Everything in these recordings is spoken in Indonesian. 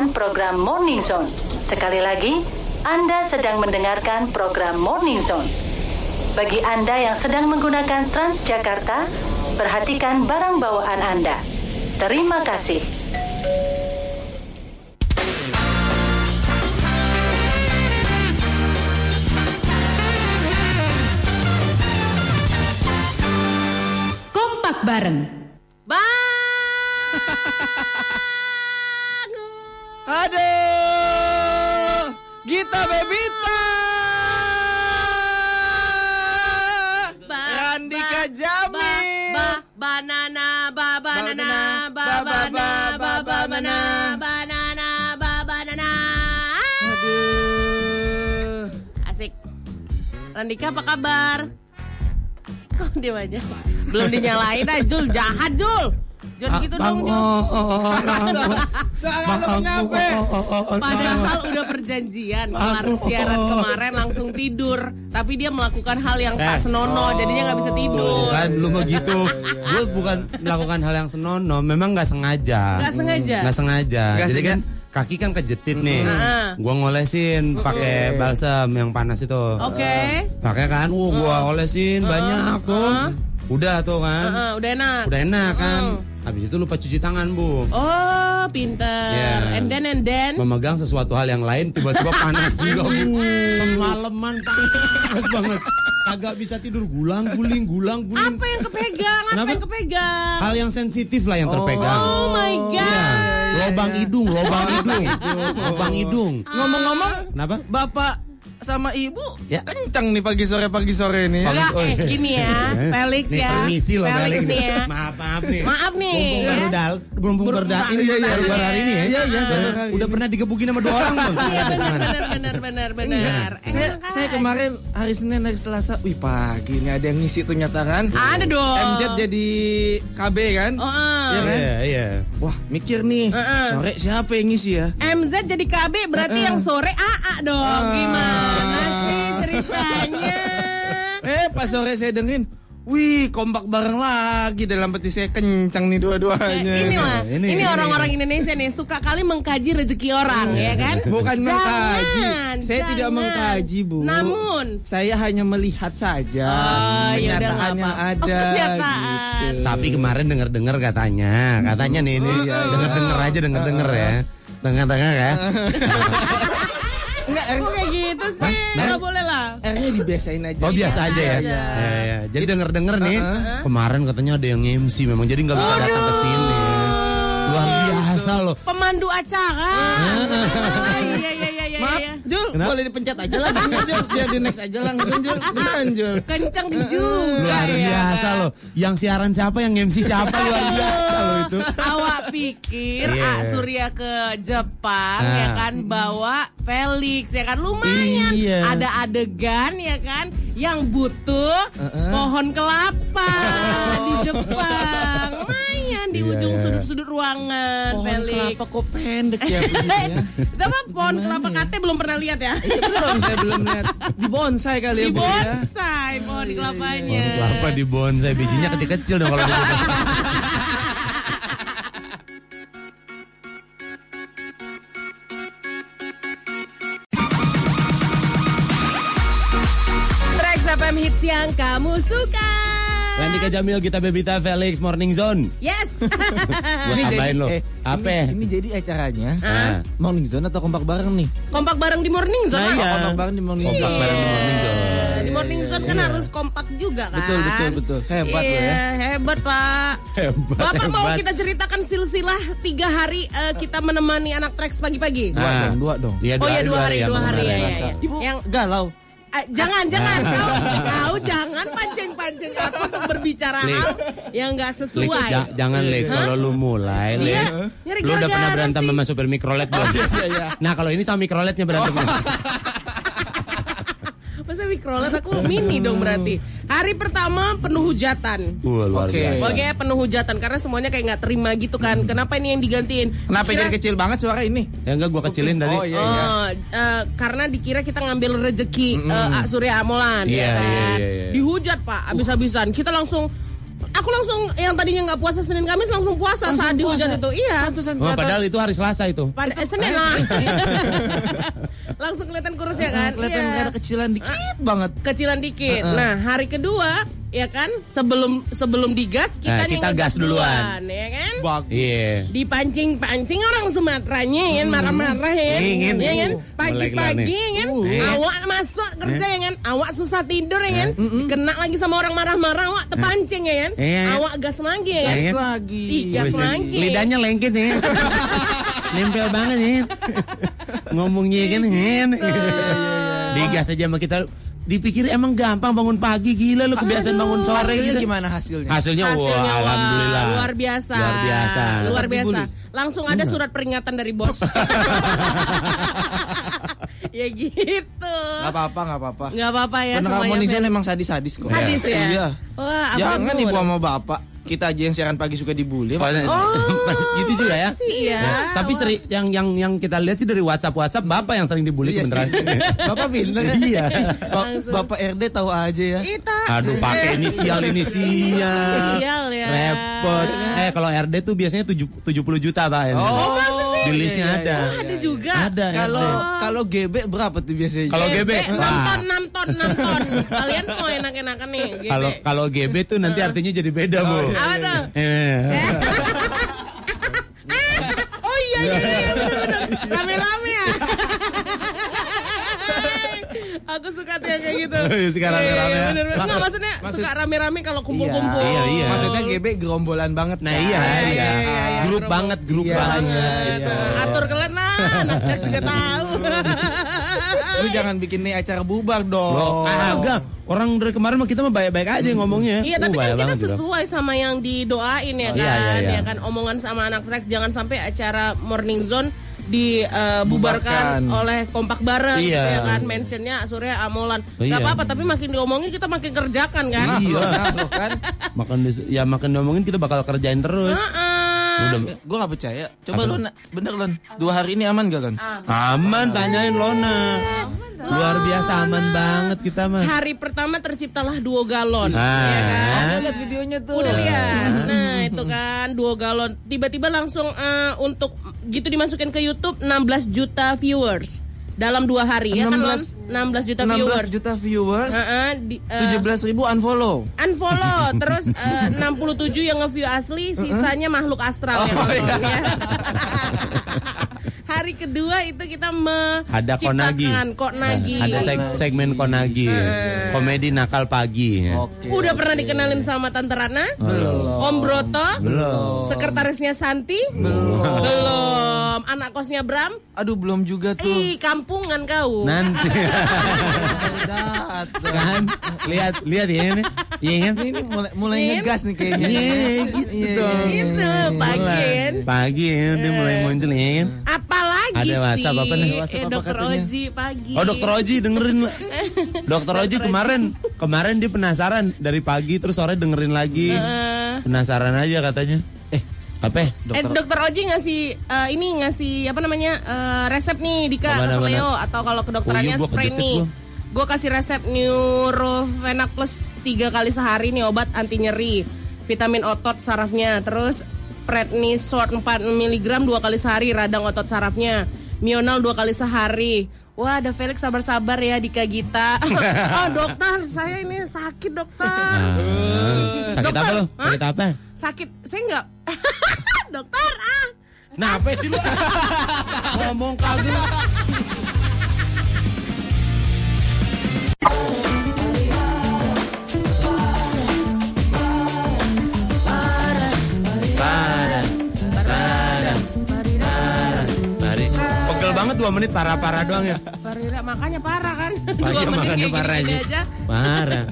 mendengarkan program Morning Zone. Sekali lagi, Anda sedang mendengarkan program Morning Zone. Bagi Anda yang sedang menggunakan Transjakarta, perhatikan barang bawaan Anda. Terima kasih. Kompak bareng. Aduh, Gita Bebita. Randika Jamil. Ba, banana, ba, banana, ba, Ba, ba, banana, ba, ba, ba, banana, banana, ba, banana. Aduh. Asik. Randika apa kabar? Kok dia aja? Belum dinyalain Jul. Jahat, Jul. Jangan gitu dong, ngape? Padahal udah perjanjian kelar siaran kemarin langsung tidur, tapi dia melakukan hal yang tak Eh. senono, jadinya nggak bisa tidur. Kan lu mau gitu. Gue bukan melakukan hal yang senono, memang nggak sengaja. Nggak sengaja? Nggak sengaja. Jadi kan kaki kan kejetit nih. Heeh. Gua ngolesin pakai balsam yang panas itu. Oke. Pakai kan, uh, gua olesin banyak tuh. Udah tuh kan. Heeh, udah enak. Udah enak kan. Habis itu lupa cuci tangan, Bu. Oh, pinter. Ya. And then and then. Memegang sesuatu hal yang lain tiba-tiba panas juga, Bu. Semalaman panas banget. Kagak bisa tidur gulang guling gulang guling. Apa yang kepegang? Apa Kenapa? yang kepegang? Hal yang sensitif lah yang terpegang. Oh my god. Iya, lobang hidung, lobang hidung, lobang hidung. Ngomong-ngomong, Kenapa? Bapak sama Ibu Ya. kencang nih pagi sore pagi sore nih. Enggak, Oh, eh iya. gini ya, Felix Nih, ya. permisi loh Felix Felix. nih ya. Maaf, maaf nih. Maaf nih, Mumpung ya. baru dal, mumpung Baru- baru da- ini iya, iya, baru iya. baru hari ini ya. Iya, iya, Udah pernah digebukin sama dua orang belum? Iya benar benar benar benar benar. Eh, Saya, makanya. saya kemarin hari Senin hari Selasa, wih pagi ini ada yang ngisi ternyata kan. Ada dong. MZ jadi KB kan? Oh, ah. Iya kan? Iya, iya. Wah mikir nih, sore siapa yang ngisi ya? MZ jadi KB berarti Eh, eh. yang sore AA dong. Ah. Gimana sih ceritanya? Eh pas sore saya dengerin, wih kompak bareng lagi dalam peti saya kencang nih Eh, dua-duanya. inilah, Ini, ini ini. orang-orang Indonesia nih suka kali mengkaji rezeki orang ya kan? Bukan mengkaji, Jangan, saya tidak jangan. mengkaji bu. Namun saya hanya melihat saja Oh, ya kenyataan nggak yang ada. Oh, kenyataan. gitu. Tapi kemarin denger-denger katanya, katanya nih ini denger-denger aja denger-denger ya. Denger-denger ya. Enggak, kok kayak gitu sih? Nggak boleh lah. R-nya dibiasain aja. Oh biasa aja ya. aja. Ya, ya. Jadi denger-denger nih, kemarin katanya ada yang MC memang jadi nggak bisa datang ke sini. Luar biasa loh. Pemandu acara. Iya iya iya iya. Maaf, iya. Jul, Kenapa? boleh dipencet aja lah, Jul. Biar di next aja langsung, Jul. Beneran, Jul. Kenceng juga. Luar ya. biasa loh. Yang siaran siapa, yang MC siapa luar biasa loh itu. Awak pikir Iya. ah, Surya ke Jepang Ah. ya kan bawa Felix ya kan lumayan Iya. ada adegan ya kan yang butuh pohon kelapa di Jepang di Iya, ujung iya. sudut-sudut ruangan Pohon Felix kelapa kok pendek ya begitu ya. Itu apa pohon kelapa kate belum pernah lihat ya Iya belum, saya belum lihat. Di bonsai kali ya, di Bu ya. bonsai pohon kelapanya Pohon kelapa di bonsai bijinya kecil-kecil dong kalau. Trax FM hits yang kamu suka Landika Jamil, Gita Bebita, Felix, Morning Zone. yes Buat tambahin lo. eh, Apa? Ini, ini jadi acaranya Ah. Morning Zone atau kompak bareng nih? kompak bareng di morning zone Nah, iya. Oh, kompak bareng di Morning Kompak Zone. bareng di Morning Zone. di morning zone kan harus kompak juga kan Betul, betul, betul. Hebat lo iya, ya. hebat pak Hebat, Bapak mau kita ceritakan silsilah tiga hari eh, kita menemani anak Trax pagi-pagi Dua Ah. dong, dua dong. Iya, Oh iya dua hari, dua hari ya, ya, ya. Ibu Yang galau. Eh, jangan, jangan kau, kau jangan pancing-pancing aku untuk berbicara Lex. hal yang nggak Lex, sesuai. ja- jangan Lex kalau lu mulai Iya. Lex. Lu udah pernah berantem sama supir mikrolet belum? iya, iya. Nah kalau ini sama mikroletnya berantemnya. Masa mikrolet aku mini dong berarti. Hari pertama penuh hujatan. Wah, luar Oke. biasa. Oke, penuh hujatan karena semuanya kayak nggak terima gitu kan. Kenapa ini yang digantiin? Kenapa Kira- jadi kecil banget suara ini? Ya enggak gua kecilin tadi. Oh iya iya. Oh, eh, karena dikira kita ngambil rezeki eh, A- Surya Amolan, Iya, ya kan? iya, iya, iya. Dihujat pak, abis-abisan. Kita langsung, aku langsung yang tadinya nggak puasa Senin Kamis langsung puasa saat dihujat itu. Iya. Oh, padahal itu hari Selasa itu. Pada eh, Senin lah. langsung kelihatan kurus ya kan? kelihatan Iya. ada kecilan dikit banget. Kecilan dikit. Nah hari kedua ya kan sebelum sebelum digas kita Nah, nih kita gas duluan. ya kan? Bagus. Iya. dipancing-pancing orang Sumateranya ya marah-marah ya, Ingin. ya kan Uh, pagi-pagi ya kan Uh. awak masuk kerja ya kan awak susah tidur ya kan kena lagi sama orang marah-marah awak terpancing ya kan Iya. awak gas lagi ya kan Iya. Gas lagi. Ih, gas lagi Lidahnya lengket ya. Nempel banget ya. Ngomongnya kan ya. Digas aja sama kita. Dipikir emang gampang bangun pagi gila lu kebiasaan bangun sore Hasilnya gitu. gimana hasilnya? Hasilnya, Hasilnya wah, wah, alhamdulillah. luar biasa Luar biasa. luar biasa langsung ada surat peringatan dari bos ya gitu Gak apa-apa, gak apa-apa. nggak apa-apa ya Pendengar semuanya Morning Zone fair. emang sadis-sadis kok. Sadis ya? Iya. Wah, apa Jangan semua ibu sama bapak. Kita aja yang siaran pagi suka dibully. Oh, gitu juga ya. sih ya. Ya, Tapi seri, yang yang yang kita lihat sih dari WhatsApp WhatsApp bapak yang sering dibully Iya beneran. Bapak pinter kan? Iya. Ba- Bapak RD tahu aja ya. Kita Aduh pakai inisial inisial. Inisial ya. Repot. Eh kalau RD tuh biasanya tujuh- 70 juta Pak. Oh, Di listnya iya, iya, ada. iya. ada juga. Ada. Kalau kalau GB berapa tuh biasanya? Kalau GB, Eh, 6 wah. ton, 6 ton, 6 ton. Kalian mau enak-enakan nih. GB. Kalau kalau GB tuh nanti artinya jadi beda, Bu. Apa tuh? Eh. Oh iya, iya, iya, bener-bener. Rame-rame ya. Aku suka tuh yang kayak gitu. Suka rame-rame ya. bener-bener. Nggak, Maksud- maksudnya maksud- suka rame-rame kalau kumpul-kumpul. Iya, iya. Maksudnya GB gerombolan banget. Nah, iya, iya, iya. iya, iya. Grup banget, grup Iya, banget. iya, iya. Atur lah, anak juga tahu. Lu jangan bikin nih acara bubar dong. Loh, kagak. Orang dari kemarin mah kita mah baik-baik aja ngomongnya. Iya Uh, tapi bahaya kan kita sesuai sama yang didoain ya Oh, kan, iya, iya, iya. ya kan omongan sama anak track jangan sampai acara morning zone dibubarkan Bubarkan. oleh kompak bareng gitu Iya. ya kan mentionnya Surya Amolan iya. apa-apa tapi makin diomongin kita makin kerjakan kan Nah, Iya. kan. Makan ya makan ngomongin kita bakal kerjain terus. Udah Gue gak percaya. Coba Apa? Lon, bener Lon. Dua hari ini aman gak Lon? aman tanyain Lona. Luar biasa aman banget kita mah. hari pertama terciptalah duo galon Ah. ya kan Ada lihat videonya tuh. Udah lihat. Nah, itu kan dua galon. Tiba-tiba langsung eh, untuk gitu dimasukin ke YouTube 16 juta viewers dalam dua hari ya kan 16 Lon? 16 juta 16 viewers. juta viewers. Heeh, di- eh, 17 ribu unfollow. unfollow terus eh, 67 yang nge-view asli sisanya makhluk astral Oh, nonton iya. ya. Hari kedua itu kita Ada Konagi. menciptakan Konagi. Ada seg- segmen Konagi. Komedi nakal pagi. ya. Oke. Udah pernah dikenalin sama Tante Rana? Belum. Om Broto? Belum. Sekretarisnya Santi? Belum. Anak kosnya Bram? Aduh belum juga tuh. Ih, kampungan kau. Nanti kan lihat lihat ya ini. Iya kan? Ini mulai mulai Min? ngegas nih kayaknya. Iya gitu Iya, iya, Gitu, pagi Mulai. Pagi ya udah mulai muncul ya kan. Apalagi Ada sih? WhatsApp apa nih? WhatsApp eh, apa Dokter katanya? Oji pagi. Oh dokter Oji dengerin. Dokter Oji kemarin kemarin dia penasaran dari pagi terus sore dengerin lagi. Eh, Penasaran aja katanya. Eh apa? ya? Eh, dokter Oji ngasih eh, ini ngasih apa namanya eh, resep nih Dika mana? Leo atau kalau kedokterannya Oh iya, spray nih. gua. Gue kasih resep Neurofenac plus tiga kali sehari nih obat anti nyeri, vitamin otot sarafnya, terus prednisone 4 mg dua kali sehari radang otot sarafnya, Mional dua kali sehari. Wah, ada Felix sabar-sabar ya Dika Gita. oh dokter, saya ini sakit dokter. Ah, sakit Dokter, apa lo? Sakit apa? Sakit, saya nggak. dokter ah. Nah apa sih lu? Ngomong kagak. Dua menit parah-parah doang ya. Parira makanya parah kan. Wah, makanya kayak parah sih. aja. Parah.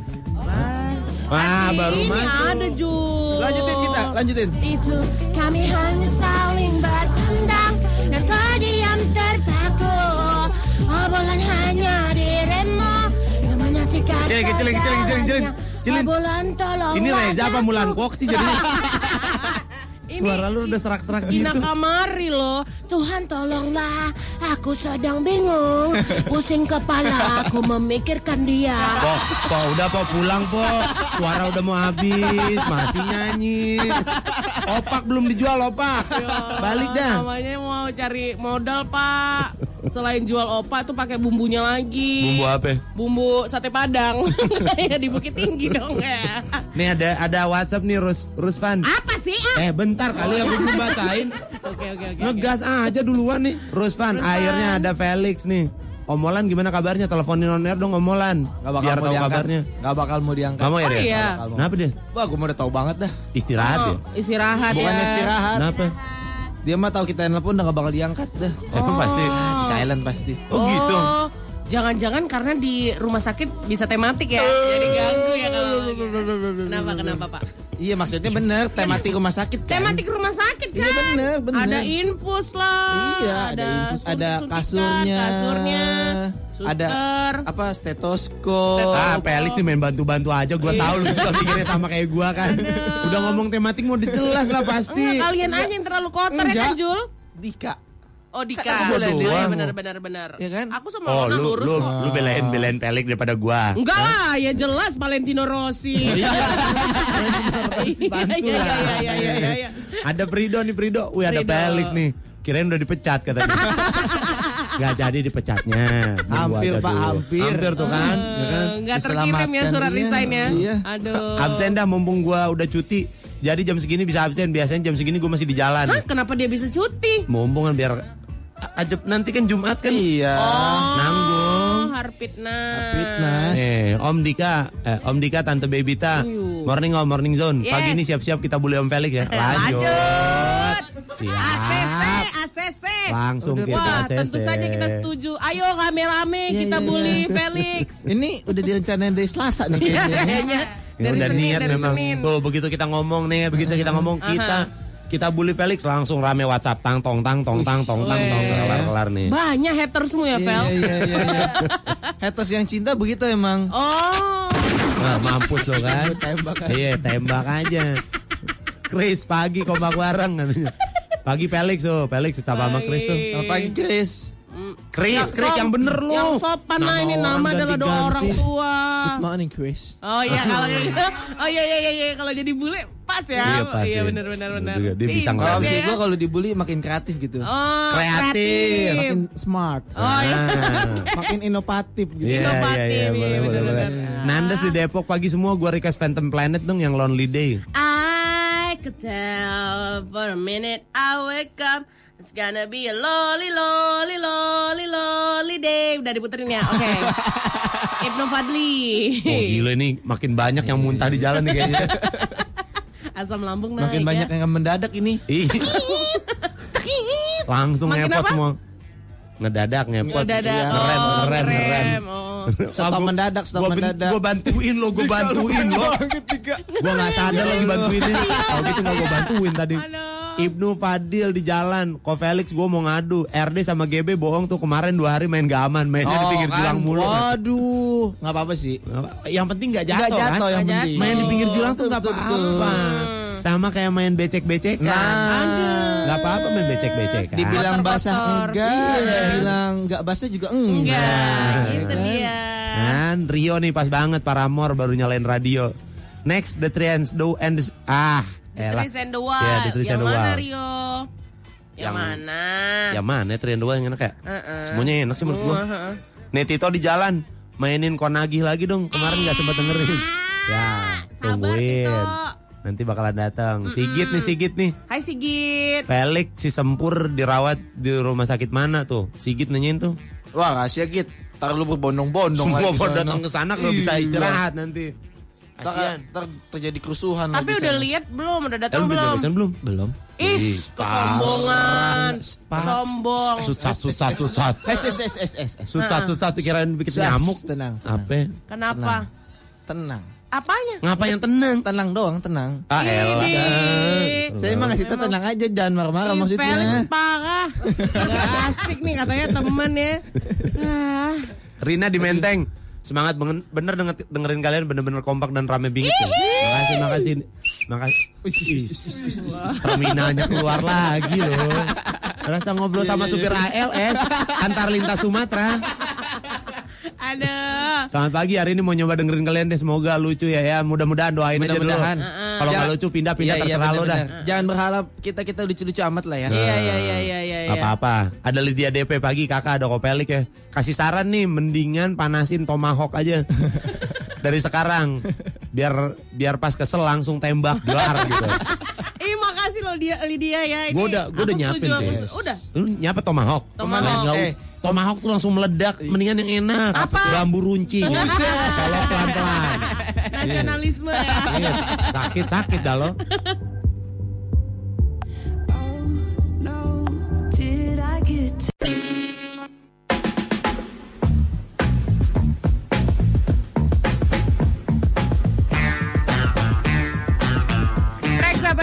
Wah, baru ini masuk. ada Ju. Lanjutin kita, lanjutin. Itu kami hanya saling berpandang dan terdiam terpaku Obrolan hanya dirimu yang Cilin, cilin, cilin, cilin, cilin. Cilin. Bulan tolong. Ini Reza apa Mulan Kok sih jadinya? Ini Suara lu udah serak-serak Gina gitu. Kamari loh. Tuhan tolonglah, aku sedang bingung. Pusing kepala, aku memikirkan dia. Po, po, udah po pulang po. Suara udah mau habis, masih nyanyi. Opak belum dijual opak. Balik dah. Namanya mau cari modal pak. Selain jual opak tuh pakai bumbunya lagi. Bumbu apa? Bumbu sate padang. Kayak di Bukit Tinggi dong ya. Nih ada ada WhatsApp nih Rus Rusvan. Apa sih? Ah? Eh bentar kali aku belum bacain. Oke oke oke. Ngegas aja duluan nih. Rusvan, akhirnya ada Felix nih. Omolan gimana kabarnya? Teleponin on air dong Omolan. Gak bakal Biar mau tahu diangkat. kabarnya. Gak bakal mau diangkat. Kamu ya? Oh iya. Kenapa dia? Wah, gue mau udah tahu banget dah. Istirahat ya? Oh, istirahat Bukan ya. istirahat. Kenapa? Dia mah tahu kita nelpon udah gak bakal diangkat dah. Emang pasti. Di silent pasti. Oh, gitu. Jangan-jangan karena di rumah sakit bisa tematik ya. Jadi ganggu ya kalau. Kenapa kenapa Pak? Iya maksudnya bener tematik rumah sakit kan. Tematik rumah sakit kan? Iya, bener, bener. Ada infus lah. Iya, ada infus, ada kasurnya. kasurnya, Ada suster. apa stetoskop. Ah, Felix nih main bantu-bantu aja. Gua tahu lu suka mikirnya sama kayak gua kan. Udah ngomong tematik mau jelas lah pasti. Enggak, kalian aja yang terlalu kotor ya kan, Enggak. Jul? Dika. Oh, Dika. Kan aku boleh Oh, iya, doang. benar benar benar. Iya kan? Aku sama Oh, lu lurus lu kok. lu belain belain Felix daripada gua. Enggak lah, ya jelas Valentino Rossi. Iya Bantu iya lah. iya iya iya iya, iya. Ada Prido nih Prido. Wih ada. Felix nih. Kirain udah dipecat katanya. Gak jadi dipecatnya. Hampir, Pak, dulu. hampir. Hampir tuh kan. ya kan? Eh, Enggak terkirim ya surat iya. resign ya. Iya. Aduh. Absen dah mumpung gua udah cuti. Jadi jam segini bisa absen. Biasanya jam segini gua masih di jalan. Hah, kenapa dia bisa cuti? Mumpung kan biar ajab nanti kan Jumat kan. Iya. Nanggung. Oh, Harpitnas. Fitness. Eh, Om Dika, eh, Om Dika, Tante Bebita. Morning Om, morning zone. Yes. Pagi ini siap-siap kita bully Om Felix ya. Lanjut. Lanjut. Siap. ACC, ACC. Langsung kita Wah, ACC. tentu saja kita setuju. Ayo rame-rame Iya, kita iya, bully iya. Felix. Ini udah direncanain dari Selasa nih kayaknya. kayaknya. Ya Dari udah Senin, niat dari memang. Senin. Tuh begitu kita ngomong nih, begitu kita ngomong kita kita bully Felix langsung rame WhatsApp tang tong tang tong tang tong tang tong kelar kelar nih. Banyak hatersmu ya, Iya Fel. iya iya. iya. Haters yang cinta begitu emang. Oh. Nah, mampus lo kan. Tembak aja. Iya, tembak aja. Chris pagi kompak bareng katanya. Pagi Felix tuh, Felix sapa sama Chris tuh. Selamat pagi Chris. Chris, Chris yang bener lo. Yang sopan lah ini nama adalah doa orang tua. Good morning Chris. Oh iya kalau kayak gitu. Oh iya iya iya, iya. kalau jadi bule pas ya. Iya, pas Iya ya. benar benar benar. Juga, dia bisa ngeliat. Kalau sih ya. gue kalau dibully makin kreatif gitu. Oh, Kreatif. Makin smart. Oh iya. makin inovatif gitu. Iya, iya, Inovatif, iya, iya, boleh, boleh, boleh. bener-bener. Nandes di Depok pagi semua gua request Phantom Planet dong yang Lonely Day. I could tell for a minute I wake up It's gonna be a lolly lolly lolly lolly day Udah diputerin ya? Oke Ibnu Fadli Oh gila ini makin banyak yang muntah di jalan nih kayaknya. Asam lambung naik Makin banyak ya. yang mendadak ini. Ih, Langsung Makin ngepot apa? semua. Ngedadak ngepot. Ngedadak. Iya, Oh, Ngerem, ngerem, ngerem. Oh. Stop mendadak, stop gua mendadak. Gua bantuin lo, gua bantuin lo. Gua nggak sadar lagi bantuinnya. Kalau gitu nggak gua bantuin tadi. Aduh. Ibnu Fadil di jalan, Ko Felix gue mau ngadu, RD sama GB bohong tuh kemarin dua hari main gak aman, mainnya di pinggir kan? julang mulu. Waduh, nggak apa-apa sih. Yang penting nggak Nggak jatuh, kan? jatuh yang Nggak penting. jatuh. Main di pinggir julang tuh betul, apa-apa. Sama kayak main becek-becekan. Nah. Nggak apa-apa main becek-becekan. Dibilang basah enggak, Iya. dibilang enggak basah juga Enggak, enggak. gitu dia. Kan Rio nih pas banget Paramore baru nyalain radio. Next The Trends Do and the, ah elah. Tris and the Wild. Iya, The Tris Yang and the mana Wild. Rio? Yang, Yang- mana? Ya mana Three and the Wild yang enak ya? Heeh. Semuanya enak sih menurut gua. Semua, heeh. Nih Tito di jalan mainin konagih lagi dong. Kemarin nggak sempat dengerin. Ya, Sabar, tungguin. Tito. Nanti bakalan datang. Sigit nih, Sigit nih. Hai Sigit. Felix si Sempur dirawat di rumah sakit mana tuh? Sigit nanyain tuh. Wah, rahasia git. Ntar lu berbondong-bondong Semua sana. datang ke sana bisa Iya. istirahat nanti. Ntar, Kasian. ntar terjadi kerusuhan Tapi lagi udah sana. lihat belum? Udah Eh, datang lu belum? belum? belum? Belum. Ih, kesombongan. Sombong. Sutsat, sutsat, sutsat. Es, es, es, es, es, sutsat pikiran bikin nyamuk. tenang, tenang. Apa? Kenapa? Tenang. Apanya? Ngapa yang tenang? Tenang doang, tenang. Ah, elah. Ini. Saya emang ngasih tau tenang aja, jangan marah-marah Ih, maksudnya. Felix parah. Gak asik nih katanya temen ya. Ah. Rina di Menteng. Semangat bener, denger- dengerin kalian bener-bener kompak dan rame bingit. ya. Makasih, makasih. Makasih. Terminalnya keluar lagi loh. Rasa ngobrol sama supir ALS antar lintas Sumatera. Ada. Selamat pagi, hari ini mau nyoba dengerin kalian deh. Semoga lucu ya ya. Mudah-mudahan doain aja dulu. Mudah-mudahan. Kalau nggak lucu pindah-pindah Iya, iya, terserah lo dah. Jangan berharap kita kita lucu-lucu amat lah ya. Iya iya iya iya iya. iya. Apa-apa. Ada Lydia DP pagi kakak ada kopelik ya. Kasih saran nih mendingan panasin tomahawk aja. Dari sekarang. Biar biar pas kesel langsung tembak gelar gitu. Ih makasih loh dia Lydia ya. Ini Gue udah gue udah nyapin sih. Udah. Lu nyapa tomahawk? Tomahawk. Nggak- Eh. Tomahawk tuh langsung meledak. Mendingan yang enak. Apa? Bambu runcing. Kalau pelan-pelan. Nasionalisme ya. Iya, sakit-sakit dah lo.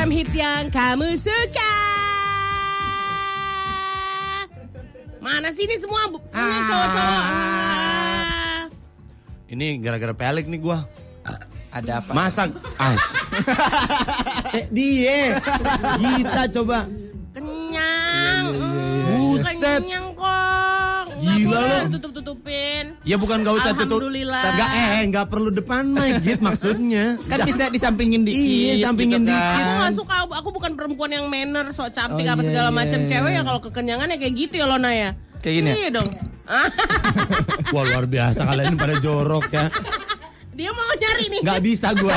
Hits yang kamu suka. Mana sih ini semua bu- ini cowok-cowok? Ah. Ini gara-gara pelik nih gua. Ada apa? Masak as. eh, dia. Kita coba. Kenyang. Mm, Buset. Kenyang kok. Gila lo. Tutup-tutupin. Ya bukan gak usah tutup. Alhamdulillah. Enggak eh enggak perlu depan mic gitu maksudnya. Kan bisa disampingin dikit. Iya, sampingin gitu dikit. Aku kan. gak suka, aku bukan perempuan yang manner, sok cantik Oh, apa iya, segala iya, macam iya. Cewek ya kalau kekenyangan ya kayak gitu ya Lona ya Kayak gini ya? Iya dong Wah luar biasa kalian ini pada jorok ya. Dia mau nyari nih Nggak bisa gua.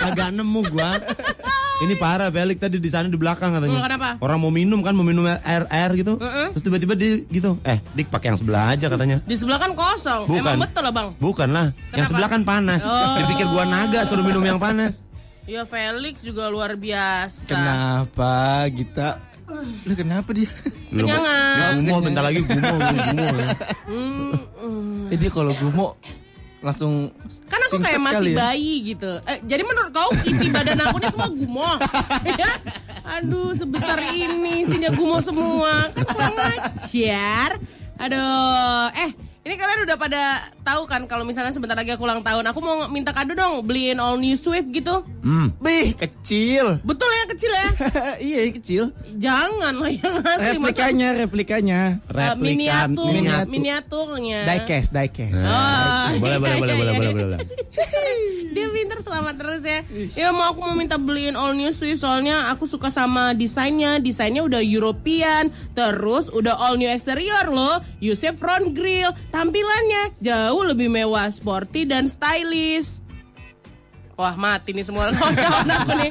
Agak nemu gua. Ini parah Pelik tadi di sana di belakang katanya. Kenapa? Orang mau minum kan mau minum air air gitu. Terus tiba-tiba dia gitu. Eh, Dik pakai yang sebelah aja katanya. Di sebelah kan kosong Bukan. Emang betul lah bang Bukan lah, yang Kenapa? sebelah kan panas. Oh. Dipikir gua naga suruh minum yang panas. Ya Felix juga luar biasa Kenapa kita? Lu kenapa dia? Kenyangan. Gumo bentar lagi gumo, gumo. ya. Eh dia kalau gumo langsung Kan aku kayak masih kali ya. bayi gitu eh, Jadi menurut kau isi badan aku ini semua gumoh Ya? Aduh sebesar ini isinya gumoh semua Kan kurang ajar Aduh Eh ini kalian udah pada tahu kan kalau misalnya sebentar lagi aku ulang tahun Aku mau minta kado dong beliin all new Swift gitu Hmm. Bih, kecil. Betul ya kecil ya iya, kecil. Jangan lah yang asli masa- Replikanya, replikanya. Eh, Replika, miniatur, miniatur. miniaturnya Diecast, diecast. Oh, boleh, boleh, iya, boleh, iya, boleh, iya. boleh, boleh, boleh. Dia pinter selamat terus ya. Ya mau aku mau minta beliin all new Swift soalnya aku suka sama desainnya. Desainnya udah European, terus udah all new exterior loh. Yusuf front grill, tampilannya jauh lebih mewah, sporty dan stylish. Wah mati nih semua kawan-kawan aku nih.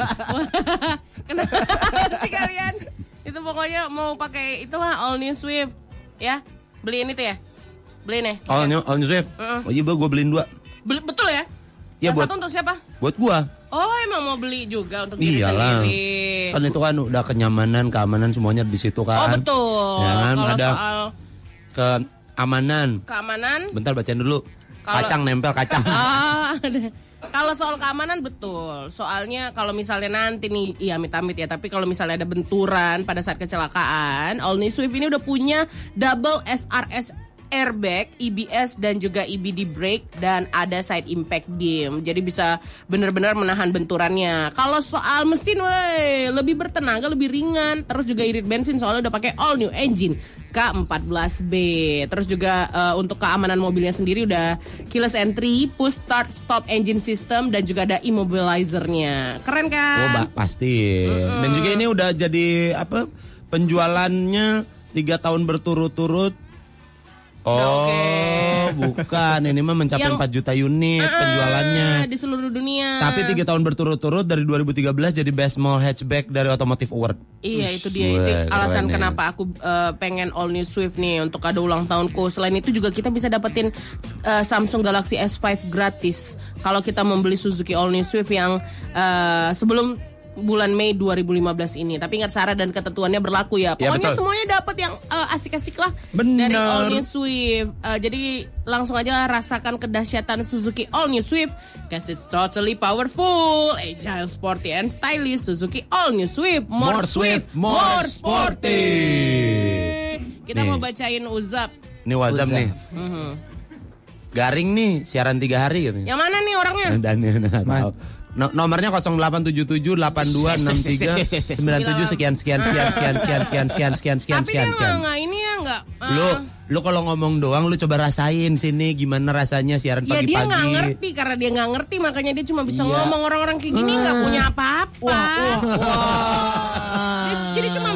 Kenapa sih kalian? Itu pokoknya mau pakai itulah all new Swift ya. Beliin itu ya. Beliin ya. All new, all new Swift. Heeh. Oh iya, gue beliin dua. Beli- betul ya? Ya, Yang buat- satu untuk siapa? Buat gua. Oh emang mau beli juga untuk diri Iyalah. sendiri. Kan itu kan udah kenyamanan, keamanan semuanya di situ kan. Oh betul. Ya kan, Kalau ada soal keamanan. keamanan, Bentar bacain dulu. Kalau- Kacang nempel kacang. ah, kalau soal keamanan betul. Soalnya kalau misalnya nanti nih, iya amit-amit ya. Tapi kalau misalnya ada benturan pada saat kecelakaan, All New Swift ini udah punya double SRS airbag, EBS dan juga EBD brake dan ada side impact beam. Jadi bisa benar-benar menahan benturannya. Kalau soal mesin, weh, lebih bertenaga, lebih ringan. Terus juga irit bensin soalnya udah pakai all new engine K14B. Terus juga eh, untuk keamanan mobilnya sendiri udah keyless entry, push start stop engine system dan juga ada immobilizernya. Keren kan? Oh, ba- pasti. Dan juga ini udah jadi apa? Penjualannya tiga tahun berturut-turut. Oh, oke. bukan. Ini mah mencapai Yang- 4 juta unit penjualannya. Ah, di seluruh dunia. Tapi tiga tahun berturut-turut dari 2013 jadi Best Small Hatchback dari Automotive Award. Iya itu dia Wah, itu keren alasan nih. kenapa aku eh, pengen all new Swift nih untuk kado ulang tahunku. Selain itu juga kita bisa dapetin eh, Samsung Galaxy S5 gratis kalau kita membeli Suzuki all new Swift yang eh, sebelum bulan Mei 2015 ini. Tapi ingat syarat dan ketentuannya berlaku ya. Ya, Pokoknya betul. semuanya dapat yang eh, asik-asik lah Bener. dari all new Swift. Eh, jadi langsung aja rasakan kedahsyatan Suzuki all new Swift. Cause it's totally powerful, agile, sporty, and stylish. Suzuki all new Swift. More, More Swift, more sporty. Kita Nih. mau bacain Uzap. Ini WhatsApp Uzap. nih. Mhm. Garing nih siaran tiga hari gitu. Yang mana nih orangnya? Dan nggak tahu. No- nomornya 0877 8263 97 sekian sekian sekian sekian sekian sekian sekian sekian sekian Tapi sekian sekian. nggak ini ya nggak. ah. Lu lu kalau ngomong doang lu coba rasain sini gimana rasanya siaran Ya dia nggak pagi-pagi. ngerti karena dia nggak ngerti makanya dia cuma bisa Iya. ngomong orang-orang kayak gini nggak punya apa-apa. Dia, jadi cuma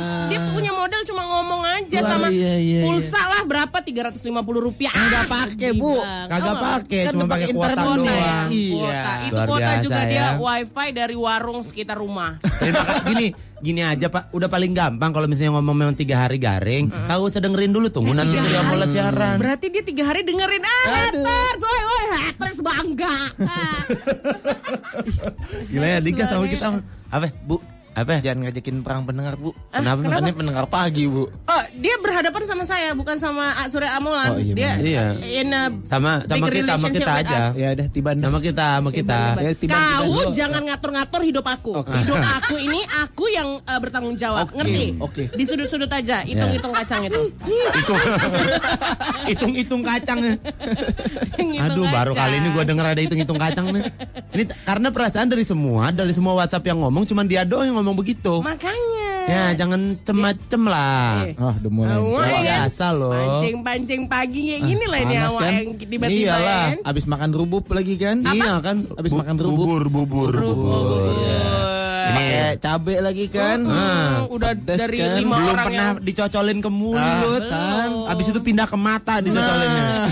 aja Wah, sama iya, iya, pulsa lah berapa 350 rupiah. Nggak pakai, Bu. Kagak pakai, Kan cuma pakai kuota doang. ya. Iya. Kuota. Itu kuota juga dia ya. wifi dari warung sekitar rumah. Terima kasih. Gini, gini aja Pak. Udah paling gampang kalau misalnya ngomong memang tiga hari garing. Kau usah dengerin dulu tunggu nanti Surya mulai siaran. Berarti dia tiga hari dengerin ah haters, woi woi haters bangga. Ah. Gila ya digas sama kita. Apa Bu? Apa? Jangan ngajakin perang pendengar, Bu. Kenapa? Kan ini pendengar pagi, Bu. Oh, dia berhadapan sama saya, bukan sama ah, Surya Amolan. Oh, iya, dia iya. in a Sama sama kita sama relationship kita with aja. us. Ya udah tiban. Sama kita sama kita. Ya, tiban-tiban Kau dulu. jangan ngatur-ngatur hidup aku. Hidup aku ini aku yang uh, bertanggung jawab. Oke, Ngerti? oke. Di sudut-sudut aja, hitung-hitung kacang itu. Hitung hitung-hitung kacang. Hitung Aduh, baru kali ini gue denger ada hitung-hitung kacang nih. Ini karena perasaan dari semua, dari semua WhatsApp yang ngomong, cuman dia doang yang ngomong begitu. Makanya. Ya, jangan cem-cem lah. Eh. Oh, udah mulai. Awak Luar kan? biasa loh. Pancing-pancing pagi kayak gini lah ini awak kan? yang tiba-tiba Iyalah. kan. Abis makan rubub lagi kan? Iya kan? Abis Bu- makan rubuk. bubur, bubur, bubur. Ini pakai cabe lagi kan? Hmm, udah Pedes dari kan? lima Belum orang pernah yang dicocolin ke mulut Ah, kan. Abis itu pindah ke mata dicocolinnya. Nah.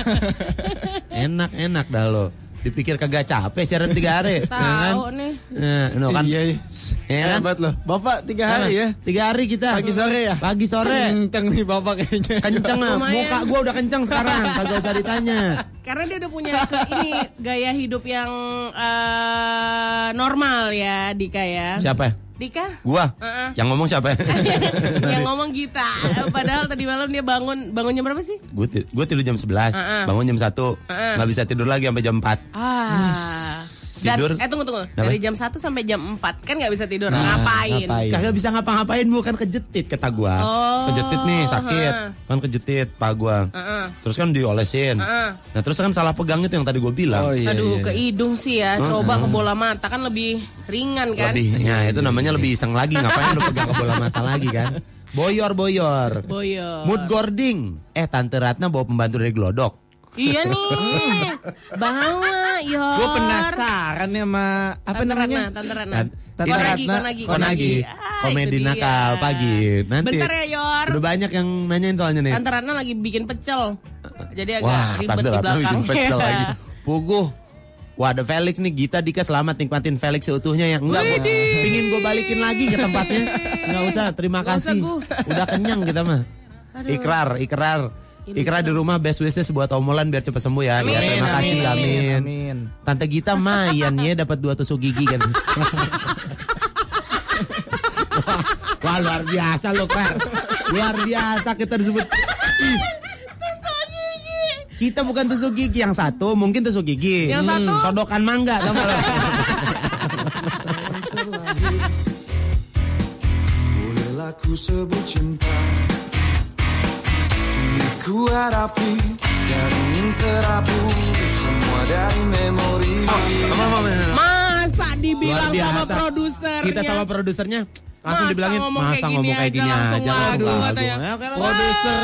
Enak-enak dah lo. Dipikir kagak capek siaran tiga hari. ya kan? tahu nih. Nah, no, kan? Iya, iya. Ya kan? Hebat loh. Bapak tiga hari ya? Tiga hari kita. Pagi sore ya? Pagi sore. Kenceng nih bapak kayaknya. Kenceng ah. Lumayan. Muka gua udah kenceng sekarang. Kagak usah ditanya. Karena dia udah punya ke, ini gaya hidup yang eh, normal ya, Dika ya. Siapa? Dika? Gua. Heeh. Yang ngomong siapa? yang ngomong Gita. Padahal tadi malam dia bangun bangun jam berapa sih? gue gue tidur jam 11, Heeh. bangun jam 1. Heeh. nggak bisa tidur lagi sampai jam 4. Ah. Dan, Tidur. eh tunggu tunggu. Kenapa? Dari jam 1 sampai jam 4 kan nggak bisa tidur. Nah, ngapain? ngapain? Kagak bisa ngapa-ngapain bu kan kejetit kata gua. Oh, kejetit nih sakit. heeh. Kan kejetit pak gua. Heeh. Terus kan diolesin. Heeh. Nah terus kan salah pegang itu yang tadi gua bilang. Oh iya. Aduh, iya. ke hidung sih ya. Coba ke bola mata kan lebih ringan kan? Lebih, ya itu namanya lebih iseng lagi. Ngapain lu pegang ke bola mata lagi kan? Boyor boyor. Boyo. Mood gording. Eh Tante Ratna bawa pembantu dari Glodok. Iya nih. Bawa, Yor. Gue penasaran nih sama apa Tante namanya? Ratna, Tante Ratna. Tan- Tante Konagi, Ratna. konagi, Konagi. Ah, Komedi nakal pagi. Nanti. Bentar ya, Yor. Udah banyak yang nanyain soalnya nih. Tante Ratna lagi bikin pecel. Jadi agak Wah, ribet Tante di Ratna belakang. bikin pecel lagi. Puguh. Wah ada Felix nih Gita Dika selamat nikmatin Felix seutuhnya ya enggak gua pingin gue balikin lagi ke tempatnya nggak usah terima kasih udah kenyang kita mah Aduh. ikrar ikrar ikrar di rumah best wishes buat omolan biar cepat sembuh ya, ya terima Amin, kasih amin, amin, Amin. Tante Gita mayan ya dapat dua tusuk gigi kan wah, wah luar biasa lo Krar luar biasa kita disebut Is. Kita bukan tusuk gigi yang satu, mungkin tusuk gigi. Yang satu? sodokan mangga? Bolehlah ku sebut cinta ku hadapi Dan ingin terhapus Semua dari memori Masa Luar dibilang sama biasa. produsernya? Kita sama produsernya langsung Masa dibilangin ngomong masa kayak ngomong gini kayak aja, gini langsung aja. Ya, kan, Produser.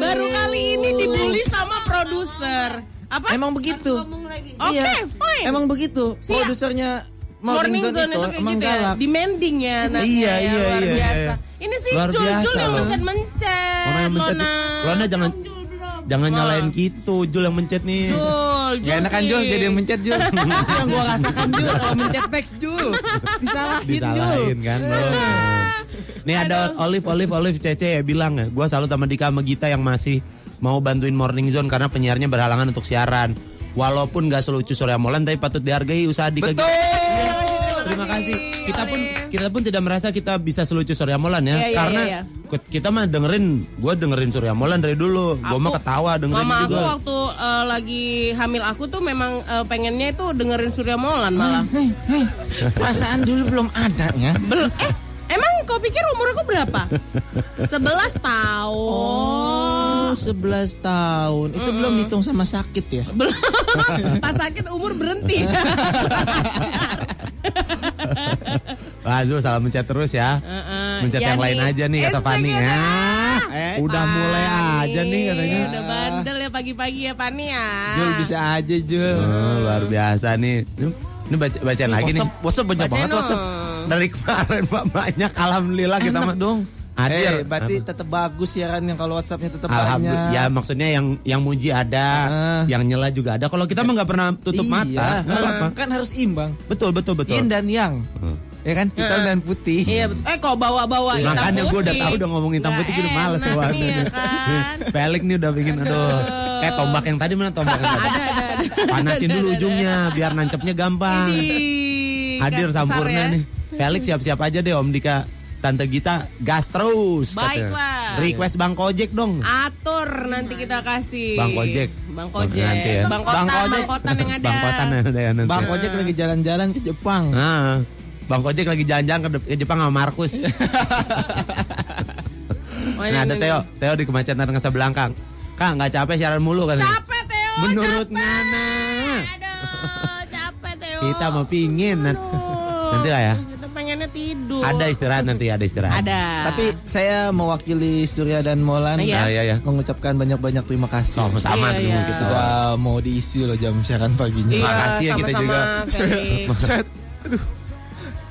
Baru kali ini dibully sama produser. Apa? Emang begitu. Oke, Iya. fine. Emang begitu. Produsernya Morning Zone itu kayak emang gitu ya. Demanding ya Iya, ya, iya, luar iya, biasa. iya. Ini sih Luar Jul, biasa Jul yang loh. mencet-mencet. Orang yang mencet, Lona. Lona jangan jangan nyalain gitu, Jul yang mencet nih. Jul, Jul Gak enak kan. Jul jadi yang mencet Jul. Itu yang gua rasakan Jul kalau mencet teks Jul. Disalahin Jul. Disalahin kan lo. Nih ada Olive Olive Olive Cece ya bilang ya, gua salut sama Dika sama Gita yang masih mau bantuin Morning Zone karena penyiarnya berhalangan untuk siaran. Walaupun gak selucu Surya Molan tapi patut dihargai usaha Dika. Betul. Terima kasih. Kita pun kita pun tidak merasa kita bisa selucu Surya Molan ya, Iya, iya, karena iya, ke- kita mah dengerin, gue dengerin Surya Molan dari dulu. Gue mah Aku- ketawa dengerin Mama aku juga. waktu eh, lagi hamil aku tuh memang eh, pengennya itu dengerin Surya Molan malah. Hei, hei. Perasaan dulu belum ada ya. Belum eh emang kau pikir umur aku berapa? 11 tahun. Oh, 11 tahun. Itu belum dihitung sama sakit ya? Belum. Pas sakit umur berhenti. Wah Zul salah mencet terus ya. Mencet Ya yang lain nih. aja nih kata Eh, Fani segera. ya. Eh, Udah mulai aja nih katanya. Udah bandel ya pagi-pagi ya Pani ya. Jul bisa aja Jul. Oh, luar biasa nih. Ini, baca bacaan lagi nih. WhatsApp, banyak Bacain banget. WhatsApp. Dari kemarin Pak banyak alhamdulillah kita mah dong. Hadir. Eh, berarti tetap bagus siaran yang kalau WhatsAppnya tetap Alhamdulillah. banyak. Ya maksudnya yang yang muji ada, Ah. yang nyela juga ada. Kalau kita mah nggak pernah tutup Iya, mata. harus, apa-apa. kan harus imbang. Betul betul betul. Yin dan yang. Hmm. Ya kan? Hitam dan putih. Iya betul. Eh kok bawa-bawa hitam Makanya gue udah tahu udah ngomong hitam putih gue udah males ya kan? Felix nih udah bikin aduh. Eh tombak yang tadi mana tombak yang tadi? Ada ada ada. Panasin dulu ujungnya biar nancepnya gampang. Hadir kasar sampurna ya. nih. Felix siap-siap aja deh Om Dika. Tante Gita gas terus. katanya. Baiklah. Request Bang Kojek dong. Atur nanti kita kasih. Bang Kojek. Bang Kojek. Nanti ya. Bang Kotan, Bang Bang, Kojek. Kotan yang ada. Bang Kotan ada ya nanti. Bang Ojek lagi jalan-jalan ke Jepang. Nah, Bang Kojek lagi jalan-jalan ke, ke Jepang sama Markus. Oh, nah, ada. Theo, Theo di kemacetan Casablanca. Kak, nggak capek siaran mulu kan? Capek Teo. Menurut capek. Ngana. Aduh, capek Teo. Kita mau pingin. Nan- Nanti lah ya. Kita tidur. Ada istirahat nanti, ada istirahat. Ada. Tapi saya mewakili Surya dan Molan Iya. Ah, iya, iya. mengucapkan banyak-banyak terima kasih. Sama-sama Iya, terima iya. kasih. Sudah mau diisi loh jam siaran paginya. Iya, Makasih ya kita sama-sama, juga. Felix.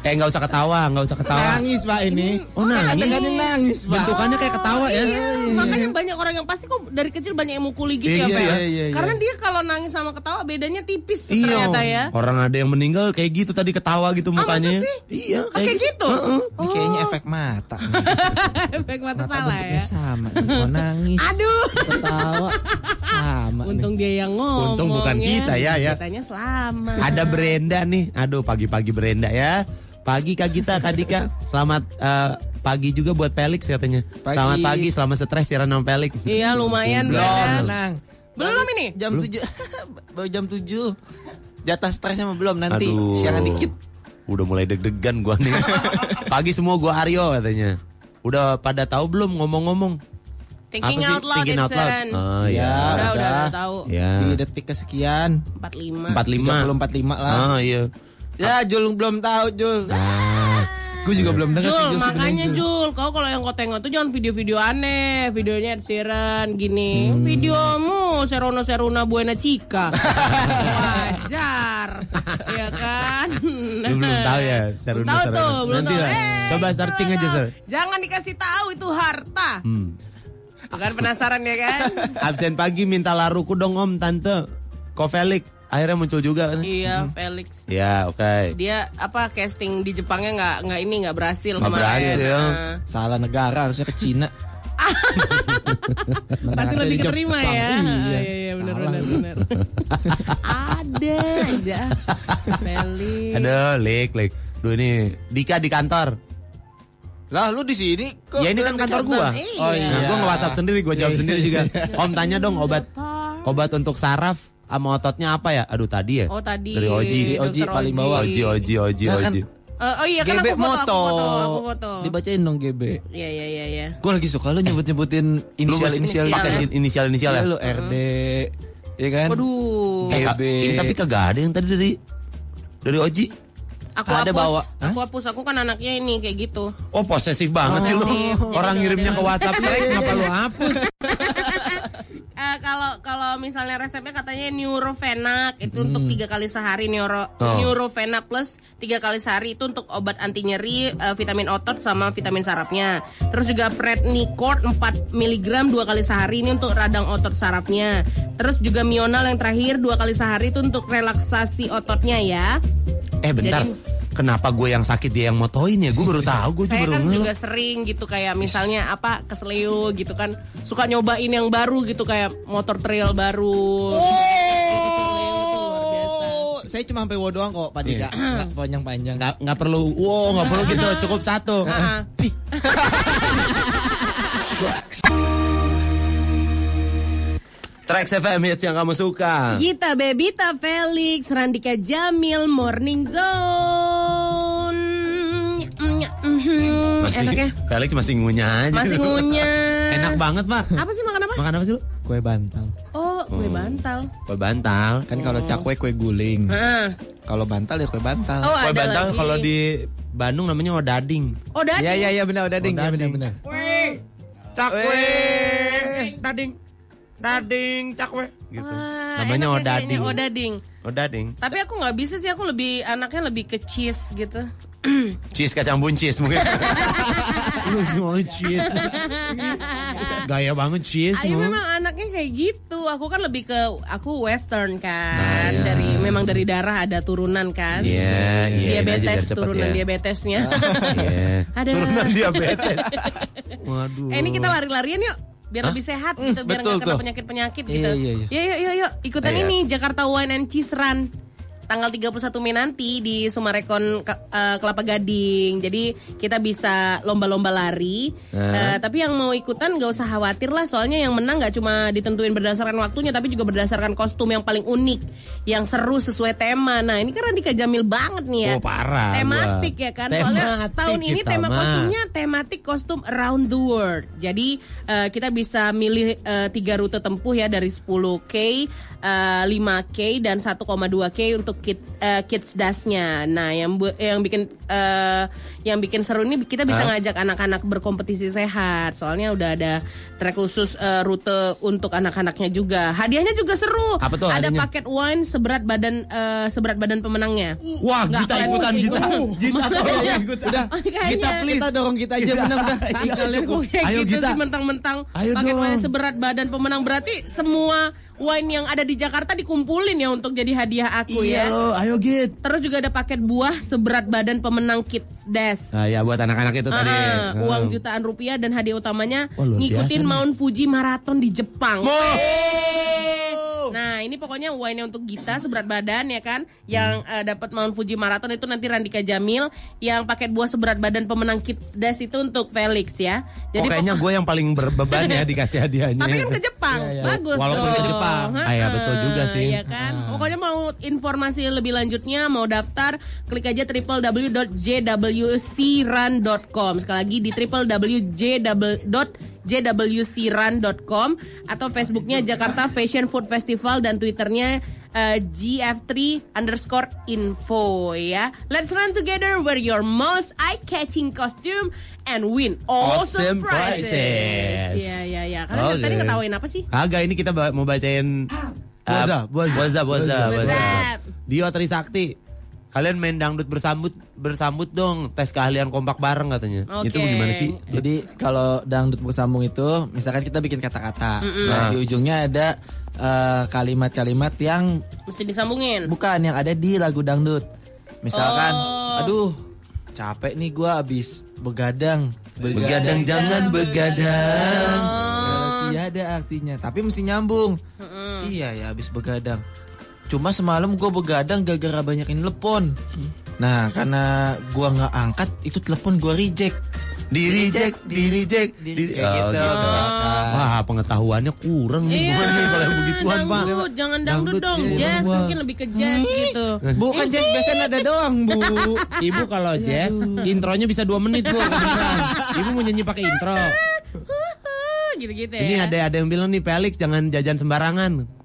Eh nggak usah ketawa, nggak usah ketawa. Nangis pak ini. Oh, nangis. Ada yang nangis pak. Bentukannya kayak ketawa ya. Iya, makanya banyak orang yang pasti kok dari kecil banyak yang mukuli gitu Iya, ya, gitu Pak. ya. Iya, iya, iya. Karena dia kalau nangis sama ketawa bedanya tipis Iya. ternyata ya. Orang ada yang meninggal kayak gitu tadi ketawa gitu Ah, mukanya. masa sih? Iya, Ah, kayak gitu. Heeh. Ini kayaknya efek mata. Efek mata Mata salah ya. sama. Mau nangis. Aduh. Ketawa. Sama. nih. Untung dia yang ngomong. Untung bukan kita ya, ya. Katanya selamat. Ada Brenda nih. Aduh, pagi-pagi Brenda ya. Pagi Kak Gita, Kak Dika. Selamat eh, pagi juga buat Felix katanya. Pagi. Selamat pagi, selamat stres siaran sama Felix. Iya lumayan Belum, Brenda. tenang. Belum ini? Jam 7. Baru jam 7. Jatah stresnya mah belum nanti. Aduh. Siaran dikit. Udah mulai deg-degan gua nih. pagi semua gua Aryo katanya. Udah pada tahu belum ngomong-ngomong? Thinking Apa out loud, Thinking out loud. Oh Ya, ya. Udah, udah, udah. udah tahu. Ya. Di detik kesekian. 45. 45. 30 45 lah. Ah iya. Ya Jul belum tahu Jul. Ah. Gue juga belum dengar sih Jul, Jul makanya Jul, kau kalau yang kau tengok tuh jangan video-video aneh, videonya Ed Sheeran gini. Hmm. Videomu Serono Seruna Buena Chica. Wajar. ya kan? Lu belum tahu ya, Seruna Tahu Seruna. tuh, belum Nanti tahu. lah. Eh, Coba searching aja. Sir. Jangan dikasih tahu itu harta. Hmm. Bukan penasaran ya kan? Absen pagi minta laruku dong om tante. Ko Felix akhirnya muncul juga. iya, Felix. Ya oke. Dia apa casting di Jepangnya nggak nggak ini nggak berhasil Nggak kemarin. berhasil. Nah. Salah negara harusnya ke Cina. Pasti lebih keterima Jepang. ya. Iya, iya, iya benar Salah. benar benar. ada, ada. Felix. Aduh, lik, lik. Duh ini Dika di kantor. Lah lu di sini kok? Ya ini kan kantor gua. Iya. Oh, iya. Nah, gua nge-WhatsApp sendiri, gua jawab Iya, sendiri iya, juga. iya. Om tanya dong obat obat untuk saraf sama ototnya apa ya? Aduh tadi ya. Oh tadi. Dari Oji. Oji Dokter paling bawah. Oji, Oji, Oji, Nah, kan Oji. Eh, oh iya kan GB aku foto, moto. aku foto, aku foto. Dibacain dong GB. Iya iya iya iya. Gue lagi suka lu nyebut-nyebutin inisial-inisial Inisial. Pakai in- inisial-inisial ya. Iya lu RD. Ya kan? Waduh. Eh, GB. ini tapi kagak ada yang tadi dari dari Oji. Aku Ada hapus. bawa. Aku hapus. Aku kan anaknya ini kayak gitu. Oh posesif banget sih lu. Orang ngirimnya ke WhatsApp ngapa lu hapus? Eh, kalau kalau misalnya resepnya katanya Neurofenac itu untuk tiga kali sehari Neuro Oh. Neurofenac plus tiga kali sehari itu untuk obat anti nyeri, eh, vitamin otot sama vitamin sarafnya. Terus juga Prednicort 4 mg dua kali sehari ini untuk radang otot sarafnya. Terus juga Mional yang terakhir dua kali sehari itu untuk relaksasi ototnya ya. Eh bentar. Jadi- Kenapa gue yang sakit dia yang motoin ya? Gue baru tahu, gue Saya baru kan juga sering gitu kayak misalnya apa keselio gitu kan suka nyobain yang baru gitu kayak motor trail baru. Biasa. Oh, saya cuma sampai wo doang kok Pak Dika. Nggak panjang-panjang. Nggak, nggak perlu, wow nggak perlu gitu, cukup satu. Pih. Trax FM hits yang kamu suka. Gita Bebita Felix Randika Jamil Morning Zone. Masih Masih, efeknya? Felix masih ngunyah aja. Masih ngunyah. Enak banget, Pak. Apa sih makan apa? Makan apa sih lu? Kue bantal. Oh, kue bantal. Kue bantal. Kan kalau cakwe kue guling. Nah. Kalau bantal ya kue bantal. Oh, Kue bantal kalau di Bandung namanya odading. Oh, dading. Iya iya iya benar odading. Oh, Iya, dading. benar benar. Cakwe. Dading. Dading cakwe gitu. Wah, namanya enak ya odading. kayaknya, Odading. Odading. Tapi aku nggak bisa sih, aku lebih anaknya lebih ke cheese gitu. Cheese kacang buncis mungkin. Lu semua cheese. Gaya banget cheese. Ayo memang anaknya kayak gitu. Aku kan lebih ke aku western kan. Nah, iya. Dari memang dari darah ada turunan kan. Iya, iya. diabetes cepet turunan ya. diabetesnya. Iya. Ada. Turunan diabetes. Waduh. eh, ini kita lari-larian yuk. Biar lebih sehat gitu, biar nggak kena penyakit-penyakit Iya, gitu. iya, iya. Yuk, yuk, yuk, yuk. Ikutan Ayo. ini Jakarta Wine and Cheese Run. Tanggal 31 Mei nanti di Sumarekon eh, Kelapa Gading. Jadi kita bisa lomba-lomba lari. Eh, tapi yang mau ikutan gak usah khawatir lah. Soalnya yang menang gak cuma ditentuin berdasarkan waktunya, tapi juga berdasarkan kostum yang paling unik, yang seru sesuai tema. Nah ini kan Randika Jamil banget nih ya. Oh, parah, Tematik gua. ya kan. Soalnya Tematik tahun ini tema mah. kostumnya tematik kostum around the world. Jadi eh, kita bisa milih eh, tiga rute tempuh ya dari 10k, eh, 5k dan 1,2k untuk kit, eh, kids dasnya. Nah, yang bu- yang bikin eh, yang bikin seru ini kita bisa ngajak anak-anak berkompetisi sehat. Soalnya udah ada track khusus eh, rute untuk anak-anaknya juga. Hadiahnya juga seru. Apa tuh Ada hadiahnya? paket wine seberat badan eh, seberat badan pemenangnya. Wah, Nggak kita ikutan ikut. kita. Kita ikut. Udah, kita please. Kita dorong kita aja benar udah. Iya, Ayo kita. mentang-mentang paket wine seberat badan pemenang berarti semua wine yang ada di Jakarta dikumpulin ya untuk jadi hadiah aku Iya ya. lo, ayo git. Terus juga ada paket buah seberat badan pemenang Kids Dash. Nah, ya buat anak-anak itu tadi. Ah, Hmm. uang jutaan rupiah dan hadiah utamanya luar ngikutin. Mount Fuji Marathon di Jepang. Mo. Nah, ini pokoknya wine untuk Gita seberat badan ya kan, yang eh, dapat Mount Fuji Marathon itu nanti Randika Jamil, yang paket buah seberat badan pemenang Kids Dash itu untuk Felix ya. Jadi pok- kayaknya gue yang paling berbeban ya dikasih hadiahnya. Tapi kan ke Jepang, bagus Walaupun dong. ke Jepang. Ah, ya, betul juga sih. Iya kan. Pokoknya mau informasi lebih lanjutnya, mau daftar, klik aja www.jwcrun.com. Sekali lagi di www.jwcrun.com atau Facebooknya Jakarta Fashion Food Festival dan Twitternya eh, GF3 underscore info ya. Let's run together wear your most eye-catching costume and win awesome, Awesome prizes. Iya, iya, iya. Kalian Oke. tadi ngetawain apa sih? Agak ini kita mau bacain Boza, uh, boza. boza, boza, Boza. boza. Dio Trisakti. Kalian main dangdut bersambut bersambut dong tes keahlian kompak bareng katanya. Oke. Itu gimana sih? Jadi kalau dangdut bersambung itu, misalkan kita bikin kata-kata, nah di ujungnya ada eh, kalimat-kalimat yang Mesti disambungin. bukan yang ada di lagu dangdut. Misalkan, Oh. aduh, capek nih gua abis begadang. Begadang jangan begadang. Tiada artinya, tapi mesti nyambung. Iya ya, abis begadang. Cuma semalam gua begadang gara-gara banyakin telepon. Nah, karena gua nggak angkat, itu telepon gua reject. Di reject, di reject, di Kayak gitu, misalkan. Wah, pengetahuannya kurang nih Iya, nih kalau yang begituan, Pak. dangdut, jangan dangdut, Dangdut, dong, iya, jazz gua. mungkin lebih ke jazz gitu. Bukan jazz biasanya ada doang, Bu. Ibu kalau jazz, intronya bisa dua menit bu. Ibu mau nyanyi pakai intro. Gitu-gitu ya. Ini ada ada yang bilang nih Felix jangan jajan sembarangan.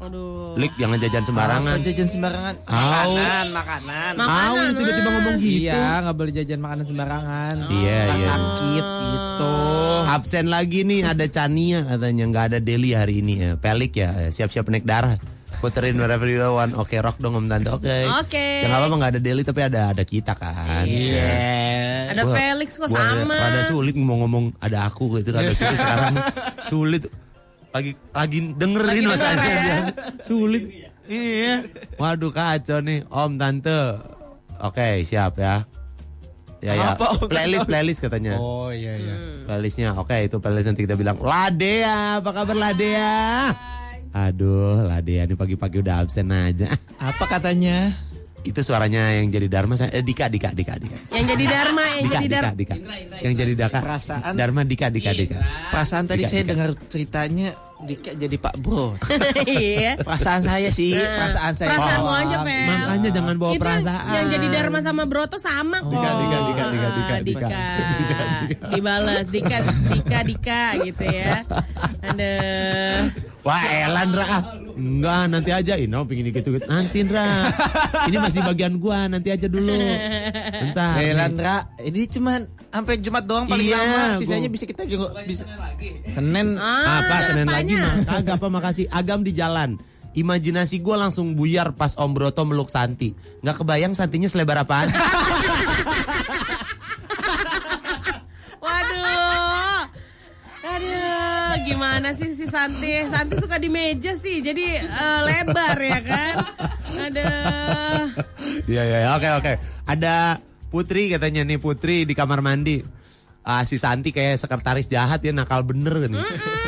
Aduh. Lik jangan jajan sembarangan. Apa jajan sembarangan? Au. Makanan, makanan. Au, lu tiba-tiba ngomong gitu. Iya, nggak boleh jajan makanan sembarangan. Iya, Ntar iya. sakit gitu. Absen lagi nih ada Chania katanya nggak ada Deli hari ini ya. Pelik ya, siap-siap naik darah. Puterin wherever you want. Oke, rock dong Om Tante. Oke. Oke. Ya nggak apa-apa nggak ada Deli tapi ada ada kita kan. Iya. Ada Gua- Felix kok gua sama. Rada sulit mau ngomong ada aku gitu, rada sulit sekarang. Sulit. Lagi lagi dengerin Lagi mas ya. Sulit. Iya. Waduh kacau nih Om Tante. Oke, siap ya. Ya ya. Apa? Playlist playlist katanya. Oh iya iya. Playlistnya oke itu playlist nanti kita bilang Ladea apa kabar Ladea Aduh Ladea nih pagi-pagi udah absen aja Apa katanya? Itu suaranya yang jadi Dharma saya eh, Dika Dika Dika Dika Yang jadi Dharma, yang Dika jadi Dika Dharma. Dika Yang jadi Daka Perasaan- Dharma Dika Dika Dika Perasaan tadi Dika, saya Dika. dengar ceritanya Dika jadi Pak Bro. Iya. Perasaan saya sih, perasaan saya. Perasaanmu Oh, aja, Pel. Makanya jangan bawa Itu perasaan. yang jadi Dharma sama Broto sama kok. Dika, Dika, Dika, Dika, Dika, Ah, Dika. Dika. Dibalas Dika, Dika, Dika gitu ya. Ada Wah Elan Ra Enggak nanti aja. Ino pengen gitu Nanti Ra Ini masih bagian gua. Nanti aja dulu. Bentar. Melandra, ini cuman sampai Jumat doang paling Iya, lama. gua- Sisanya bisa kita juga bisa. Senin. Apa Senin lagi apanya? mah? Kagak apa makasih. Agam di jalan. Imajinasi gua langsung buyar pas Om Broto meluk Santi. Nggak kebayang Santinya selebar apaan Waduh. Aduh, gimana sih si Santi? Santi suka di meja sih, jadi eh, lebar ya kan? Aduh. Iya iya iya. oke oke Ada Putri katanya nih Putri di kamar mandi Ah, si Santi kayak sekretaris jahat ya nakal bener kan.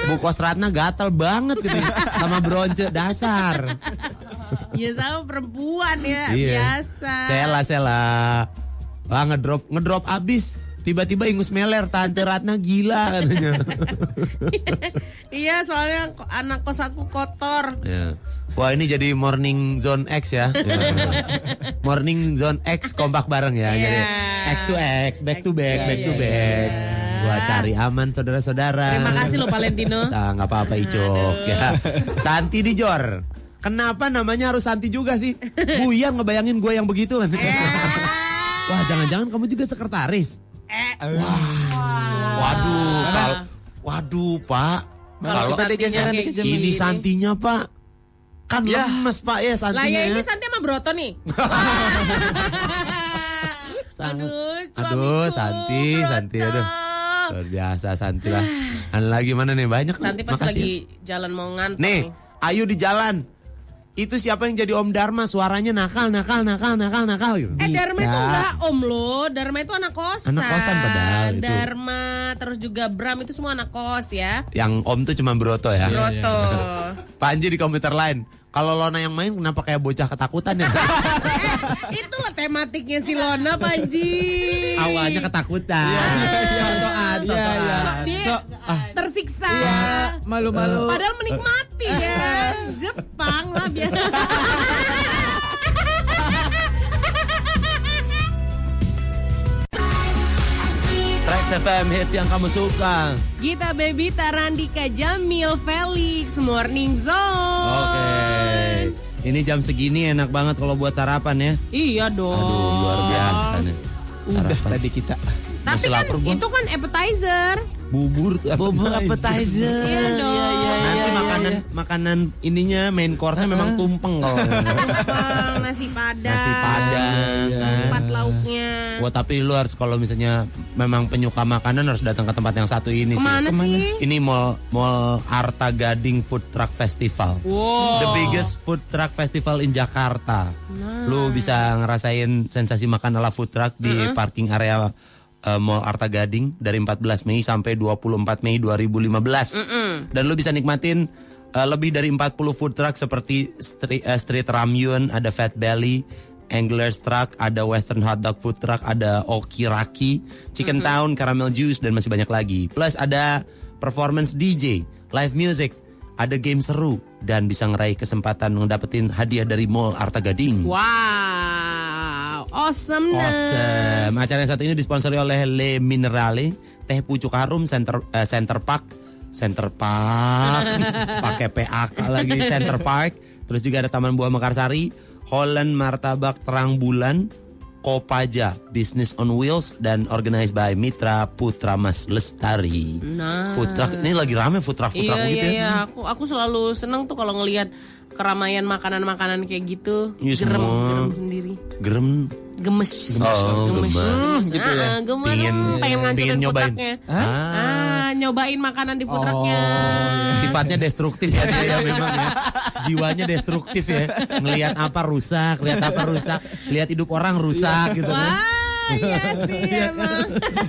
Bu Kos Ratna gatal banget gitu sama bronce dasar. Ya sama perempuan ya, Iya. biasa. Sela sela. Wah ngedrop ngedrop abis. Tiba-tiba ingus meler tante Ratna gila katanya. Iya, soalnya anak kos aku kotor. Ya. Wah ini jadi morning zone X ya. Ya. morning zone X kompak bareng ya. Iya. Jadi X to X, back to back, back to back. Gua cari aman saudara-saudara. Terima kasih loh Valentino. Sa, nggak apa-apa Icok ya. Santi di Jor. Kenapa namanya harus Santi juga sih? Buyar ngebayangin gue yang begitu. Wah jangan-jangan kamu juga sekretaris. Eh, Waduh, kal- waduh Pak. Kalau Kalau Santinya ini. Santinya Pak. Kan lemes Pak ya lah ya ini Santinya. Santi sama Broto nih. Aduh, Aduh, Santi, Broto. Santi, aduh. Luar biasa Santi lah. Ada lagi mana nih banyak. nih. Santi pas Makasih. lagi jalan mau ngantor Nih, nih. Ayu di jalan. Itu siapa yang jadi Om Dharma? Suaranya nakal, nakal, nakal, nakal, nakal gitu. Eh Dharma itu enggak om loh Dharma itu anak kosan Anak kosan padahal itu. Dharma Terus juga Bram itu semua anak kos ya Yang Om tuh cuma Broto ya. Broto Panji di komputer lain. Kalau Lona yang main kenapa kayak bocah ketakutan ya? Eh Itulah tematiknya si Lona Panji Awalnya ketakutan. Sosokan, sosokan. Dia So, tersiksa malu-malu. Padahal menikmati ya Jepang lah biar Trax FM hits yang kamu suka. Gita Baby Tarandika Jamil Felix Morning Zone Oke. Ini jam segini enak banget kalau buat sarapan ya. Iya dong Aduh, luar biasa nih. Udah Sarapan. tadi kita. Tapi Masih kan lapar gua. itu kan appetizer Bubur tuh Bubur appetizer. Iya dong Nanti iya, makanan makanan ininya main course-nya memang tumpeng kalau Tumpeng, nasi padang nasi padang kan. Empat lauknya Wah tapi lu harus kalau misalnya memang penyuka makanan harus datang ke tempat yang satu ini Ke mana sih. sih? Ini mall mall Arta Gading Food Truck Festival. Wow The biggest food truck festival in Jakarta. Lu bisa ngerasain sensasi makan ala food truck di parking area uh, Mall Arta Gading dari 14 Mei sampai 24 Mei 2015. Dan lu bisa nikmatin uh, lebih dari 40 food truck seperti street, uh, street ramyun, ada Fat Belly, Angler's Truck, ada Western Hot Dog Food Truck, ada Okiraki, Chicken Town, Caramel Juice, dan masih banyak lagi. Plus ada performance DJ, live music, ada game seru, dan bisa ngeraih kesempatan ngedapetin hadiah dari Mall Arta Gading. Wow Awesomeness Awesome. Acara yang satu ini disponsori oleh Le Minerale, Teh Pucuk Harum, Center eh, Center Park, Center Park, pakai PAK lagi Center Park. Terus juga ada Taman Buah Mekarsari, Holland Martabak Terang Bulan, Kopaja Business on Wheels dan organized by Mitra Putra Mas Lestari. Nah. Food truck ini lagi rame food truck food Iya truck iya begitu ya. iya aku aku selalu seneng tuh kalau ngelihat keramaian makanan-makanan kayak gitu Iya, gerem semua. gerem sendiri Gerem. gemes Oh, gemes. gitu ya gemes Pingin, Hmm, pengen ngancurin nyobain. Ah. ah nyobain makanan di food trucknya Sifatnya destruktif ya dia ya memang ya. Jiwanya destruktif ya. Ngelihat apa rusak, lihat apa rusak, lihat hidup orang rusak gitu kan. Wah, iya sih emang.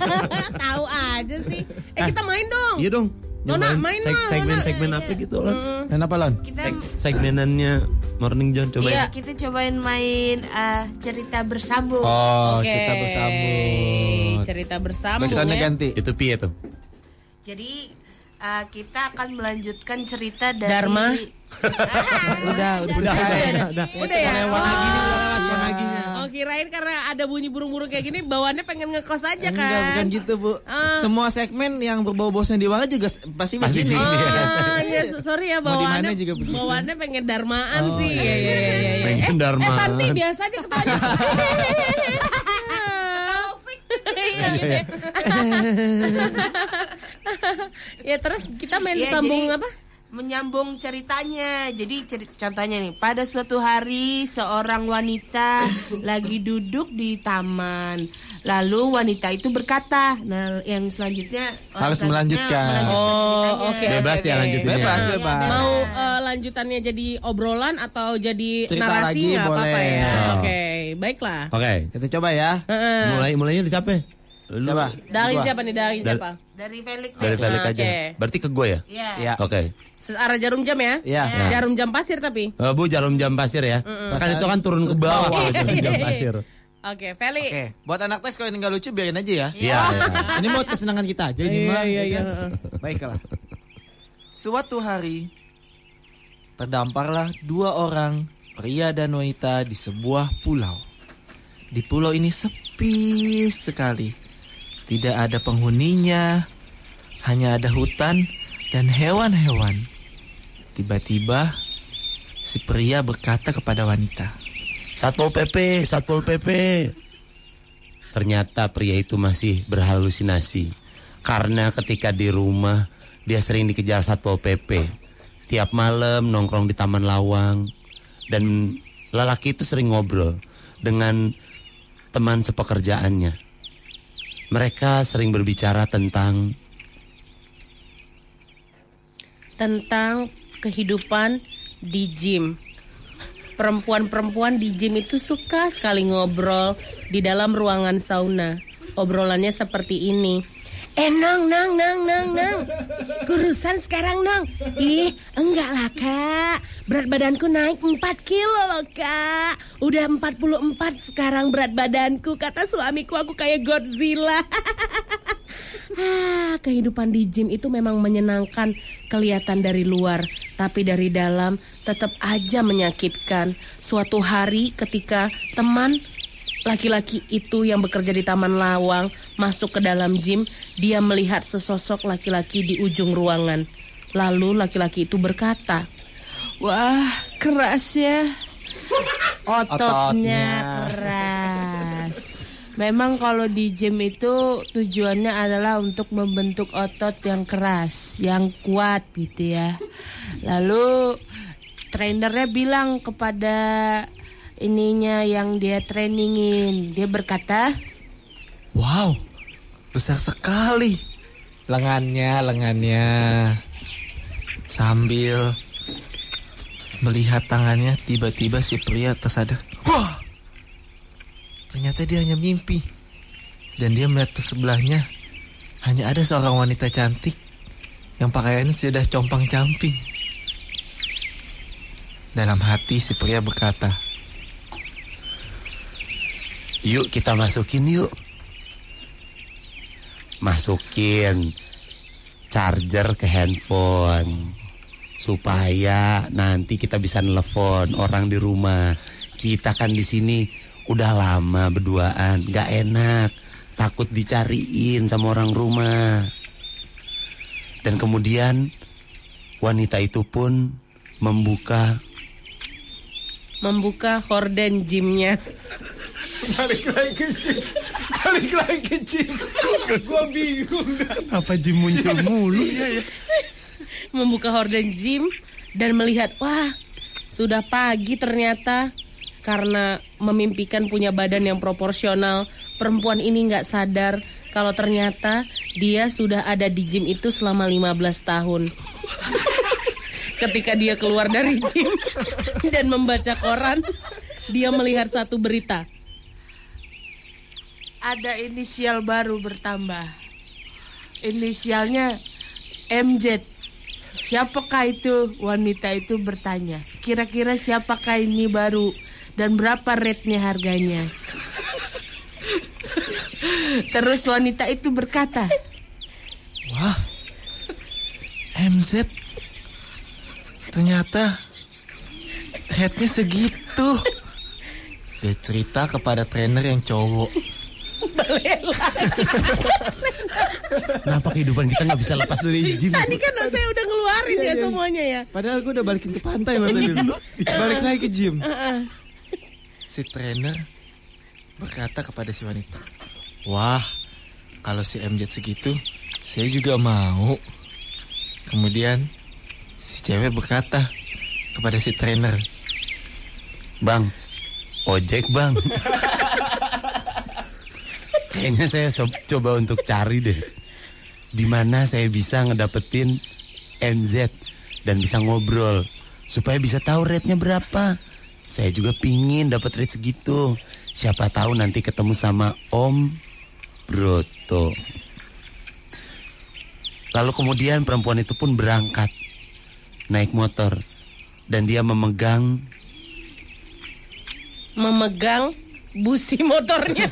Tahu aja sih. Eh kita main dong. Iya dong. Nona, main seg- mah, Segmen-segmen Nona. apa gitu loh. Dan apa Lon? Kita Seg- segmenannya Morning John coba Iya, kita cobain main eh, cerita bersambung. Oh, Oke. kita bersambut. Cerita bersambung Backsoundnya ya. ganti. Itu piye tuh? Jadi Eh, kita akan melanjutkan cerita dari Dharma. Udah, udah, Udah, udah, udah, udah. Udah ya? Lewat lagi nih, lewat paginya. Oh kirain karena ada bunyi burung-burung kayak gini bawaannya pengen ngekos aja kan? Enggak, bukan gitu, Bu. Ah. Semua segmen yang berbau-bau sandiwara juga s- pasti Pasti begini. begini. Ah, ya, sorry ya di bawaannya juga begitu. bawaannya pengen darmaan Oh, sih. iya, Ya, ya, ya, ya, ya. Pengen Eh, darmaan. Eh, Santi biasa aja ketanya. ya terus kita main Iya, sambung jadi apa? Menyambung ceritanya. Jadi ceri- contohnya nih, pada suatu hari seorang wanita lagi duduk di taman. Lalu wanita itu berkata, nah yang selanjutnya Harus selanjutnya melanjutkan. melanjutkan Oh, oke. Bebas oke, ya oke. lanjutinnya. Bebas, Iya, bebas. bebas. Mau eh, lanjutannya jadi obrolan atau jadi Cerita narasi lagi nggak apa-apa boleh. ya? Oh. Oke, baiklah. Oke. Kita coba ya. Heeh. Mulai mulainya di siapa? Lu. Siapa? Dari Gua. siapa nih? Dari siapa? Dari Felix. Dari Felix Oke. aja. Berarti ke gue ya? Iya. Ya. Oke. Searah jarum jam ya? Iya. Jarum jam pasir tapi. Eh, Bu jarum jam pasir ya. Kan itu kan turun ke bawah kalau jarum jam pasir. Oke, Feli. Oke, buat anak tes kalau ini nggak lucu biarin aja ya. Iya. iya. Ini buat kesenangan kita aja ini Iya, mah. iya, ya iya. kan? Baiklah. Suatu hari terdamparlah dua orang pria dan wanita di sebuah pulau. Di pulau ini sepi sekali. Tidak ada penghuninya, hanya ada hutan dan hewan-hewan. Tiba-tiba si pria berkata kepada wanita, Satpol PP, Satpol PP. Ternyata pria itu masih berhalusinasi. Karena ketika di rumah dia sering dikejar Satpol PP. Tiap malam nongkrong di Taman Lawang dan lelaki itu sering ngobrol dengan teman sepekerjaannya. Mereka sering berbicara tentang Tentang kehidupan di gym. Perempuan-perempuan di gym itu suka sekali ngobrol di dalam ruangan sauna. Obrolannya seperti ini. Eh nong nong nong nong nong Kurusan sekarang nong Ih enggak lah kak. Berat badanku naik 4 kilo loh kak. Udah 44 sekarang berat badanku. Kata suamiku aku kayak Godzilla. Ah, kehidupan di gym itu memang menyenangkan kelihatan dari luar, tapi dari dalam tetap aja menyakitkan. Suatu hari ketika teman laki-laki itu yang bekerja di Taman Lawang masuk ke dalam gym, dia melihat sesosok laki-laki di ujung ruangan. Lalu laki-laki itu berkata, Wah, keras ya. Ototnya, keras. Memang kalau di gym itu tujuannya adalah untuk membentuk otot yang keras, yang kuat gitu ya. Lalu trainernya bilang kepada ininya yang dia trainingin, dia berkata, Wow, besar sekali. Lengannya, lengannya. Sambil melihat tangannya, tiba-tiba si pria tersadar. Wah, ternyata dia hanya mimpi. Dan dia melihat ke sebelahnya, hanya ada seorang wanita cantik yang pakaiannya sudah compang-camping. Dalam hati si pria berkata, Yuk kita masukin yuk. Masukin charger ke handphone supaya nanti kita bisa nelfon orang di rumah. Kita kan di sini udah lama berduaan, nggak enak, takut dicariin sama orang rumah. Dan kemudian wanita itu pun membuka membuka horden gymnya. balik lagi ke gym, balik lagi ke gym. Gua bingung. apa Jim muncul mulu ya ya. membuka horden gym dan melihat wah sudah pagi ternyata karena memimpikan punya badan yang proporsional perempuan ini nggak sadar kalau ternyata dia sudah ada di gym itu selama 15 tahun ketika dia keluar dari gym dan membaca koran dia melihat satu berita ada inisial baru bertambah. Inisialnya MZ. Siapakah itu? Wanita itu bertanya. Kira-kira siapakah ini baru dan berapa rate-nya harganya? Terus wanita itu berkata, Wah, MZ. Ternyata headnya segitu. Dia cerita kepada trainer yang cowok. Kenapa kehidupan kita nggak bisa lepas dari gym? Tadi kan saya udah ngeluarin ya semuanya ya. Padahal gue udah balikin ke pantai loh tadi. Balik lagi ke gym. Si trainer berkata kepada si wanita, Wah, kalau si MJ segitu, saya juga mau. Kemudian si cewek berkata kepada si trainer, Bang, ojek bang. Kayaknya saya so- coba untuk cari deh. Di mana saya bisa ngedapetin MZ dan bisa ngobrol supaya bisa tahu rate-nya berapa. Saya juga pingin dapat rate segitu. Siapa tahu nanti ketemu sama Om Broto. Lalu kemudian perempuan itu pun berangkat naik motor dan dia memegang Memegang busi motornya.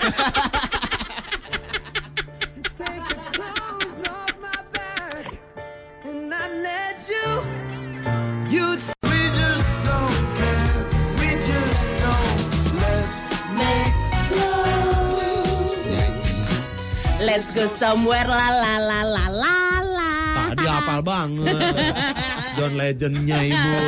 And I let you. You we just don't care. We just don't. Let's make Let's go somewhere la la la la la la. Tadi hafal banget. John Legendnya ibu.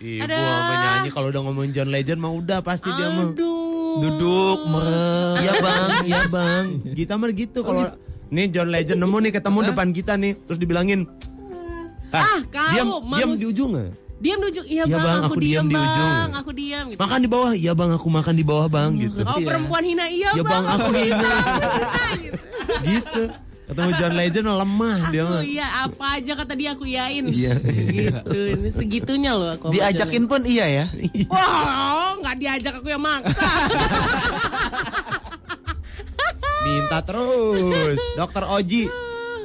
Ibu Aduh. apa nyanyi kalau udah ngomongin John Legend mah udah pasti dia mah. Aduh. Duduk merem. Iya bang, iya bang. Kita mah gitu kalau nih John Legend nemu nih ketemu depan kita nih terus dibilangin Ah, kau, diam, manus- diam di ujung nggak? Diam di ujung. Iya Iya, bang, Bang, aku, aku diam diam di bang. ujung. Aku diam. Gitu. Makan di bawah, iya bang aku makan di bawah bang gitu. Oh perempuan hina iya Iya bang. bang aku ini. gitu. Ketemu John Legend lemah dia mah. iya apa aja kata dia aku iyain. Iya. Gitu. Ini segitunya loh aku. diajakin pun iya ya. Wah, nggak diajak aku yang maksa. Minta terus. Dokter Oji.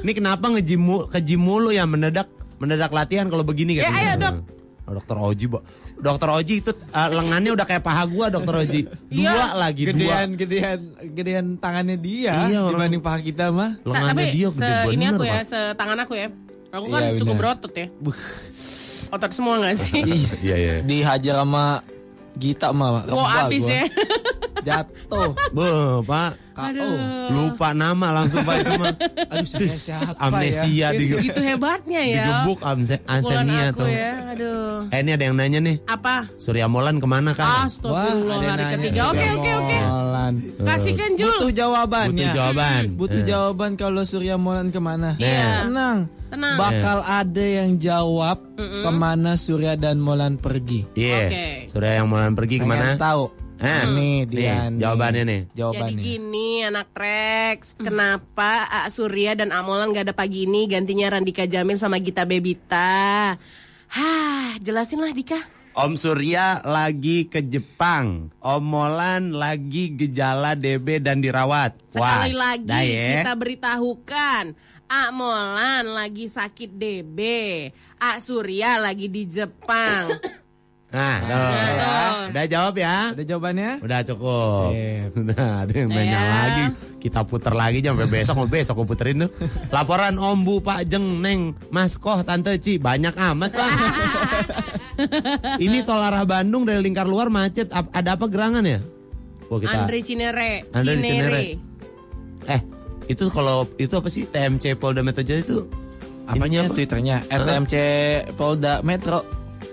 Ini kenapa ngejim mu- ke gym mulu ya mendadak mendadak latihan kalau begini Ya, kan? ayo, Dok. Dokter Oji. Dokter Oji itu uh, lengannya udah kayak paha gua, Dokter Oji. Iya. Dua lagi, Gedean, dua. gedean, gedean tangannya dia Iya, orang- dibanding paha kita mah. Lengannya tapi dia se gede ini bener, aku ya, Pak. setangan aku ya. Aku kan Iya, cukup benar. berotot ya. Otot semua gak sih? Iya, iya. Dihajar sama Gita mah. Rebah habis gua. ya. Jatuh. Be, Pak. Aduh. Lupa nama langsung Pak itu mah. Aduh, siapa amnesia ya? di, Segitu hebatnya ya. digebuk aku tuh. ya. Aduh. Eh ini ada yang nanya nih. Apa? Surya Molan ke mana kan? Astagfirullah hari ketiga. Oke oke oke. Molan. Kasihkan Jul. Butuh jawabannya. Butuh jawaban. Butuh Eh. jawaban kalau Surya Molan ke mana. Iya. Tenang. Tenang. Bakal ada yang jawab ke mana Surya dan Molan pergi. Iya. Oke. Surya yang Molan pergi ke mana? Pengen tahu. Eh, Nih nih, dia nih. jawabannya nih. Jadi Jawabannya. gini anak Rex, kenapa A Surya dan Amolan gak ada pagi ini gantinya Randika Jamil sama Gita Bebita? Hah, jelasin lah Dika. Om Surya lagi ke Jepang. Om Molan lagi gejala DB dan dirawat. Sekali Wah, lagi dah ya. kita beritahukan A Molan lagi sakit DB, A Surya lagi di Jepang. Nah, tuh, Nah, ya. udah jawab ya. Ada jawabannya? Udah cukup. Sip. Udah ada yang nanya Ya. lagi. Kita puter lagi sampai besok mau besok aku puterin tuh. Laporan Om Bu Pak Jeng Neng Mas Koh Tante Ci banyak amat Bang. Ini tol arah Bandung dari lingkar luar macet. Ada apa gerangan ya? Wah, kita Andre Cinere, Andre Cinere. Cinere. Eh, itu kalau itu apa sih TMC Polda Metro Jaya itu? Apanya Ininya apa? Twitternya? RTMC Polda Metro.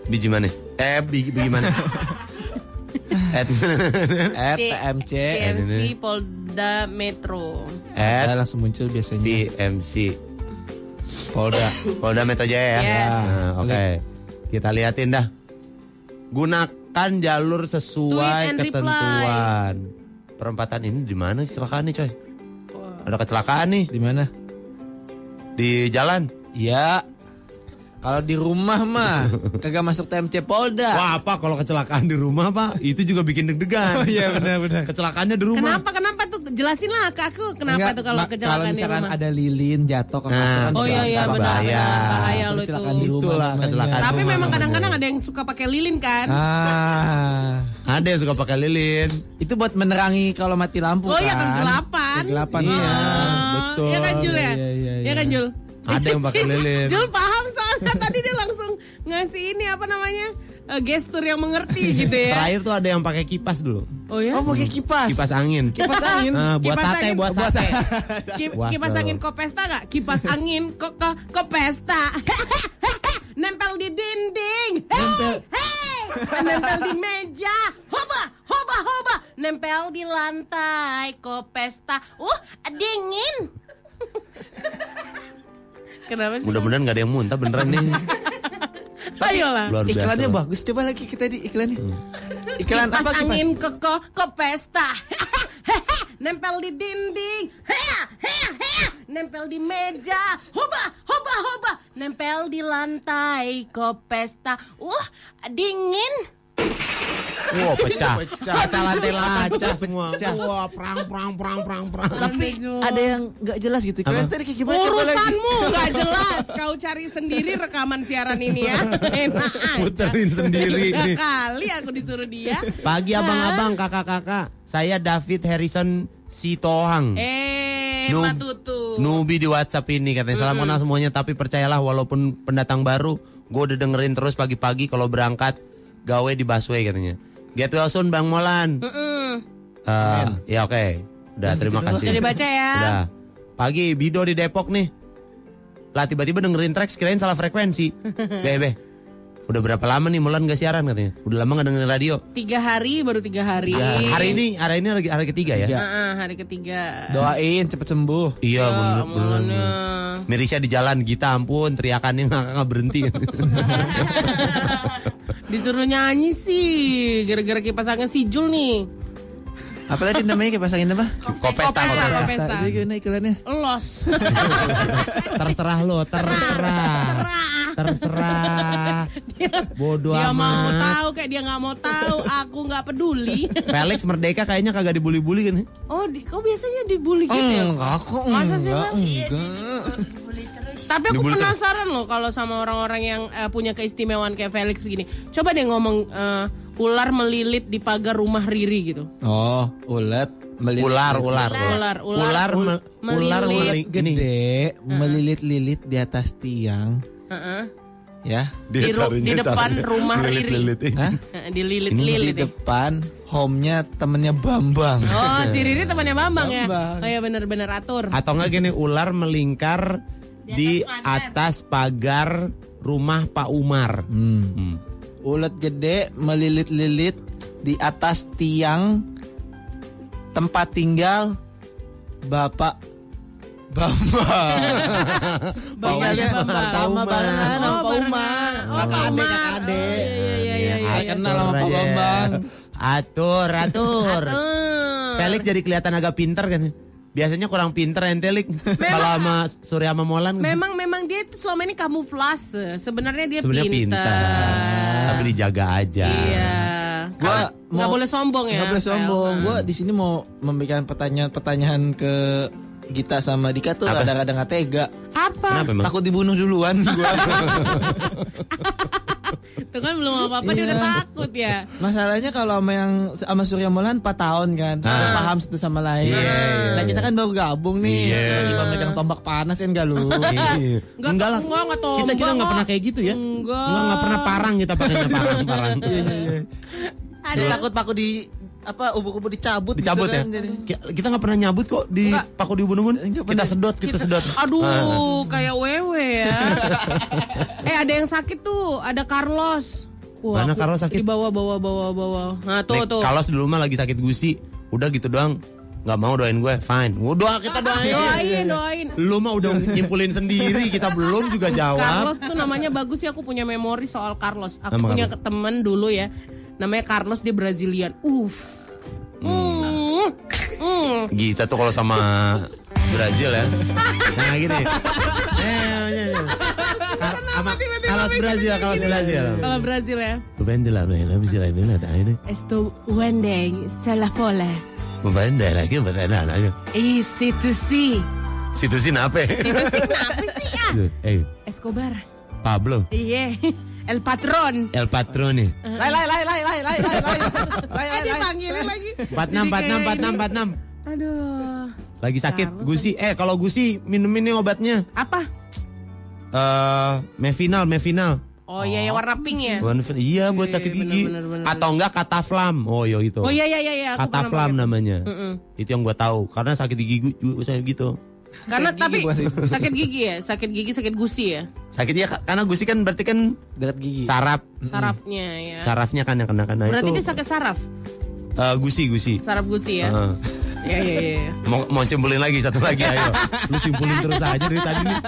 Biji mana? Eh, biji, biji mana? At, RTMC. TMC Polda Metro. at Ada langsung muncul biasanya. TMC Polda. Polda Metro Jaya ya. Yes. Nah, Oke. Kita liatin dah. Gunakan jalur sesuai ketentuan. Perempatan ini di mana kecelakaan nih, coy? Ada kecelakaan nih Di mana? di jalan. Ya. Kalau di rumah mah kagak masuk TMC Polda. Wah, apa kalau kecelakaan di rumah, Pak? Itu juga bikin deg-degan. Oh, iya, benar, benar. Kecelakaannya di rumah. Kenapa kenapa tuh jelasin lah ke aku kenapa Enggak, tuh kalau kecelakaan kalau di misalkan rumah? ada lilin jatuh ke Nah, kasur kan Oh iya iya kecelakaan. benar bahaya. benar bahaya lo itu. Kecelakaan di rumah Itulah namanya. kecelakaan. Tapi rumah memang kadang-kadang ada yang suka pakai lilin kan? Ah, Ada yang suka pakai lilin. itu buat menerangi kalau mati lampu Oh kan. iya kegelapan. Kegelapan. Iya, Oh, betul. Iya kan Jul ya? Iya, iya, Iya iya. kan Jul? Ada yang pakai lilin. Jul paham soalnya tadi dia langsung ngasih ini apa namanya eh, gestur yang mengerti gitu ya. Terakhir tuh ada yang pakai kipas dulu. Oh ya? Oh pakai kipas. Kipas angin. Kipas angin. Ah, buat Kipas sate, angin. buat sate. Kipas angin kok pesta gak? Kipas angin kok kok kok pesta. Nempel di dinding. Hey, hey. Nempel di meja. Hoba, hoba, hoba. Nempel di lantai. Kok pesta. Uh, dingin. Kenapa sih? Mudah-mudahan nggak ada yang muntah beneran nih. Ayolah. Luar biasa. Iklannya bagus. Coba lagi kita di iklannya. Iklan kipas apa kipas? angin ke ke ke pesta. Nempel di dinding. Hea, hea, hea. Nempel di meja. Hoba, hoba, hoba. Nempel di lantai ke pesta. Uh, dingin. Wow, pecah. Kaca lantai kaca semua. Wah, perang perang perang perang perang. Tapi ada yang nggak jelas gitu. Kalian tadi kayak gimana? Coba lagi. Urusanmu nggak jelas. Kau cari sendiri rekaman siaran ini ya. Enak aja. Puterin sendiri Tiga kali aku disuruh dia. Pagi abang-abang, kakak-kakak. Saya David Harrison Sitohang. Eh, Nub- Matutu. Nubi di WhatsApp ini katanya salam kenal semuanya tapi percayalah walaupun pendatang baru gue udah dengerin terus pagi-pagi kalau berangkat gawe di busway katanya. Get well soon Bang Molan. Mm-mm. Eh, ya oke. Udah terima kasih. Udah dibaca ya. Udah. Pagi Bido di Depok nih. Lah tiba-tiba dengerin track kirain salah frekuensi. Beh beh. Udah berapa lama nih Molan gak siaran katanya? Udah lama gak dengerin radio. Tiga hari baru tiga hari. Hari ini hari ini hari, hari ketiga ya? Ah, hari ketiga. Doain cepet sembuh. Iya bener, bener, bener. Mirisya di jalan Gita ampun teriakannya nggak nggak berhenti. Disuruh nyanyi sih gara-gara kipas angin si Jul nih. Apa tadi namanya kipas angin apa? Kopesta, Kopesta, kopesta. Jadi gimana iklannya? Los. Terserah lo, terserah. Terserah. Bodoh dia mau amat. tahu kayak dia nggak mau tahu. Aku nggak peduli. Felix Merdeka kayaknya kagak dibully-bully kan? oh, di, kok biasanya dibully gitu ya? Enggak kok, Masa sih, enggak, Bang? enggak. Tapi aku Dibully terus. penasaran loh kalau sama orang-orang yang eh, punya keistimewaan kayak Felix gini. Coba deh ngomong eh, ular melilit di pagar rumah Riri gitu. Oh, ulet melilit Ular, ular, Ular, ular, ular, me- melilit. ular meli- ini. gede melilit-lilit di atas tiang, Heeh. ya. Di, ru- di depan rumah Riri. Hah? Heeh, Di Dililit-lilit. ya. depan home-nya temennya Bambang. Oh, si Riri temannya Bambang, ya. Bambang. Oh ya bener-bener atur. Atau enggak gini ular melingkar di atas pagar rumah Pak Umar. Hmm. Hmm. Ulet gede melilit-lilit di atas tiang tempat tinggal Bapak Bambang. Bapaknya Bambang. sama barengan sama Pak. Oh, Kakak adek, kakak adek. Iya, iya, iya, iya, Saya iya. kenal sama Pak aja. Bambang. Atur, atur. Felix jadi kelihatan agak pinter kan? Biasanya kurang pinter entelik. Kalau sama Surya sama Molan kan? Memang memang dia itu selama ini kamuflase. Sebenarnya dia sebenarnya pintar. pintar. Tapi dijaga aja. Iya. Gua nggak mau- boleh sombong ya. Nggak boleh sombong. Gue di sini mau memberikan pertanyaan-pertanyaan ke Gita sama Dika tuh Apa? kadang-kadang nggak tega. Apa? Kenapa? Takut dibunuh duluan gua. Itu kan belum apa-apa dia udah Iya. takut ya. Masalahnya kalau sama yang sama Surya Molan 4 tahun kan, udah paham satu sama lain. Nah kita kan baru gabung nih, Iya. tiba-tiba megang tombak panas kan gak lu. Iya. Nggak, Enggak lah. enggak, enggak tombak, kita kita nggak kok. pernah kayak gitu ya. Enggak. Enggak nggak pernah parang kita pakainya parang parang. Ada takut paku di apa ubuk-ubuk dicabut, Dicabut gitu ya. kan, jadi. Ki- Kita nggak pernah nyabut kok di Enggak. paku di ubun-ubun. Kita sedot, kita sedot. Aduh, kayak wewe ya. eh ada yang sakit tuh, ada Carlos. Mana aku Carlos sakit? Di bawah, bawah, bawah, bawah. Nah tuh Nih, tuh. Kalau dulu mah lagi sakit gusi, udah gitu doang. Nggak mau doain gue, fine. Udah kita doain. Doain, doain. Lu mah udah nyimpulin sendiri, kita belum juga jawab. Carlos tuh namanya bagus ya aku punya memori soal Carlos. Aku Nama punya apa? temen dulu ya. Namanya Carlos dia Brazilian. Uff. Hmm. Hmm. Gita tuh kalau sama Brazil ya. Nah gini. Eh, sama kalau Brazil, kalau Brazil. Kalau Brazil ya. Vendela, vendela, bisa lah, vendela, dah ini. Esto wendeng la fola. Vendela lagi, vendela, aja. Eh, situ sih. Situ sih nape? Situ sih kenapa sih ya? Eh, Escobar. Pablo, Iya. El patron. El Patrone. Lai lai lai lai lai lai lai lai. Lai Eh lai panggilin lagi. 46, 46, 46, 46. Aduh. Lagi sakit, Carlos gusi. Eh, kalau gusi minum ini obatnya. Apa? eh Mevinal, Mevinal. Oh iya yang warna pink ya. Mevinal. Iya buat Iya, sakit bener, gigi. bener, bener, Atau enggak Kataflam. Oh iya itu. Oh iya iya iya iya. Kataflam namanya. Mm-mm. Itu yang gua tahu karena sakit gigi gu- juga saya gitu. Karena Sakit tapi gigi sakit sakit gigi ya, sakit gigi sakit gusi ya. Sakitnya ka- karena gusi kan berarti kan Dekat gigi. saraf. Sarafnya ya. Sarafnya kan yang kena kena Berarti itu. dia sakit saraf, eh, gusi gusi. saraf gusi ya. Heeh. Iya iya iya. Mau, mau simpulin lagi satu lagi ayo. Lu simpulin terus aja dari tadi nih.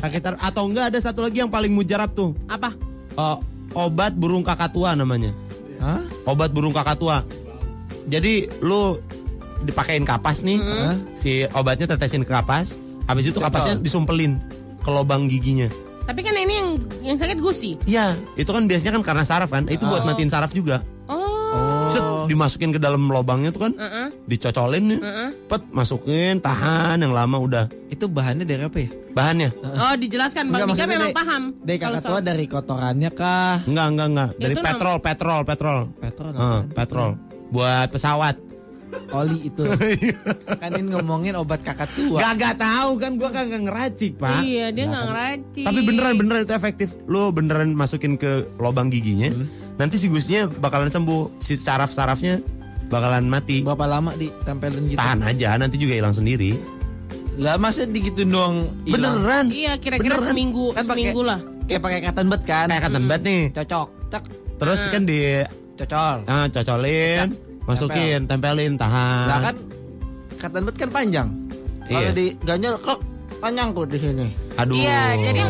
Sakit saraf atau enggak ada satu lagi yang paling mujarab tuh. Apa? Eh, obat burung kakatua namanya. Hah? Obat burung kakatua. Jadi lu dipakein kapas nih. Si obatnya tetesin ke kapas. Habis itu kapasnya disumpelin ke lubang giginya. Tapi kan ini yang yang sakit gusi. Iya, itu kan biasanya kan karena saraf kan. Itu buat matiin saraf juga. Oh. Set, dimasukin ke dalam lubangnya tuh kan. Heeh. Dicocolin nih. Heeh. Pet, masukin, tahan yang lama udah. Itu bahannya dari apa ya? Bahannya? Oh dijelaskan Bang Dika memang dari- paham. Dari kakak tua dari kotorannya kah? Enggak, enggak, enggak. Dari Itu petrol, petrol, petrol. Petrol apaan? petrol. Buat pesawat. Oli itu. kan ini ngomongin obat kakak tua. Gak, gak tahu kan gua kagak ngeracik, Pak. Iya dia nggak ngeracik. Tapi beneran beneran itu efektif. Lu beneran masukin ke lubang giginya. Nanti si gusinya bakalan sembuh. Si saraf-sarafnya bakalan mati. Berapa lama ditempelin gitu? Tahan aja, nanti juga hilang sendiri. Lah masa digitu doang? Beneran. Iya kira-kira Beneran. seminggu Kan seminggu lah. Kayak pakai cotton bud kan? Kayak kata bat nih. Cocok. Cek. Terus kan di Cocol. ah, cocolin, masukin, tempelin, tahan. Lah kan cotton bud kan panjang. Kalau Iya. di ganjel kok panjang kok di sini. Aduh. Iya, jadi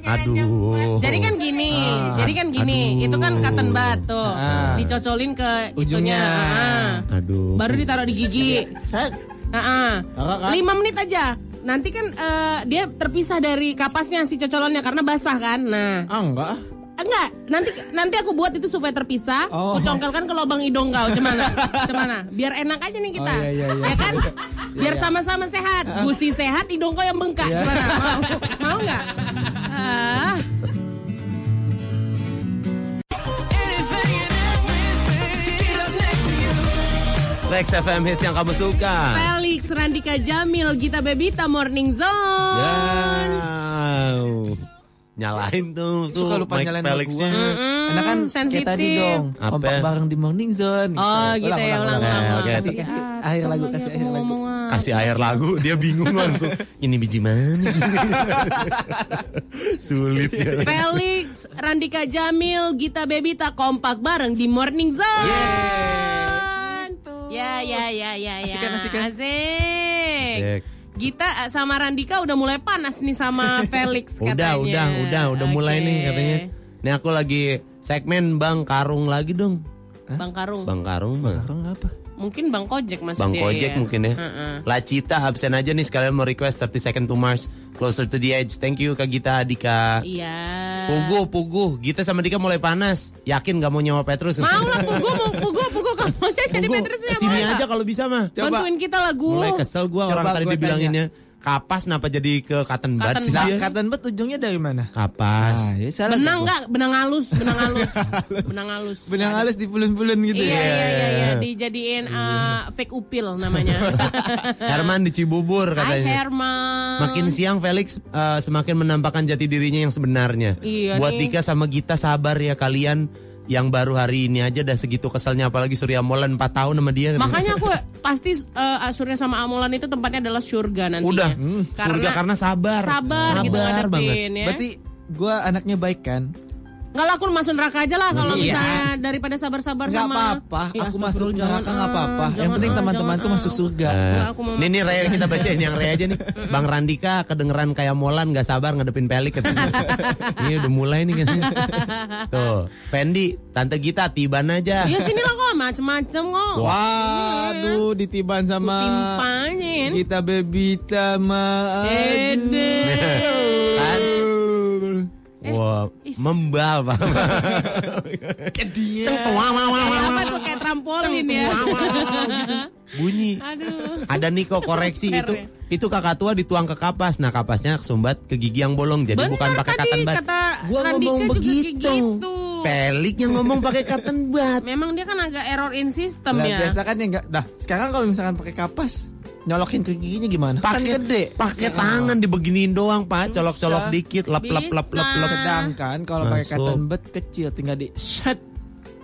Aduh. Jadi kan gini, Ah, jadi kan gini, aduh. itu kan cotton bud tuh, Ah. dicocolin ke Ujungnya. itunya, ah. Aduh. baru ditaruh di gigi. Set. Ah, ah. Kan? lima menit aja. Nanti kan eh, dia terpisah dari kapasnya si cocolonnya karena basah kan. Nah, Ah enggak. Enggak, nanti nanti aku buat itu supaya terpisah. Oh. Aku congkelkan ke lubang hidung kau, cemana? Cemana? Biar enak aja nih kita. Oh, iya, iya, iya. Ya kan? Biar sama-sama sehat. Gusi sehat, hidung kau yang bengkak. Iya. Gimana? Mau? Mau nggak? Ah. Rex FM hits yang kamu suka. Felix Randika Jamil, Gita Bebita Morning Zone. Wow. Nyalain tuh tuh Suka lupa Mike nyalain Felixnya. lagu gua. Karena kan kayak sensitif. tadi dong. Apa? Kompak bareng di morning zone. Oh, gitu ya, ulang, ulang, ulang. Kasih, Oke, kasih Ah, akhir lagu, kasih akhir lagu. Kasih air lagu, dia bingung langsung. Ini biji mana? Sulit ya. Felix Randika Jamil, Gita Bebita kompak bareng di Morning Zone. Ya, ya, ya, ya, ya. Asikan, asikan. Asik. Gita eh, sama Randika udah mulai panas nih sama Felix katanya. Udah, udah, udah, udah mulai Oke. nih katanya. Nih aku lagi segmen Bang Karung lagi dong. Bang Karung. Bang Karung mah. Bareng apa? Mungkin Bang Kojek maksudnya. Bang Kojek ya. mungkin ya. Heeh. Lacita absen aja nih sekalian mau request 30 second to Mars closer to the edge. Thank you Kak Gita, Dika. Iya. Pugu, Pugu. Gita sama Dika mulai panas. Yakin gak mau nyawa Petrus? Mau lah Pugu, mau Pugu, Pugu kamu aja jadi Petrusnya ke sini mau aja kalau bisa mah. Bantuin kita lagu. Mulai kesel gua Coba orang tadi dibilanginnya kapas kenapa jadi ke cotton bud sih. Nah, dia? cotton bud ujungnya dari mana? Kapas. Ah, ya salah. Benang enggak? Benang halus, benang halus. benang halus. Benang halus di pulun-pulun gitu Iya, ya. iya, iya, iya, dijadiin uh, fake upil namanya. Herman di Cibubur Hai katanya. Herman. Makin siang Felix uh, semakin menampakkan jati dirinya yang sebenarnya. Iya Buat nih. Dika sama Gita sabar ya kalian yang baru hari ini aja udah segitu keselnya apalagi Surya Molan 4 tahun sama dia. Makanya aku pasti uh, Surya sama Amolan itu tempatnya adalah surga nantinya. udah hmm, surga karena sabar. sabar, gitu Sabar ngadepin banget. ya. Berarti gua anaknya baik kan? Nggak lah aku masuk neraka aja lah kalau Iya. misalnya daripada sabar-sabar Enggak sama apa-apa. Ya, Aku masuk neraka enggak apa-apa. Yang penting teman-temanku masuk surga. Nggak, aku mau Nih nih Ray kita bacain yang Ray aja nih. Bang Randika kedengeran kayak Molan gak sabar ngadepin pelik katanya. Ini udah mulai nih katanya. Tuh, Fendi, Tante Gita tiban aja. Iya sini lah kok macem-macem kok. Waduh, ditiban sama Timpanin. kita bebita ma Ede. Kan? Wah, is. membal Pak. Dia. Kayak apa tuh kayak trampolin ya. Bunyi. Aduh. Ada Niko koreksi itu ya? itu kakak tua dituang ke kapas. Nah, kapasnya kesumbat ke gigi yang bolong. Jadi Bener bukan pakai cotton bud. kata Gua Randika ngomong begitu. gitu. Pelik yang ngomong pakai cotton bud. Memang dia kan agak error in system Lah, ya. biasa kan ya enggak. Dah, sekarang kalau misalkan pakai kapas nyolokin ke giginya gimana? kan Pakai gede. Pakai Ya. tangan dibeginiin doang, Pak. Colok-colok dikit, lap lap lap lap lap. Sedangkan kalau pakai cotton bud kecil tinggal di shut.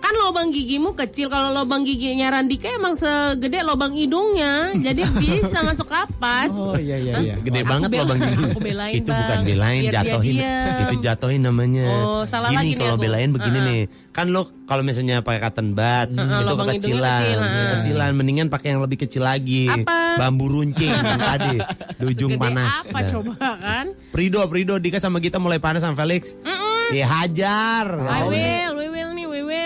Kan lubang gigimu kecil, kalau lubang giginya Randika emang segede lubang hidungnya, jadi bisa masuk kapas. Oh iya iya iya. Gede Aku banget lubang gigi. aku belain, itu Bang. bukan belain, Biar jatohin. Itu jatohin namanya. Oh, salah gini lagi nih kalau aku. belain begini Uh-uh. nih. Kan lo kalau misalnya pakai cotton bud, Uh-uh, itu lubang hidungnya kekecilan. kecil, uh. Kekecilan mendingan pakai yang lebih kecil lagi. Apa? Bambu runcing yang tadi di ujung Segede panas. apa Nah. coba kan? Prido, Prido, Dika sama kita mulai panas sama Felix. Ya hajar. I will,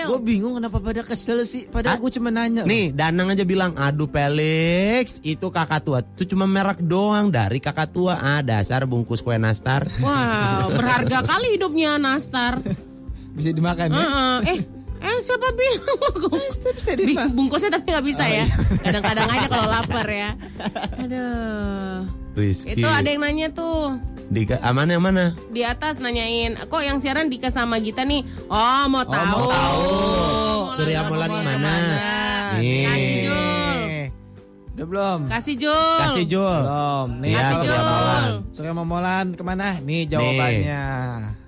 Gue bingung kenapa pada kesel sih. Padahal gue cuma nanya. Nih, Danang aja bilang, aduh Felix, itu kakak tua. Itu cuma merek doang dari kakak tua. Ah, dasar bungkus kue nastar. Wow, berharga kali hidupnya Nastar. bisa dimakan ya. Heeh. Eh, eh siapa bilang? bisa Di- Bungkusnya tapi nggak bisa Oh, ya. iya. Kadang-kadang aja kalau lapar ya. Aduh. Rizky. Itu ada yang nanya tuh Dika, ah, mana yang mana? di atas nanyain, kok yang siaran Dika sama Gita nih? Oh mau tahu. mau tahu. Surya Molan mana? ke mana? Nih. Kasih Jul. Udah belum? Kasih Jul. Kasih Jul. Belum. Nih, Iya, Kasih Surya Jul. Molan. Surya Molan ke mana? Nih jawabannya.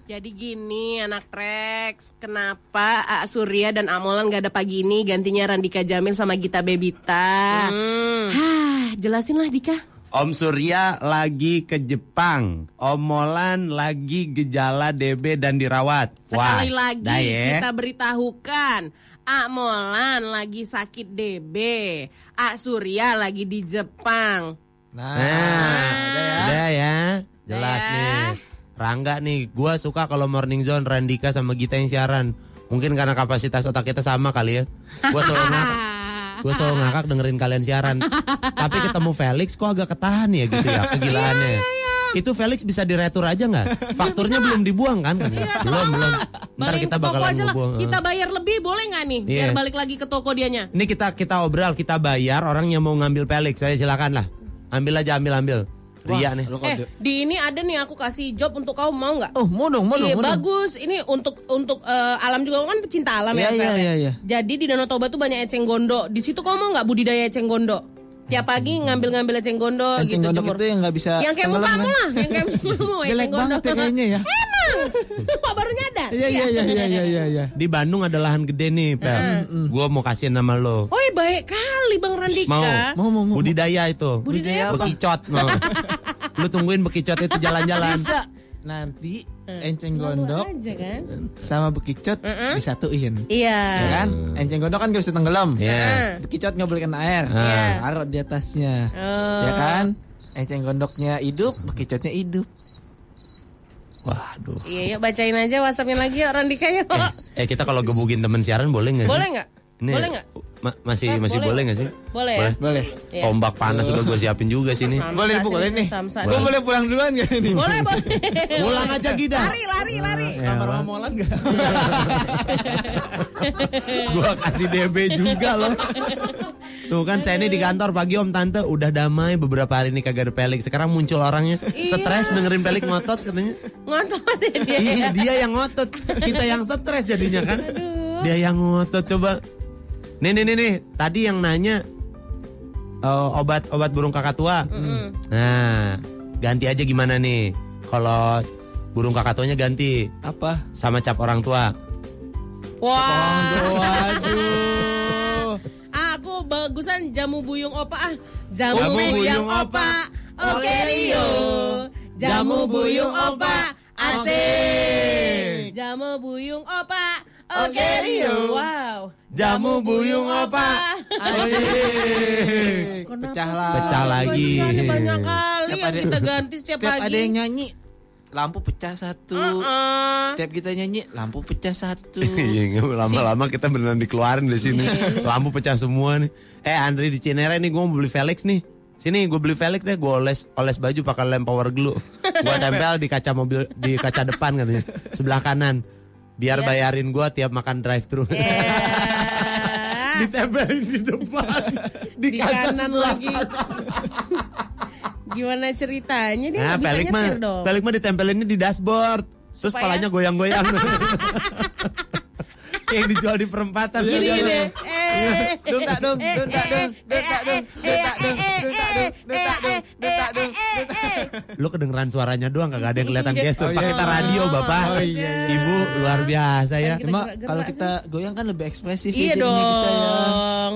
Jadi gini anak Trax, kenapa A Surya dan Amolan gak ada pagi ini gantinya Randika Jamil sama Gita Bebita? Hah, jelasin lah Dika. Om Surya lagi ke Jepang. Om Molan lagi gejala DB dan dirawat. Sekali Wah, lagi dah ya. kita beritahukan A Molan lagi sakit DB, A Surya lagi di Jepang. Nah, Nah, udah ya. udah ya. Jelas ya. nih. Rangga nih, gua suka kalau Morning Zone Randika sama Gita yang siaran. Mungkin karena kapasitas otak kita sama kali ya. Gua selalu gua selalu ngakak dengerin kalian siaran. Tapi ketemu Felix kok agak ketahan ya gitu ya kegilaannya. Itu Felix bisa diretur aja nggak? Fakturnya belum dibuang kan? Belum, belum. Ntar kita bakalan aja lah. Kita bayar lebih boleh nggak nih? Biar Iya. balik lagi ke toko dianya. Ini kita kita obral, kita bayar orang yang mau ngambil Felix. Saya silakan lah. Ambil aja, ambil, ambil. Ria nih. Eh, di- ini ada nih aku kasih job untuk kau mau nggak? Oh, mau dong, mau dong, Iya dong. bagus. Ini untuk untuk eh, alam juga kan pecinta alam Iya, ya. iya, Fel, ya? iya, iya. Jadi di Danau Toba tuh banyak eceng gondo. Di situ kau mau nggak budidaya eceng gondo? Tiap pagi ngambil-ngambil eceng gondo Enceng gitu gondok jemur. itu yang nggak bisa Yang kayak mukamu kan? lah, yang kayak eceng Jelek gondo. banget ya kayaknya ya. Emang. Kok baru nyadar? Iya, iya, iya, iya, iya, iya, iya. Di Bandung ada lahan gede nih, Pel. Gua mau kasih nama lo. Oh baik kali Bang Randika. Mau, Mau, mau, mau. budidaya itu. Budidaya apa? Bekicot mau. Lu tungguin bekicot itu jalan-jalan. Bisa. Nanti enceng Selalu gondok aja kan? sama bekicot disatuin. Iya. Ya kan? Enceng gondok kan gak bisa tenggelam. Iya. Bekicot nggak boleh kena air. Iya. Taruh di atasnya. Oh. Ya kan? Enceng gondoknya hidup, bekicotnya hidup. Waduh. Iya, yuk bacain aja WhatsAppnya lagi yuk Randika yuk. Eh kita kalau gebukin temen siaran boleh nggak sih? Boleh nggak? Ini Boleh nggak? ma- masih Hah, masih boleh boleh nggak? nggak sih? Boleh ya? Boleh. Iya. Tombak panas udah gue siapin juga sini. Samsa Boleh, Bu, sini, boleh nih. Gue nih. boleh pulang duluan gak ini? Boleh, boleh. Pulang aja Gida. Lari, lari, lari. Kamar omolan gak? Gua kasih DB juga loh. Tuh kan saya ini di kantor pagi om tante udah damai beberapa hari ini kagak ada pelik. Sekarang muncul orangnya Iya. stres dengerin pelik ngotot katanya. Ngotot deh dia. Iya dia yang ngotot, kita yang stres jadinya kan. Dia yang ngotot coba. Nih nih nih nih, tadi yang nanya eh, obat obat burung kakak tua. Nah ganti aja gimana nih? Kalau burung kakak tuanya ganti Apa? sama cap orang tua. Wah. Waduh. Aku bagusan jamu buyung opa ah. Jamu, Jamu buyung, buyung opa. Oke Rio. Jamu buyung opa. Asik. Jamu buyung opa. Oke Rio. Wow. Jamu buyung opa. Kenapa Pecah lah. Pecah lagi. Banyak kali Setiap yang kita ganti setiap, Setiap pagi. ada yang nyanyi, lampu pecah satu. Uh-uh. Setiap kita nyanyi, lampu pecah satu. Iya, lama-lama kita beneran dikeluarin dari sini. Lampu pecah semua nih. Eh, Andri di Cinere nih gue mau beli Felix nih. Sini gue beli Felix deh, gue oles oles baju pakai lem power glue. Gue tempel di kaca mobil di kaca depan katanya, sebelah kanan. Biar Iya. bayarin gue tiap makan drive thru. Eh, Ditempelin di depan, di, di kaca kanan lagi. Gimana ceritanya dia Nah, Felix mah. Felix mah ditempelinnya di dashboard. Terus Supaya? palanya goyang-goyang. Kayak yang dijual di perempatan. Gini Iya, gini. iya. Eh, Dong tak dong, dong tak dong, dong tak dong, dong tak dong, dong tak dong, dong tak dong, dong tak dong. Lu kedengeran suaranya doang kagak ada yang kelihatan Iya. gestur. Oh, Pak iya. kita radio Bapak. Oh, iya, iya. Ibu luar biasa ya. Cuma gerak-gerak kalau kita goyang kan lebih ekspresif Iya ya ya. dong.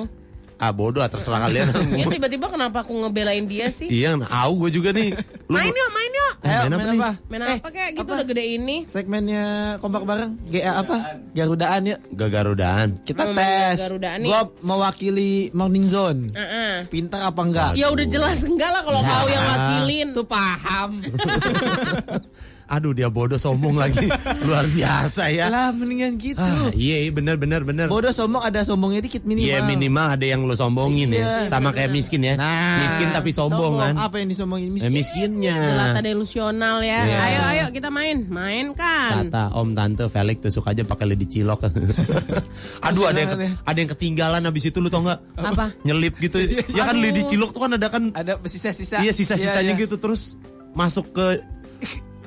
Ah bodoh terserah kalian. Ya tiba-tiba kenapa aku ngebelain dia sih? iya, au gue juga nih. Lu Main yuk, main yuk. Eh, main apa nih? Main Eh, apa kayak gitu apa? udah gede ini? Segmennya kompak bareng GA apa? Garudaan yuk. Gagarudaan. Kita Mau main tes. Garudaan nih. Gua mewakili Morning Zone. Heeh. Pintar apa enggak? Ya udah jelas enggak lah kalau kau yang wakilin. Tuh paham. Aduh dia bodoh sombong lagi. Luar biasa ya. lah mendingan gitu. Ah, iya, iya, bener bener bener. Bodoh sombong ada sombongnya dikit minimal. Iya minimal ada yang lu sombongin Iya, ya. Sama kayak miskin ya. Nah, miskin tapi sombong, kan. Apa yang disombongin Eh, miskin? miskinnya. Jelata delusional ya. Iya. Ayo ayo kita main. Main kan. Kata om tante Felix tusuk aja pakai lidi cilok. Aduh ada yang ya. ada yang ketinggalan habis itu lu tau nggak? Apa? Nyelip gitu. ya kan lidi cilok tuh kan ada kan Ada sisa-sisa. iya sisa-sisanya Iya, iya. gitu terus masuk ke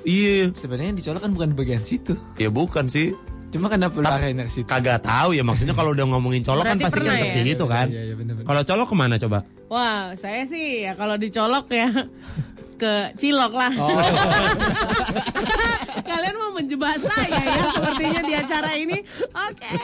Iya, Sebenarnya yang dicolok kan bukan bagian situ. ya bukan sih. Cuma kenapa lu arahin ke situ? Kagak tahu ya maksudnya kalau udah ngomongin colok kan pasti kan ke ya? situ kan. Iya, iya. Kalau colok ke mana coba? Wah, saya sih ya kalau dicolok ya ke Cilok lah. Oh. Kalian mau menjebak saya ya sepertinya di acara ini. Oke,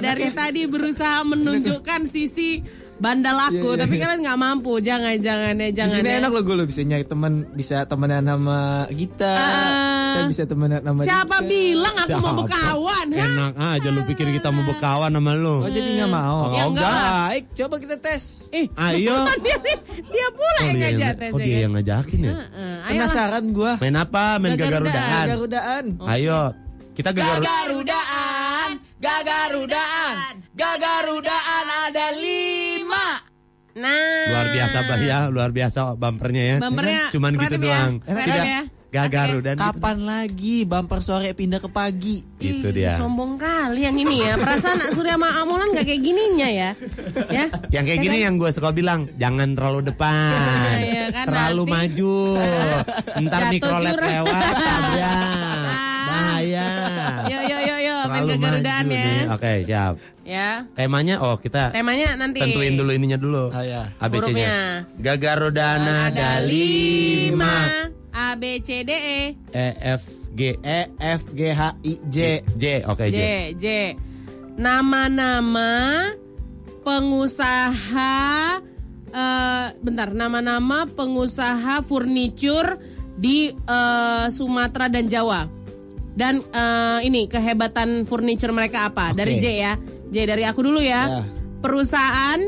dari tadi berusaha menunjukkan sisi bandel aku, Iya, iya, tapi iya. kalian nggak mampu. Jangan, jangan ya, Di jangan. sini ya. enak loh gue lo bisa nyari teman, bisa temenan sama Gita, Ah. kita bisa temenan sama Siapa Dika. bilang aku mau Siapa? berkawan? ha? Enak aja lu pikir kita mau berkawan sama lu. Oh jadi nggak mau? Oh, Ya, enggak. Baik, coba kita tes. Eh, Ayo. dia, dia pula Oh, yang dia ngajak yang, tes oh, dia ya. yang ngajakin ya? Heeh, ayo lah. Penasaran gue. Main apa? Main Gagarudaan. gagarudaan. Garudaan. Ayo, kita gagarudaan. Gagarudaan, gagarudaan, gagarudaan ada lima. Nah. Luar biasa bah ya, luar biasa bumpernya ya. Bumpernya Cuman kreatif gitu ya. doang. Kreatif Tidak ya. gagarudan. gitu. Kapan lagi bumper sore pindah ke pagi? Itu Ih, dia. Sombong kali yang ini ya. Perasaan Surya sama Amulan gak kayak gininya ya. Ya. Yang kayak Ya gini kan? yang gue suka bilang, jangan terlalu depan, Iya kan, terlalu nanti- maju, ntar mikrolet lewat, ya, bahaya. Yo yo yo gagarudaan maju ya. nih. Oke siap. Ya. Temanya, oh kita Temanya nanti. tentuin dulu ininya dulu. Ah, ya. ABC-nya. Gagarudana ada lima. A B C D E E F G E F G H I J. J. Oke J J. J. Nama-nama pengusaha eh bentar nama-nama pengusaha furniture di eh, Sumatera dan Jawa. Dan eh, ini kehebatan furniture mereka apa? Dari Oke. J ya. J dari aku dulu ya. Ya. Perusahaan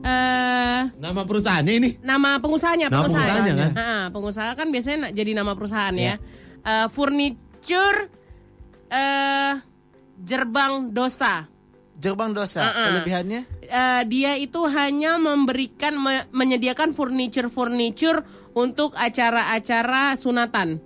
eh Nama perusahaannya ini? nama pengusahanya, Nama pengusaha. pengusahanya kan? Ha, pengusaha kan biasanya jadi nama perusahaan Iya. ya. Eh, furniture eh Jerbang Dosa. Gerbang dosa. Ah. Kelebihannya? Eh, dia itu hanya memberikan me- menyediakan furniture-furniture untuk acara-acara sunatan.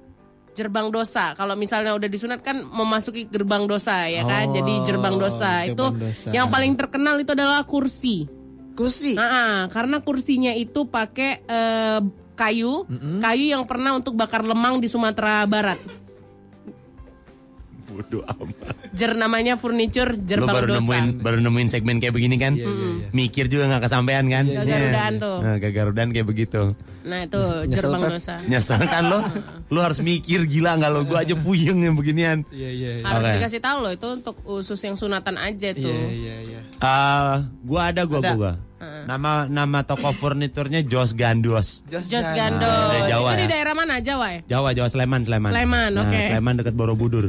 Jerbang dosa. Kalau misalnya udah disunat kan memasuki gerbang dosa ya kan. Oh, Jadi jerbang dosa itu gerbang dosa. yang paling terkenal itu adalah kursi. Kursi. Ah, karena kursinya itu pakai eh, kayu, kayu yang pernah untuk bakar lemang di Sumatera Barat. Bodoh amat. Jer namanya furniture Lo Jerbang baru Dosa. nemuin baru nemuin segmen kayak begini kan? Mikir juga nggak kesampaian kan? Gagarudaan Iya. tuh. Nah, gagarudaan kayak begitu. Nah itu Pep. Dosa. Nyesel kan lo? Lo harus mikir gila nggak lo? Gue aja puyeng yang beginian. Iya iya iya. Harus Oke. dikasih tahu loh itu untuk usus yang sunatan aja tuh. Iya iya iya. Eh, gua ada gua Ada. gua. Nama nama toko furniturnya Jos Gandos. Jos Jos Gandhi. Gando. Dari Jawa itu di ya? daerah mana Jawa ya? Jawa Jawa Sleman Sleman. Sleman, Nah, oke. Sleman dekat Borobudur.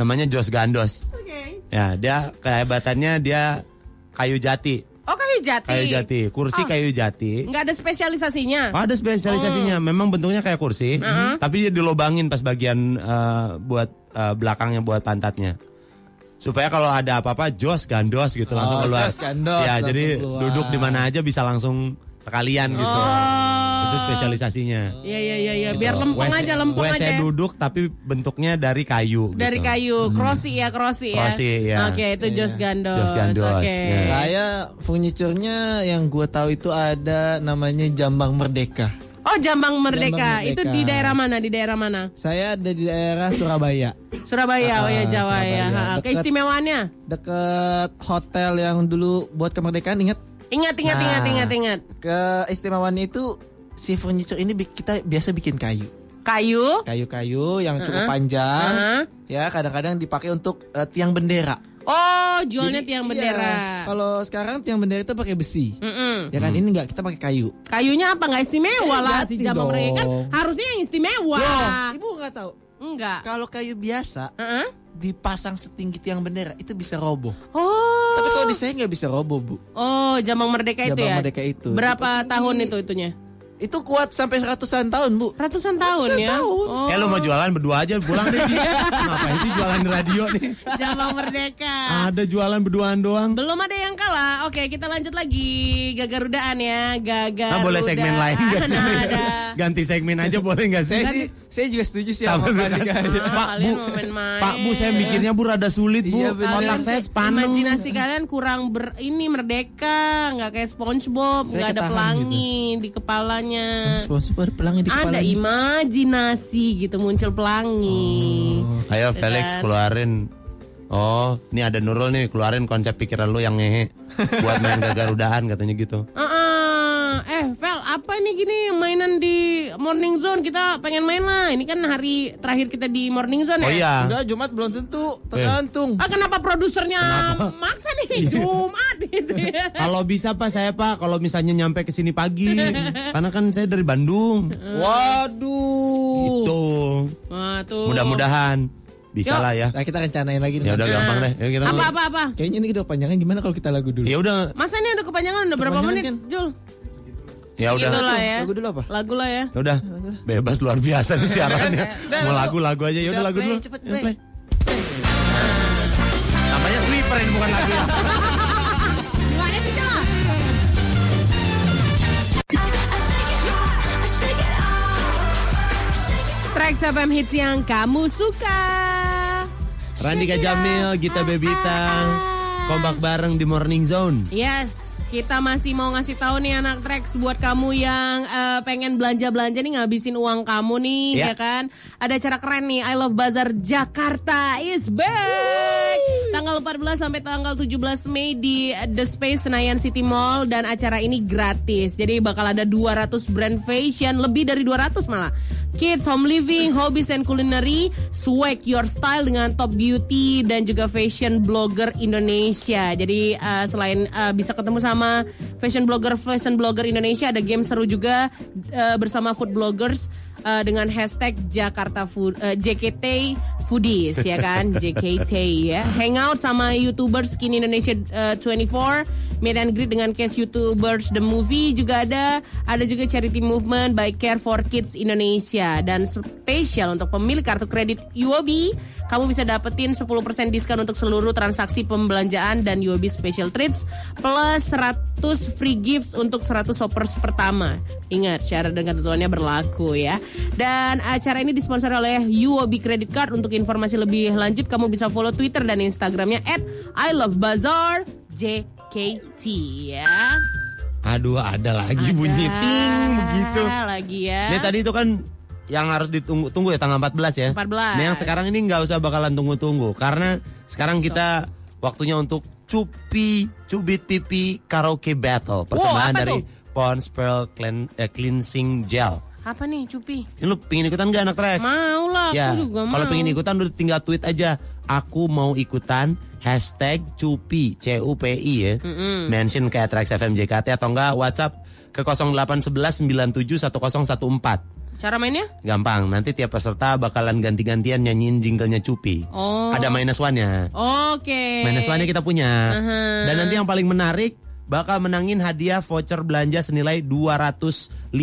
Namanya Jos Gandos. Oke. Ya dia kehebatannya dia kayu jati. Oh kayu jati. Kayu jati. Kursi Oh. kayu jati. Nggak ada spesialisasinya. Oh, ada spesialisasinya. Memang bentuknya kayak kursi, tapi dia dilobangin pas bagian eh, buat eh, belakangnya buat pantatnya. Supaya kalau ada apa-apa jos gandos gitu langsung Oh, keluar. jos gandos, ya, langsung jadi keluar. duduk di mana aja bisa langsung sekalian gitu. Itu spesialisasinya. Iya iya iya iya. Biar lempeng WC aja lempeng WC aja. ya. duduk tapi bentuknya dari kayu. Dari gitu. kayu, crossy ya, crossy ya. Crossy, ya. Oke, itu Jos Gandos. Jos Gandos, Oke. ya. Saya furniturnya yang gue tahu itu ada namanya Jambang Merdeka. Oh, Jambang Merdeka. Jambang Itu Merdeka. di daerah mana? Di daerah mana? Saya ada di daerah Surabaya. Surabaya, oh ya Ah, Jawa ya. Surabaya. Ha, Deket- Keistimewaannya? Deket hotel yang dulu buat kemerdekaan ingat? Ingat, ingat, Nah. ingat, ingat, ingat. Keistimewaannya itu si furniture ini kita biasa bikin kayu. Kayu. Kayu-kayu yang cukup Uh-uh. panjang. Uh-uh. Ya, kadang-kadang dipakai untuk eh, tiang bendera. Oh, jualnya Jadi, tiang iya, bendera. Kalau sekarang tiang bendera itu pakai besi. Mm-mm. Ya kan ini enggak, kita pakai kayu. Kayunya apa? Nggak istimewa Eh, lah si Jambang Merdeka kan harusnya yang istimewa. Loh, ibu nggak tahu. Enggak. Kalau kayu biasa Heeh. Dipasang setinggi tiang bendera itu bisa roboh. Oh. Tapi kalau di saya nggak bisa roboh bu. Oh, Jambang Merdeka itu Jambang ya. Merdeka itu. Berapa Tinggi. tahun itu itunya? Itu kuat sampai ratusan tahun bu. Ratusan tahun Ratusan ya. tahun. Oh. Eh lu mau jualan berdua aja pulang deh. Ngapain sih jualan di radio nih? Jambang Merdeka. Ada jualan berduaan doang. Belum ada yang kalah. Oke, kita lanjut lagi gagarudaan ya. Gagarudaan. Ah boleh segmen lain gak sih? Nah, ada. Ganti segmen aja boleh gak sih? Saya, sih, saya juga setuju sih Sama kan? Pak Ah, Pak Bu. Pak Bu saya mikirnya Bu rada sulit Bu. Iya, bener. Otak saya sepaneng. Imajinasi kalian kurang ber ini merdeka, nggak kayak SpongeBob, nggak ada pelangi di kepalanya. Sponsor ada pelangi di Ada kepala. imajinasi gitu muncul pelangi. Ayo Ya Felix kan? keluarin. Oh, ini ada Nurul nih keluarin konsep pikiran lu yang ngehe buat main gagarudaan katanya gitu. Eh, Vel, apa ini gini mainan di Morning Zone? Kita pengen main lah. Ini kan hari terakhir kita di Morning Zone Oh ya. iya. Enggak, Jumat belum tentu, tergantung. Ah, kenapa produsernya maksa nih Jumat gitu ya? Kalau bisa Pak saya Pak, kalau misalnya nyampe ke sini pagi. Karena kan saya dari Bandung. Waduh. Gitu. Wah, tuh. Mudah-mudahan bisa Yuk. lah ya. Nah, kita rencanain lagi nih. Ya udah gampang deh. Yuk kita Apa apa apa? Kayaknya ini udah panjangan gimana kalau kita lagu dulu? Ya udah, Masa ini udah kepanjangan udah berapa menit, kan? Jul? Ya udah. Lah ya. Lagu dulu apa? Lagu lah ya. Ya udah. Bebas luar biasa nih siarannya. Mau lagu-lagu aja ya udah lagu dulu. cepet, play. Namanya sweeper ini bukan lagu. Gimana? Trax FM hits yang kamu suka. Randika Jamil, Gita Bebita, kompak bareng di Morning Zone. Yes, kita masih mau ngasih tahu nih anak Trax buat kamu yang eh, pengen belanja-belanja nih ngabisin uang kamu nih, Ya. ya kan? Ada acara keren nih, I Love Bazar Jakarta is back. Tanggal 14 sampai tanggal 17 Mei di The Space Senayan City Mall dan acara ini gratis. Jadi bakal ada 200 brand fashion, lebih dari 200 malah. Kids, home living, hobbies and culinary, swag your style dengan top beauty dan juga fashion blogger Indonesia. Jadi uh, selain uh, bisa ketemu sama fashion blogger fashion blogger Indonesia, ada game seru juga uh, bersama food bloggers uh, dengan hashtag Jakarta Food uh, JKT Foodies ya kan JKT ya. Hangout sama YouTubers Skin Indonesia uh, 24, meet and greet dengan case YouTubers The Movie juga ada. Ada juga charity movement by Care for Kids Indonesia dan spesial untuk pemilik kartu kredit UOB, kamu bisa dapetin 10% diskon untuk seluruh transaksi pembelanjaan dan UOB Special Treats plus 100 free gifts untuk 100 shoppers pertama. Ingat, syarat dan ketentuannya berlaku ya. Dan acara ini disponsori oleh UOB Credit Card. Untuk informasi lebih lanjut, kamu bisa follow Twitter dan Instagramnya at I Love Bazaar JKT ya. Aduh, ada lagi bunyi ting begitu. Lagi ya. Nih tadi itu kan yang harus ditunggu tunggu ya tanggal 14 ya. 14. Nah, yang sekarang ini nggak usah bakalan tunggu-tunggu karena sekarang kita waktunya untuk cupi cubit pipi karaoke battle persembahan apa dari? Pond's Pearl Clean- eh, Cleansing Gel. Apa nih Cupi? Ini lu pingin ikutan gak anak Trax? Mau lah, aku Ya, juga mau. kalau pengen ikutan udah tinggal tweet aja. Aku mau ikutan hashtag cupi C U P I ya. Mention kayak Trax FM JKT atau enggak WhatsApp ke 0811 97 1014. Cara mainnya? Gampang, nanti tiap peserta bakalan ganti-gantian nyanyiin jinglenya Cupi. Oh. Ada minus one-nya. Oke. Minus one-nya kita punya. Aha. Dan nanti yang paling menarik bakal menangin hadiah voucher belanja senilai 250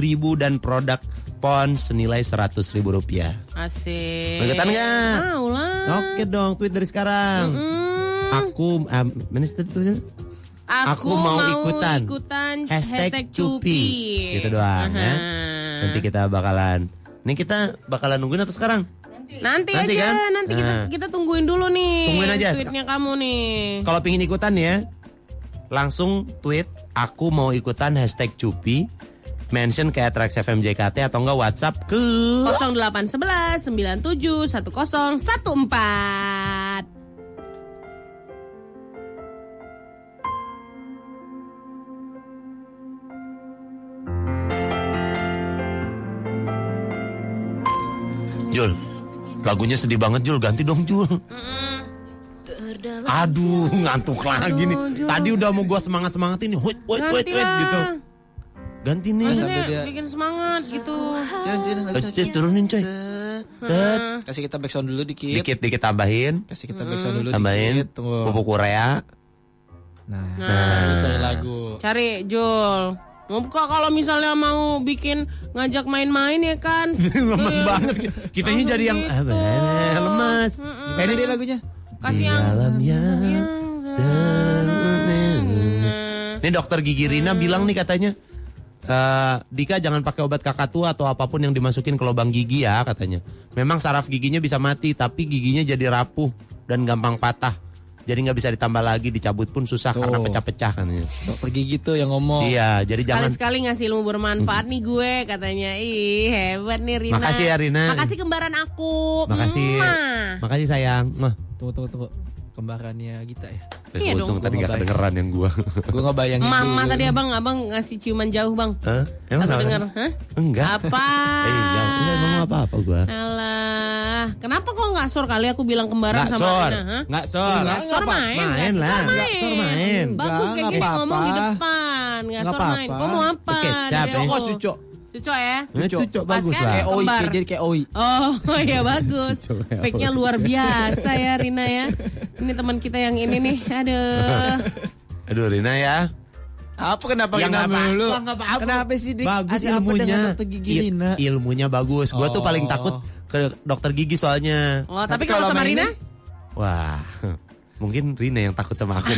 ribu dan produk Pons senilai 100 ribu rupiah. Asik. Mau ikutan nggak? Mau lah. Oke dong, tweet dari sekarang. Aku, um, mana tulisannya? Aku mau ikutan. Hashtag cupi. Gitu doang ya. Aha. Nanti kita bakalan. Nih kita bakalan nungguin atau sekarang? Nanti, Nanti aja, kan? nanti kita Nah. kita tungguin dulu nih. Tungguin aja. Tweetnya kamu nih. Kalau pingin ikutan ya, langsung tweet aku mau ikutan hashtag cupi, mention ke Trax FM JKT atau enggak WhatsApp ke 0811 97 1014. Jul. Lagunya sedih banget Jul, ganti dong Jul. Aduh, ngantuk lagi nih. Tadi udah mau gua semangat-semangat ini. Wait, wait, wait, wait gitu. Ganti nih. Maksudnya bikin semangat gitu. Jangan, Eh, Cik, turunin coy. Tet. Kasih kita backsound dulu dikit. Dikit dikit tambahin. Kasih kita backsound dulu Tambahin dikit. Tunggu. pupuk Korea. Nah, Nah. cari lagu. Cari Jul. Muka kalau misalnya mau bikin ngajak main-main ya kan. lemas banget. Kitanya jadi yang ah, bener, lemas. Ini dia lagunya. Kasih yang dalam yang Ini dokter gigi Rina bilang nih katanya eh, Dika jangan pakai obat kakak tua atau apa pun yang dimasukin ke lubang gigi ya katanya. Memang saraf giginya bisa mati tapi giginya jadi rapuh dan gampang patah. Jadi nggak bisa ditambah lagi, dicabut pun susah karena Tuh. pecah-pecah katanya. Dokter gigi tuh yang ngomong. Iya, jadi jangan Sekali-sekali ngasih ilmu bermanfaat nih gue katanya. Ih, hebat nih Rina. Makasih ya, Rina. Makasih kembaran aku. Makasih. Mwah. Makasih sayang. Wah, Tunggu, tunggu, tunggu. Kembarannya Gita ya. Iya untung dong. tadi Gua gak nggak kedengeran yang gua. Gue ngebayangin Mama dulu. tadi abang abang ngasih ciuman jauh bang. Hah? Emang Aku kenapa? denger, hah? Enggak. Apa? Eh, enggak, enggak emang apa-apa gua. Alah, kenapa kok nggak sor kali aku bilang kembaran Nggak sama sor. Hah? Nggak sor. Nggak sor Apa? main. Main lah. sor Nggak sor main. Bagus kayak gini ngomong di depan. Nggak Nggak sor main. Kau mau apa? Aku? Oh, cucok. Cucok ya? Eh, cucok Pas bagus kan? lah. Kayak oi, kayak jadi kayak oi. Oh, ya bagus. Cucok Fake-nya luar biasa ya Rina ya. Ini teman kita yang ini nih. Aduh. Aduh Rina ya. Apa kenapa Ya, Rina nggak apa-apa, dulu? apa-apa. Kenapa sih Dik? Bagus Ada apa ilmunya. dokter gigi Il- Rina? ilmunya bagus. Gua tuh Oh. paling takut ke dokter gigi soalnya. Oh, tapi, Tapi kalau kalau sama Rina? ini? Wah, mungkin Rina yang takut sama aku.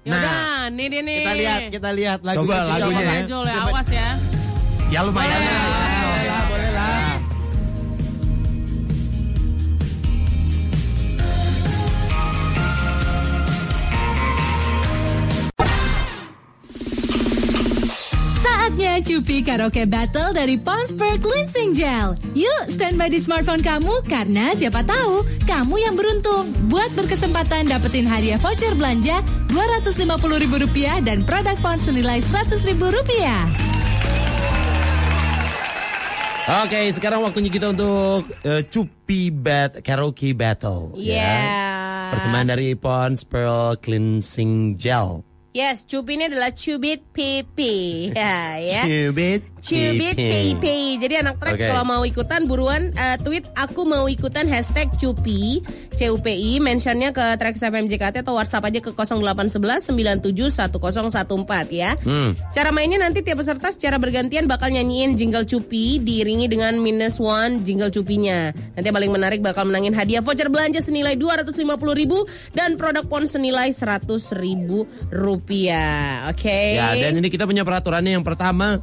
Kasih udah dapet Jul. Ya Nah, nih dia nih. Kita lihat, kita lihat lagunya. Coba lagunya Coba ya. Ya, awas ya. ya lumayan Boleh. lah. Saatnya Cupi Karaoke Battle dari Pond's Per Cleansing Gel. Yuk, standby di smartphone kamu karena siapa tahu kamu yang beruntung. Buat berkesempatan dapetin hadiah voucher belanja Rp250.000 dan produk Pond senilai Rp100.000. Oke, sekarang waktunya kita untuk eh, Cupi Bat Karaoke Battle. Iya. ya. Persembahan dari Pond's Pearl Cleansing Gel. Yes, cup ini adalah cubit pipi. Ya, ya. Cubit Cubit pipi. Jadi anak Trax Oke. kalau mau ikutan buruan eh, tweet aku mau ikutan hashtag cupi CUPI mentionnya ke Trax FM JKT atau WhatsApp aja ke 0811 971014 ya. Hmm. Cara mainnya nanti tiap peserta secara bergantian bakal nyanyiin jingle cupi diiringi dengan minus one jingle cupinya. Nanti yang paling menarik bakal menangin hadiah voucher belanja senilai 250.000 dan produk pon senilai 100.000 rupiah. Oke. Ya, dan ini kita punya peraturannya yang pertama.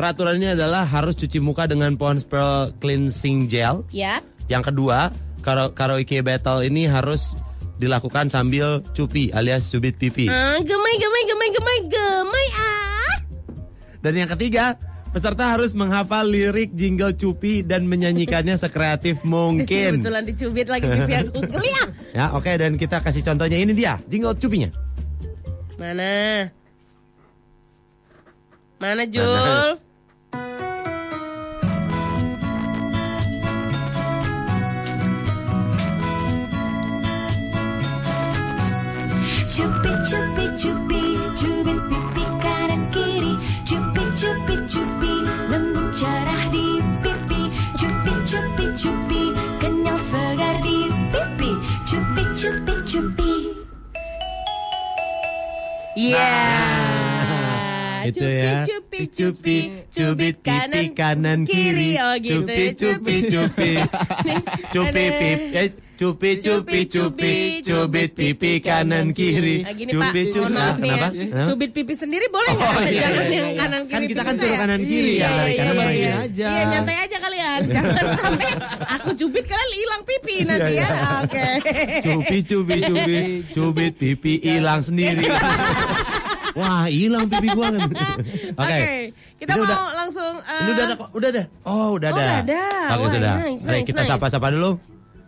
Peraturannya adalah harus cuci muka dengan Pond's Pearl Cleansing Gel. Ya. Yang kedua, karo karaoke battle ini harus dilakukan sambil cupi alias cubit pipi. Ah, gemai, gemai, gemai, gemai, gemai ah. Dan yang ketiga, peserta harus menghafal lirik jingle cupi dan menyanyikannya sekreatif mungkin. Kebetulan dicubit lagi pipi aku. Geliang. Ya, oke dan kita kasih contohnya ini dia, jingle cupinya. Mana? Mana Jul? Cupi Iya. Itu ya. Cupi, cupi, cubit pipi kanan kiri. Oh gitu. Cupi, cupi, cupi. Cupi, pip, eh, cupi, cupi, cupi, cubit pipi kanan kiri. Gini, mohon maaf Nah, ya. kenapa? Kenapa? Cubit pipi sendiri boleh nggak? Oh, iya, Jangan iya, yang iya. kanan kiri. Kan kita kan suruh kanan kiri ya, Iya, dari iya, kanan iya, iya. aja. Iya, nyantai aja kalian. Jangan sampai aku cubit kalian hilang pipi nanti Iya, ya. iya. Oke. Cupi, cupi, cupi, cubit pipi hilang sendiri. Wah, hilang pipi gua kan. Oke. Kita mau udah- langsung eh, Ini udah kok, udah ada. Oh, udah Oh, ada. udah ada. Oke, sudah. nice, nice, kita nice. sapa-sapa dulu.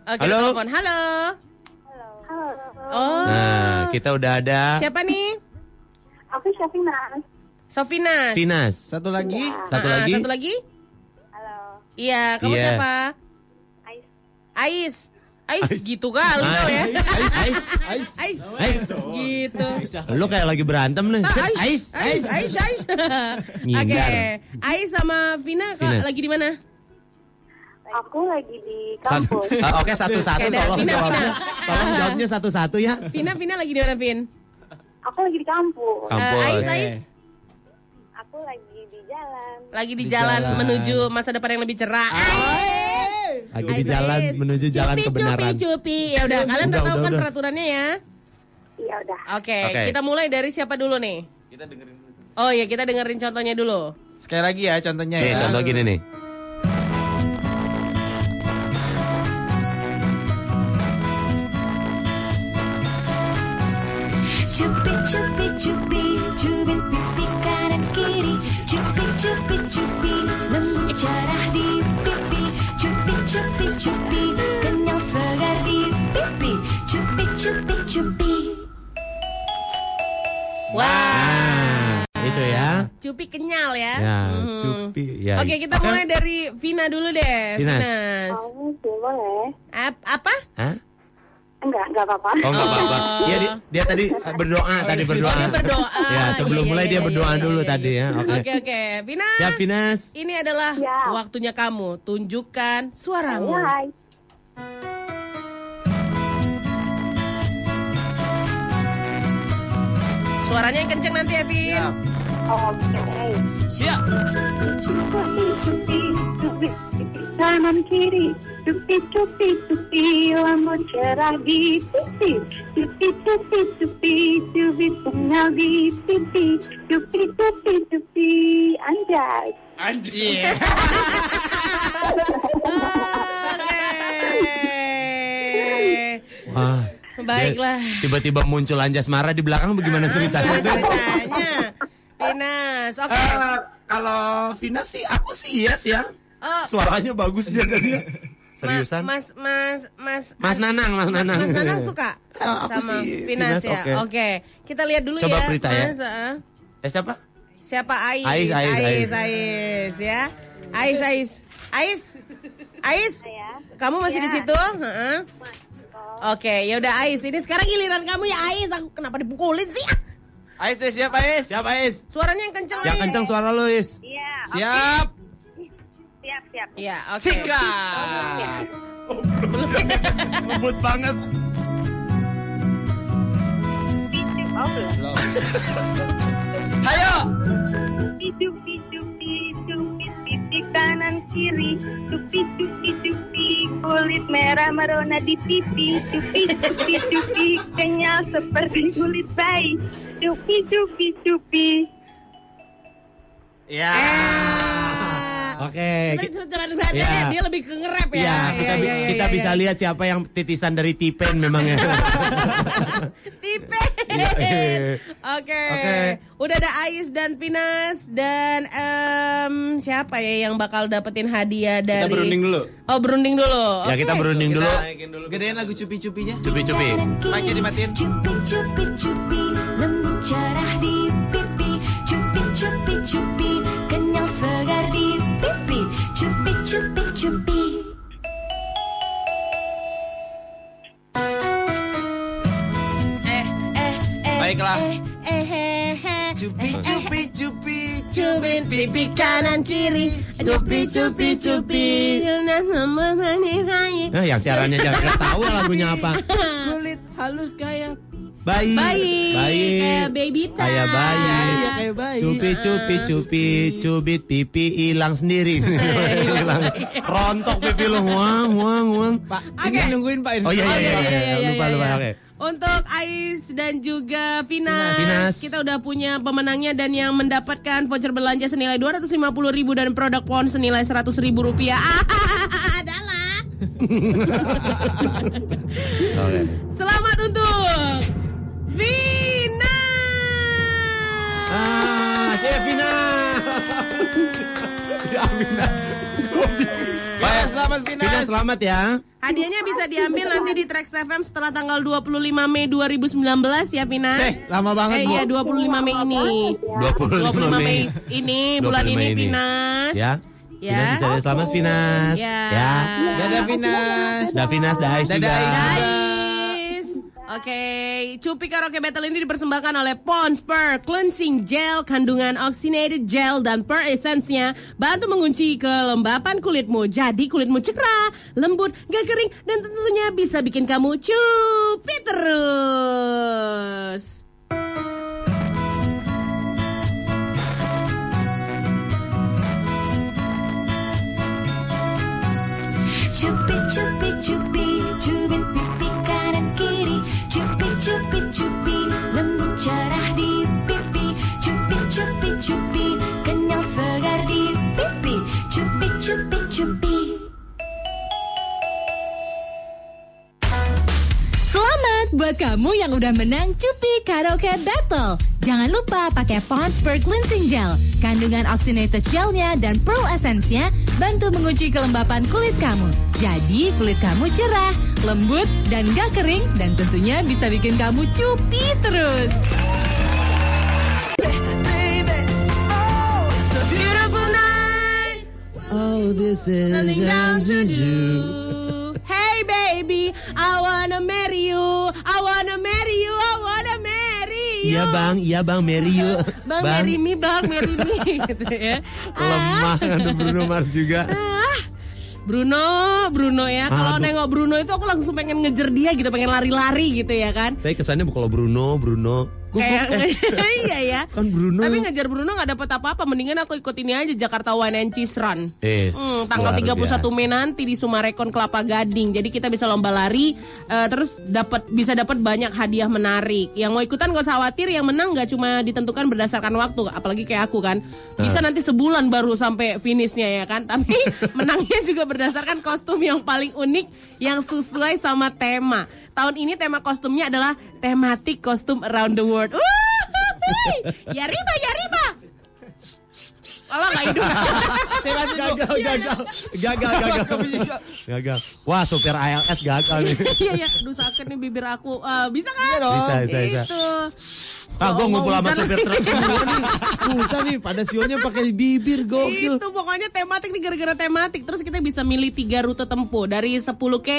Oke, Halo. telepon. Halo. Oh. Nah, kita udah ada Siapa nih? Aku Syafina. Sofinas. Finas. Satu lagi. Satu Ah, lagi. Satu lagi? Halo. Iya, kamu Iya. siapa? Ais. Ais. Ais gitu kali Ais. kau ya. Ais, ais, Ais. Ais. Ais. Gitu. Lu kayak lagi berantem nih. Ah, Ais, Ais, Ais, Ais. Oke, Ngindar. Ais sama Vina kak, Finas. lagi di mana? Aku lagi di Satu. kampus. Ah, Oke, satu-satu Oke, dah. tolong Vina, jawabnya. Vina. Tolong jawabnya satu-satu ya. Vina, Vina lagi di mana, Vin? Aku lagi di kampus. Kampus. Eh, Ais, Ais. Aku lagi di jalan. Lagi di, Di jalan, jalan. menuju masa depan yang lebih cerah. Lagi di Ais, jalan Ais. menuju jalan cupi, kebenaran. Cupi, cupi. Ya udah, kalian udah, Udah, tahu udah, kan udah. peraturannya ya? Iya udah. Oke, Oke. kita mulai dari siapa dulu nih? Kita dengerin dulu. Oh iya, kita dengerin contohnya dulu. Sekali lagi ya contohnya Nih, ya. contoh gini nih. Cupi kenyal segar di pipi Cupi cupi cupi Wah, Itu ya. cupi kenyal ya. Ya, Mhm. cupi. Ya. Oke, kita Oke. mulai dari Vina dulu deh. Boleh? Ap- apa? Hah? Enggak, enggak apa-apa. Oh enggak apa-apa. Oh. Dia, dia tadi berdoa, tadi berdoa. Oh, dia berdoa. Ya, sebelum Iya, mulai iya, dia iya, berdoa iya, dulu iya, tadi iya. ya. Oke. Oke, oke. Vina. Siap, Finas. Ini adalah Ya. waktunya kamu. Tunjukkan suaramu. Hai. Suaranya yang kenceng nanti ya, Vin. Oke. Siap. Cupi, cupi, cupi, cupi, kanan kiri. Cupi, cupi, cupi, lambut cerah di pipi. Cupi, cupi, cupi, cupi, kenyal di pipi. Cupi, cupi, cupi, anjay. Anjir. Oke. Wah. Baiklah. Tiba-tiba muncul Anjas Mara di belakang bagaimana ceritanya? Gimana ceritanya? Finas. Oke. Eh, kalau Finas sih aku sih yes ya. Oh. Suaranya bagus dia tadi. ya. Seriusan? Mas, Mas, Mas, Mas Nanang, Mas Nanang. Mas Nanang suka Eh, aku sama sih Finas, Finas, ya. oke. Oke, kita lihat dulu Coba ya. Prita ya. Mas, ah. Eh siapa? siapa Ais? Ais, Ais, Ais, Ais. Ais, ya. Ais, Ais, Ais, Ais. Ya. Kamu masih di Ya. situ? Heeh. Oke, ya udah Ais. Ini sekarang giliran kamu ya Ais. Aku kenapa dipukulin sih? Ais deh siap Ais. Siapa Is? Suaranya yang kenceng. Yang Ais. kencang suara lu Is. Iya. Siap. Siap, siap. Iya, oke. Sikat. Ngebut banget. Cupi, oh belum. Ayo. Cupi, cupi, pipi kanan kiri. Cupi, cupi, cupi, kulit merah merona di pipi. Cupi, cupi, cupi, kenyal seperti kulit bayi. Cupi, cupi, cupi. Ya. Oke. Sebentar, berarti Ya. dia lebih ke nge-rap ya. Ya, kita, bi- Iya, iya, kita iya, bisa iya. lihat siapa yang titisan dari Tipen memang ya. Tipe. Iya, iya. Oke. Oke. Udah ada Ais dan Pinas dan em, siapa ya yang bakal dapetin hadiah dari Kita berunding dulu. Oh, berunding dulu. Ya Oke. kita berunding dulu. Gedein lagu cupi-cupinya. Cupi-cupi. Mic-nya dimatiin. Cupi cupi lembut cerah di pipi Cupi cupi Baiklah. Eh, eh, eh, eh. Cupi cupi cupi Cubin pipi kanan kiri Cupi cupi cupi Nah, yang siarannya jangan tahu lagunya apa. kulit halus kayak Bayi. Bayi Bayi. Kayak baby time Kayak bayi. Iya, kayak bayi. Cupi cupi cupi cubit pipi hilang sendiri. Hilang. Rontok pipi lu. Wang wang wang. Pak, ini nungguin Pak ini. Oh iya iya iya. iya, iya. iya, Lupa iya, lupa iya. oke. Untuk Ais dan juga Finas. Finas. Kita udah punya pemenangnya dan yang mendapatkan voucher belanja senilai 250 ribu dan produk pon senilai 100 ribu rupiah. Adalah. Oke. Selamat untuk Ah, Vina. ya Vina. Vina, selamat Vina. Vina selamat ya. Hadiahnya bisa diambil nanti di Trax FM setelah tanggal 25 Mei 2019 ya Pinas. Seh, lama banget, eh, Bu. Iya 25 Mei ini. 25, 25 Mei ini bulan 25 ini ini. Pinas. Ya. Ya. Vina bisa deh. selamat Vinas. Ya. Ya. Dadah Vinas. Dadah Vinas, dah Ais Dadah, juga. Oke, Cupi Karaoke Battle ini dipersembahkan oleh Pond's Per Cleansing Gel kandungan oxygenated gel dan per essence-nya bantu mengunci kelembapan kulitmu. Jadi kulitmu cerah, lembut, gak kering dan tentunya bisa bikin kamu cupi terus. Cupi cupi cupi buat kamu yang udah menang Cupi Karaoke Battle. Jangan lupa pakai Pond's Per Cleansing Gel. Kandungan oxygenated gelnya dan pearl essence-nya bantu mengunci kelembapan kulit kamu. Jadi kulit kamu cerah, lembut, dan gak kering. Dan tentunya bisa bikin kamu cupi terus. Beautiful night. Oh, this is Nothing down to I wanna marry you. I wanna marry you. I wanna marry you. Iya bang, iya bang, Mary yuk. Bang, marry me, bang, marry me gitu ya. Lemah, ada Bruno Mars juga. Ah, Bruno, Bruno ya. Kalau nengok Bruno itu aku langsung pengen ngejer dia gitu, pengen lari-lari gitu ya kan. Tapi kesannya kalau Bruno, Bruno. Kayak eh, iya ya. kan Bruno. Tapi ngejar Bruno nggak dapet apa-apa. Mendingan aku ikut ini aja Jakarta Wine and Cheese Run. Yes, Hmm, tanggal luar 31 biasa. Mei nanti di Sumarekon Kelapa Gading. Jadi kita bisa lomba lari, eh, terus dapat bisa dapat banyak hadiah menarik. Yang mau ikutan gak usah khawatir, yang menang nggak cuma ditentukan berdasarkan waktu, apalagi kayak aku kan. Bisa Ah. nanti sebulan baru sampai finishnya ya kan. Tapi menangnya juga berdasarkan kostum yang paling unik yang sesuai sama tema. Tahun ini tema kostumnya adalah tematik kostum around the world. Wuhuy! ya riba, ya riba. Alah nggak hidup. gagal, gagal, gagal, gagal, gagal. Wah, supir ALS gagal nih. Iya ya, aduh sakit nih bibir aku. Eh, bisa kan? Bisa, bisa, bisa. Itu. Ah, gue ngumpul sama supir truk semua nih. Susah nih, pada sionya pakai bibir, gokil. Itu pokoknya tematik nih gara-gara tematik Terus kita bisa milih tiga rute tempuh Dari 10K,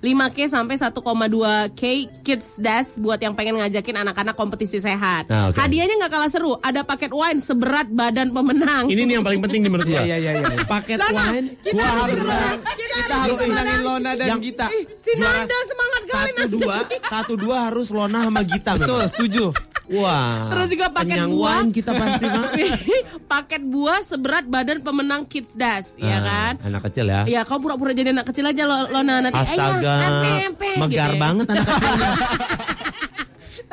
5K sampai 1,2K Kids Dash Buat yang pengen ngajakin anak-anak kompetisi sehat Nah, oke. Hadiahnya nggak kalah seru Ada paket wine seberat badan pemenang Ini nih yang paling penting nih menurut gue. Iya, iya, iya. Paket Lona, wine, kita gua harus menang. Kita harus menangin menang. Lona dan Gita. Si Nanda semangat kali Satu dua, satu dua harus Lona sama Gita. Betul, setuju. Wah. Terus juga paket buah. kita pasti mah. paket buah seberat badan pemenang Kids Dash, ya Ah, kan? Anak kecil ya. Ya kau pura-pura jadi anak kecil aja lo, Lona nanti Astaga, "Ayah, empe, empe," megar gitu ya. banget anak kecilnya.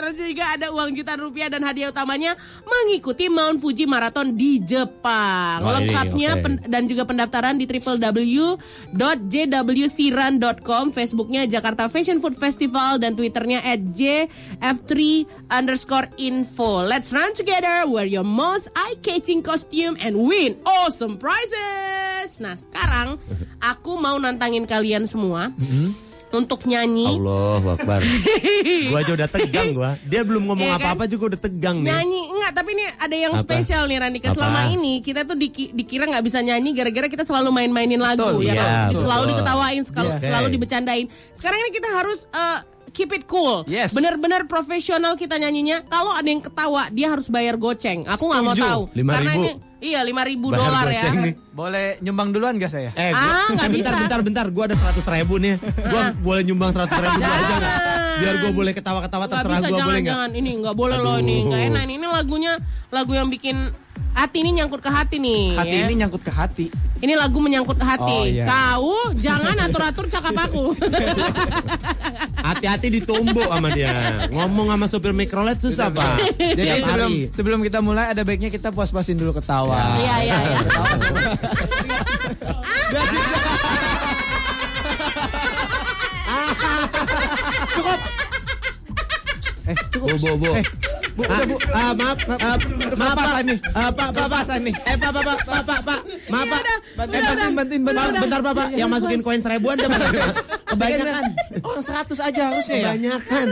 Terus juga ada uang jutaan rupiah dan hadiah utamanya mengikuti Mount Fuji Marathon di Jepang. Oh, ini, Lengkapnya oke. pen- dan juga pendaftaran di www.jwcrun.com, Facebooknya Jakarta Fashion Food Festival dan Twitternya at jf3 underscore info. Let's run together, wear your most eye-catching costume and win awesome prizes. Nah sekarang aku mau nantangin kalian semua untuk nyanyi. Allah Akbar. gua aja udah tegang gua. Dia belum ngomong Iya kan? apa-apa juga udah tegang nih. Nyanyi enggak, tapi ini ada yang Apa? spesial nih Randika. Apa? Selama ini kita tuh diki- dikira nggak bisa nyanyi gara-gara kita selalu main-mainin lagu Betul, ya iya, kan? betul. Selalu diketawain, selalu, Iya. selalu dibecandain. Sekarang ini kita harus eh, keep it cool. Yes. Bener-bener profesional kita nyanyinya. Kalau ada yang ketawa, dia harus bayar goceng. Aku nggak mau tahu. Karena ini iya lima ribu dolar ya. nih. Boleh nyumbang duluan gak saya? Eh, gua, Ah, nggak eh, bentar, bisa. bentar, bentar. Gua ada seratus ribu nih. Gua boleh nyumbang seratus ribu dulu aja nggak? Biar gua boleh ketawa-ketawa terserah bisa gua boleh nggak? jangan-jangan ini nggak boleh loh ini Aduh. nggak enak ini. Ini lagunya lagu yang bikin hati ini nyangkut ke hati nih. Hati ya. ini nyangkut ke hati. Ini lagu menyangkut ke hati. Oh, iya. Kau jangan atur-atur cakap aku. Hati-hati ditumbuk sama dia. Ngomong sama supir mikrolet susah, Pak. Jadi Tiap sebelum hari. sebelum kita mulai ada baiknya kita puas-puasin dulu ketawa. Iya iya iya. Eh, cukup. Bo, bo, bo. Eh, Bu, Ah, Bu. ah, maaf, ah, maaf Pak. Papasan nih. Ah, Pak, Pak, Pak. nih. Eh, Pak, Pak, Pak, Pak, Pak, Pak. Maaf, Pak. Bantuin, bantuin, bantuin, Pak, bantuin. bentar, Pak, Pak. Yang masukin koin seribuan coba. Kebanyakan. Orang 100 aja harusnya ya. Kebanyakan.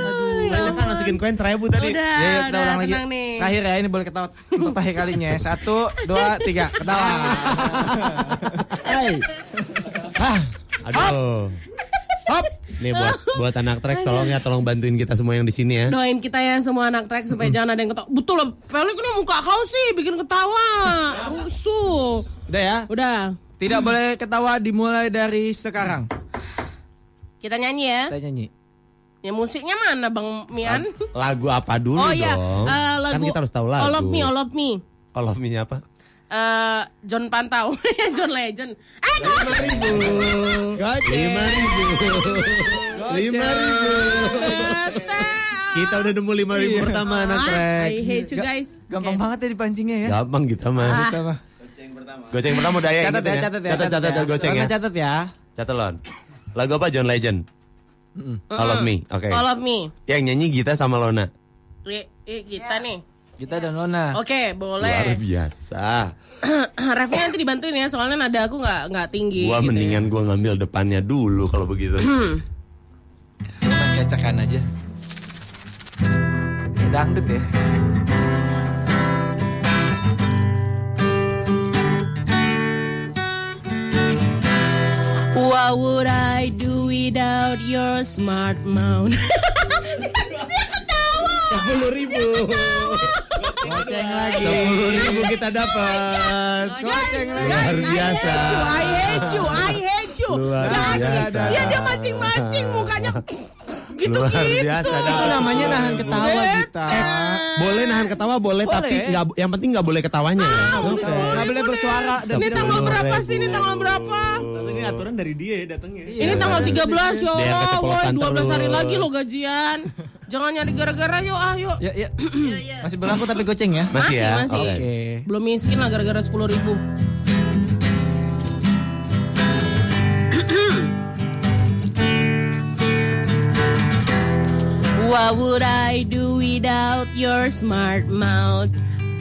Kebanyakan masukin koin seribu tadi. Udah, Ya, ya, kita udah, ulang lagi. nih. Terakhir ya, ini boleh ketawa untuk terakhir kalinya ya. Satu, dua, tiga, ketawa. Hai. Hah, Aduh. hop. Nih buat buat anak trek tolong ya tolong bantuin kita semua yang di sini ya. Doain kita ya semua anak trek supaya jangan ada yang ketawa. Betul loh, Pelik ini muka kau sih bikin ketawa. Rusuh. Udah ya. Udah, Tidak boleh ketawa dimulai dari sekarang. Kita nyanyi ya. Kita nyanyi. Ya musiknya mana Bang Mian? Lagu apa dulu oh iya, dong? eh, lagu Kan kita harus tahu lagu. All of Me, All of Me. All of Me-nya apa? Eh, John Pantau, John Legend. Eh, kok Lima ribu. Lima ribu. Lima ribu. Kita udah nemu lima ribu pertama anak trek. I hate you guys. Gampang banget ya dipancingnya ya. Gampang kita mah. Kita mah. Goceng pertama udah ya. Catat ingetin ya, catat ya. Catat, catat, ya. goceng ya. Catat ya. Catat lon. Lagu apa John Legend? All of Me. Oke. All of Me. Yang nyanyi Gita sama Lona. Ri- ri- kita nih. Kita dan Lona. Oke, Luar boleh. biasa. Refnya nanti dibantuin ya, soalnya nada aku nggak nggak tinggi. Gua gitu mendingan gua ngambil depannya dulu kalau begitu. Hmm. Kecakan aja. Dangdut ya. What would I do without your smart mouth? Sepuluh ribu. Goceng lagi. Sepuluh ribu kita dapat. Goceng lagi. Luar biasa. I hate you, I hate you. Luar biasa. Ya dia mancing-mancing mukanya Luar gitu-gitu. biasa Itu namanya nahan ketawa kita. Boleh nahan ketawa boleh, Boleh. tapi nggak yang penting nggak boleh ketawanya. Oke. Nggak boleh bersuara dan Ini tidak tanggal berapa sih? Ini tanggal berapa? Ini aturan dari dia datangnya. Ini tanggal 13 ya Dia yang Allah, woy, 12 hari lagi lo gajian. Jangan nyari gara-gara yuk, ah yuk. Ya, ya. Masih berlaku tapi goceng ya. Masih ya? Masih, masih. Oke. Belum miskin lah gara-gara 10 ribu. What would I do without your smart mouth?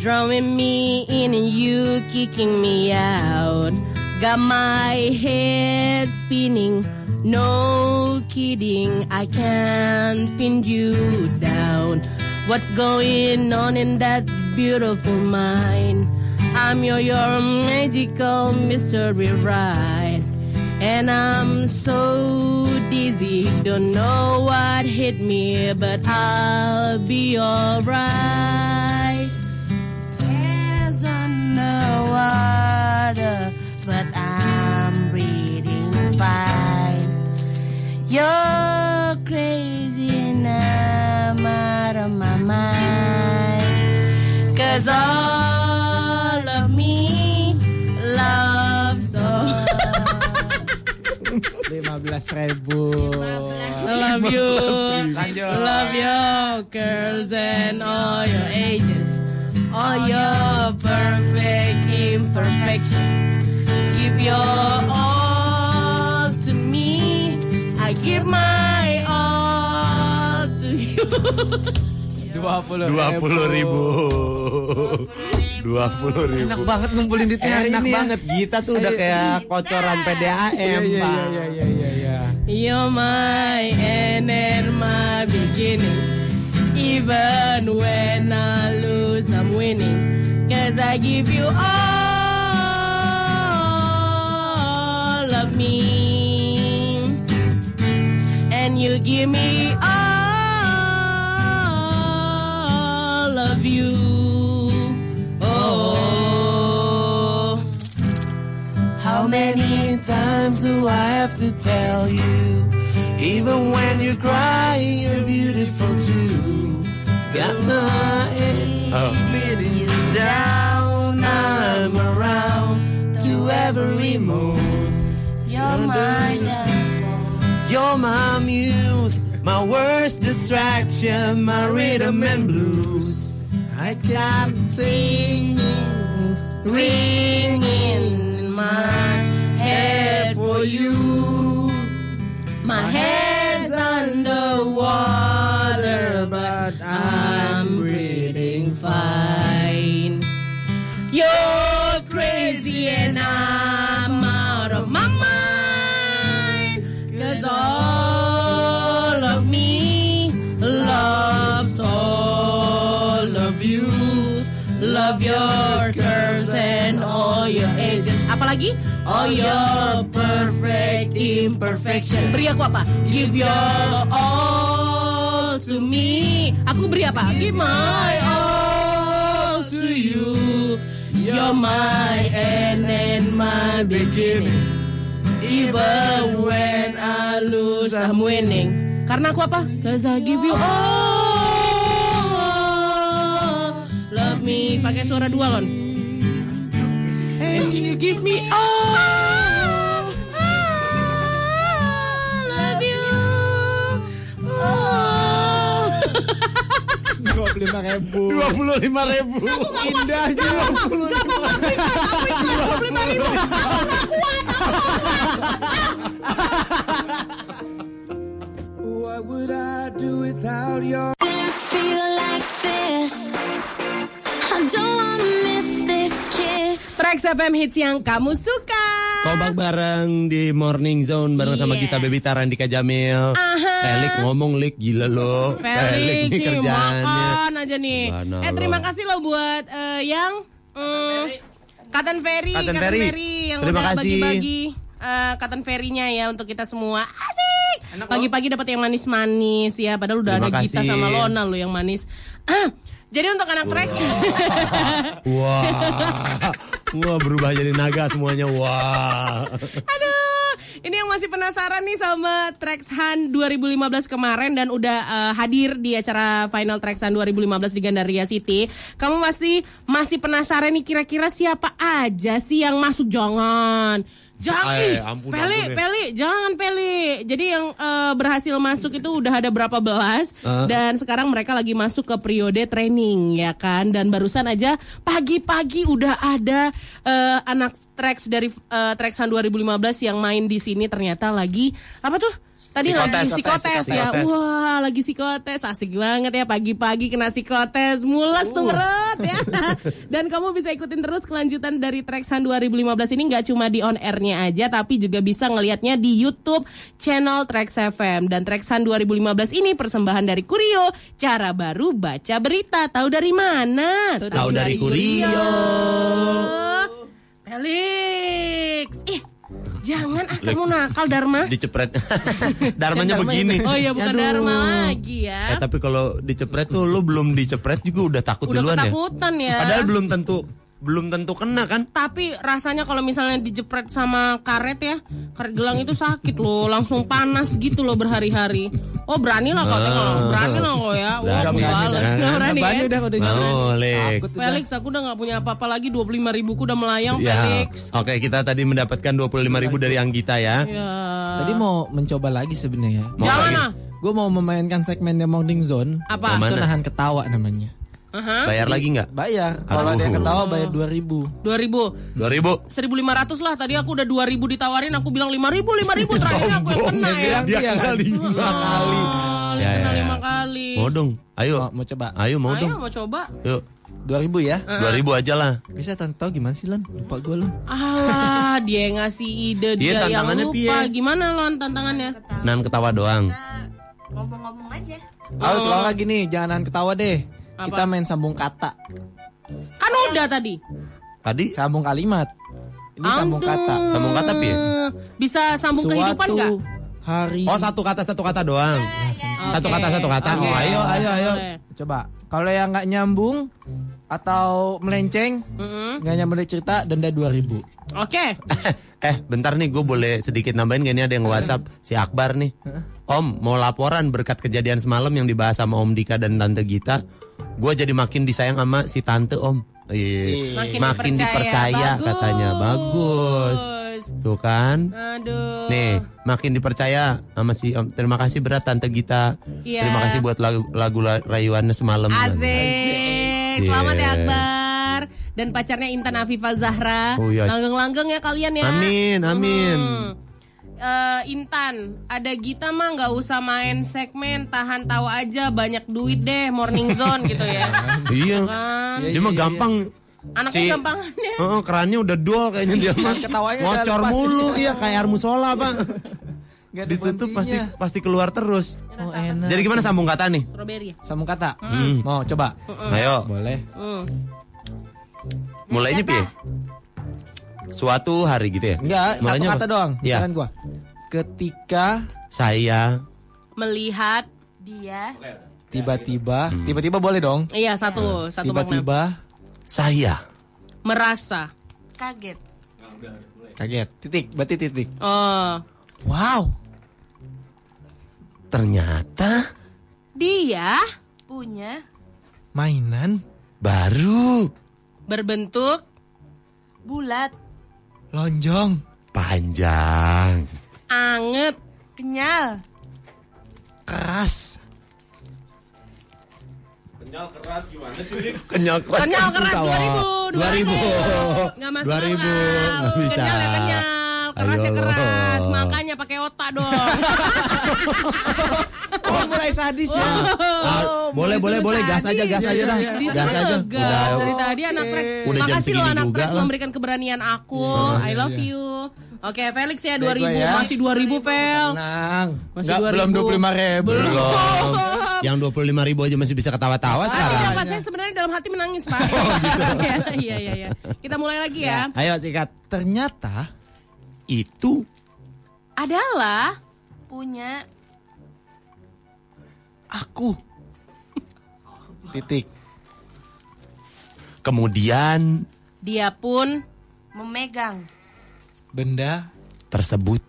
Drawing me in and you kicking me out. Got my head spinning, no kidding, I can't pin you down. What's going on in that beautiful mind? I'm your, your magical mystery ride. And I'm so dizzy, don't know what hit me, but I'll be alright. Hands underwater, but I'm breathing fine. You're crazy and I'm out of my mind. Cause all of me loves all. 15 ribu. Your girls and all your ages. All your perfect imperfection. Give your all to me. I give my all to you. 20 Dua puluh ribu. Dua puluh ribu. Enak banget ngumpulin duitnya hari Enak ini ya. banget. Gita tuh udah kayak kocoran PDAM, Iya, iya, Pak. iya, iya, iya, iya. You're my end and my beginning. Even when I lose, I'm winning. Cause I give you all of me. And you give me all of you. Oh. How many times do I have to tell you? Even when you're crying, you're beautiful too. Got my head Oh. beating down. I'm around to every mood. You're my You're my muse, my worst distraction, my rhythm and blues. I can't sing, ringing in my head for you. My head's underwater, but I'm of your curves and all your edges. Apalagi? All your perfect imperfection. Beri aku apa? Give your all to me. Aku beri apa? Give my all to you. You're my end and my beginning. Even when I lose, I'm winning. Karena aku apa? Cause I give you all. Me. Pakai suara dua, Lon. And you give me all. Love you. all. Dua puluh lima ribu. Dua puluh lima ribu. Indah dua puluh lima ribu. What would I do without your feel like this. Trax FM hits yang kamu suka. Kompak bareng di Morning Zone bareng sama Yes. kita Baby Tarandika Jamil. Aha. Pelik ngomong lik gila lo. Felix nih nih kerjaannya. makan aja nih. Mana eh terima lo. kasih lo buat eh, yang mm, Cotton Ferry, Cotton Cotton Ferry. Ferry yang Terima udah kasih. bagi-bagi eh, Cotton Ferry-nya ya untuk kita semua. Asik. Pagi-pagi dapat yang manis-manis ya, padahal udah Terima ada Gita kasih. sama Lona lo yang manis. Ah, jadi untuk anak Trax Wah. Wah berubah jadi naga semuanya. Wah. Aduh, ini yang masih penasaran nih sama Trax Hunt 2015 kemarin dan udah eh, hadir di acara final Trax Hunt 2015 di Gandaria City. Kamu pasti masih penasaran nih kira-kira siapa aja sih yang masuk jangan. Jangan, ih, ampun, Peli, ampun deh. Peli, jangan Peli. Jadi yang eh, berhasil masuk itu udah ada berapa belas Eh. dan sekarang mereka lagi masuk ke periode training ya kan. Dan barusan aja pagi-pagi udah ada eh, anak Trax dari uh, Traxan 2015 yang main di sini ternyata lagi apa tuh? Tadi Psikotes. lagi psikotes ya. Psikotes. Wah, lagi psikotes. Asik banget ya pagi-pagi kena psikotes. Mules tuh perut ya. Dan kamu bisa ikutin terus kelanjutan dari Traxan 2015 ini nggak cuma di on air-nya aja tapi juga bisa ngelihatnya di YouTube channel Trax FM dan Traxan 2015 ini persembahan dari Kurio, cara baru baca berita. Tahu dari mana? Tahu dari Kurio. Felix. Ih, jangan ah kamu nakal Dharma. Dicepret. Darmanya Dharma begini. Oh iya bukan Aduh. Dharma lagi ya. Eh tapi kalau dicepret tuh lu belum dicepret juga udah takut Udah duluan ya. ketakutan ya. Padahal belum tentu belum tentu kena kan? Tapi rasanya kalau misalnya dijepret sama karet ya, karet gelang itu sakit loh, langsung panas gitu loh berhari-hari. Oh berani lah kau tengok, berani lah kau ya. Wah, Berani. balas. Berani. Nggak berani Berani ya. udah udah Mau, Lek. Felix, aku udah nggak punya apa-apa lagi, 25 ribuku udah melayang, Ya. Felix. Oke, kita tadi mendapatkan 25.000 ribu dari Anggita ya. Ya. Tadi mau mencoba lagi sebenarnya. Jangan lagi? ah. Gue mau memainkan segmen The Morning Zone. Apa? Itu nahan ketawa namanya. Aha. Bayar lagi nggak? Bayar. Kalau ada yang ketawa bayar 2000. 2000 2000. 1500 lah tadi aku udah 2000 ditawarin aku bilang 5000 5000 terakhir aku yang kena ya. Dia kena lima kali. Ya, kena ya, ya. lima kali. Mau dong. Ayo. Mau, mau coba. Ayo mau Ayo dong. mau coba. Yuk. 2000 ya. 2000 aja lah. Bisa tante tahu gimana sih Lan? Lupa gue Lan. Alah, dia yang ngasih ide Iya, dia yang tantangannya lupa. piye? Gimana lon tantangannya? Nan ketawa doang. Ngomong-ngomong aja. Oh, coba lagi nih, jangan nahan ketawa deh. Apa? Kita main sambung kata. Kan udah tadi. Tadi Sambung kalimat. Ini sambung Aduh. kata. sambung kata piye? Bisa sambung kehidupan Suatu nggak? hari. Oh, satu kata satu kata doang. Satu Oke. kata satu kata. Oke. Oh, ayo ayo ayo. Coba. Kalau yang nggak nyambung atau melenceng, nggak nyambung dari cerita, denda 2000. Oke. Eh, bentar nih gue boleh sedikit nambahin gak ini ada yang WhatsApp si Akbar nih. Om, mau laporan berkat kejadian semalam yang dibahas sama Om Dika dan Tante Gita. Gue jadi makin disayang sama si Tante Om. Iya. Makin Makin, dipercaya. dipercaya, Bagus. katanya. Bagus. Tuh kan. Aduh. Nih, makin dipercaya sama si Om. Terima kasih berat Tante Gita. Iya. Terima kasih buat lagu, lagu la- rayuannya semalam. Asik. Selamat ya Yeah. Akbar. Dan pacarnya Intan Afifah Zahra. Oh, iya. Langgeng-langgeng ya kalian ya. Amin, amin. Hmm. Eh, Intan, ada Gita mah nggak usah main segmen tahan tawa aja banyak duit deh morning zone gitu ya. Iya. Kan? Dia mah gampang. Anaknya Si- gampangannya. Oh, kerannya udah dol kayaknya dia mah. Ketawanya Ngocor mulu, iya kayak air musola, Pak. Ditutup pasti pasti keluar terus. Oh, enak. Jadi gimana sambung kata nih? Strawberry. Sambung kata. Hmm. Mau coba? Ayo. Boleh. Hmm. Mulainya piye? Suatu hari gitu ya? Enggak, Mulainya satu kata apa? doang. Ya. Misalkan gua. Ketika Saya Melihat Dia tiba-tiba, tiba-tiba boleh dong. Iya satu Satu makna Tiba-tiba saya Merasa kaget. kaget. Titik, berarti titik. Oh Wow. ternyata Dia Punya Mainan baru Berbentuk bulat, lonjong. panjang. Anget kenyal, Keras. Kenyal keras gimana sih? Kenyal keras. Kenyal kan keras susah, Wak. 2000 2000. 2000 Nggak masuk 2000. akal. Nggak bisa. Kenyal ya kenyal Kerasnya Ayo keras. Makanya pakai otak dong Oh mulai sadis ya. Ah, boleh boleh boleh gas aja gas aja dah. Disuruh Gas aja. Udah. Dari tadi anak jam Makasih lo anak lah. memberikan keberanian aku I love you Oke Felix ya Dari 2000 gua ya. Masih 2000 Fel Tenang. Masih Nggak, 2000. belum 25 ribu. Belum. Yang 25 ribu aja masih bisa ketawa-tawa Ah, sekarang. iya, Pak, saya sebenarnya dalam hati menangis, Pak. Iya, iya, iya. Kita mulai lagi ya. Ayo sikat. Ternyata Itu Adalah punya aku. Titik. kemudian dia pun memegang, Benda tersebut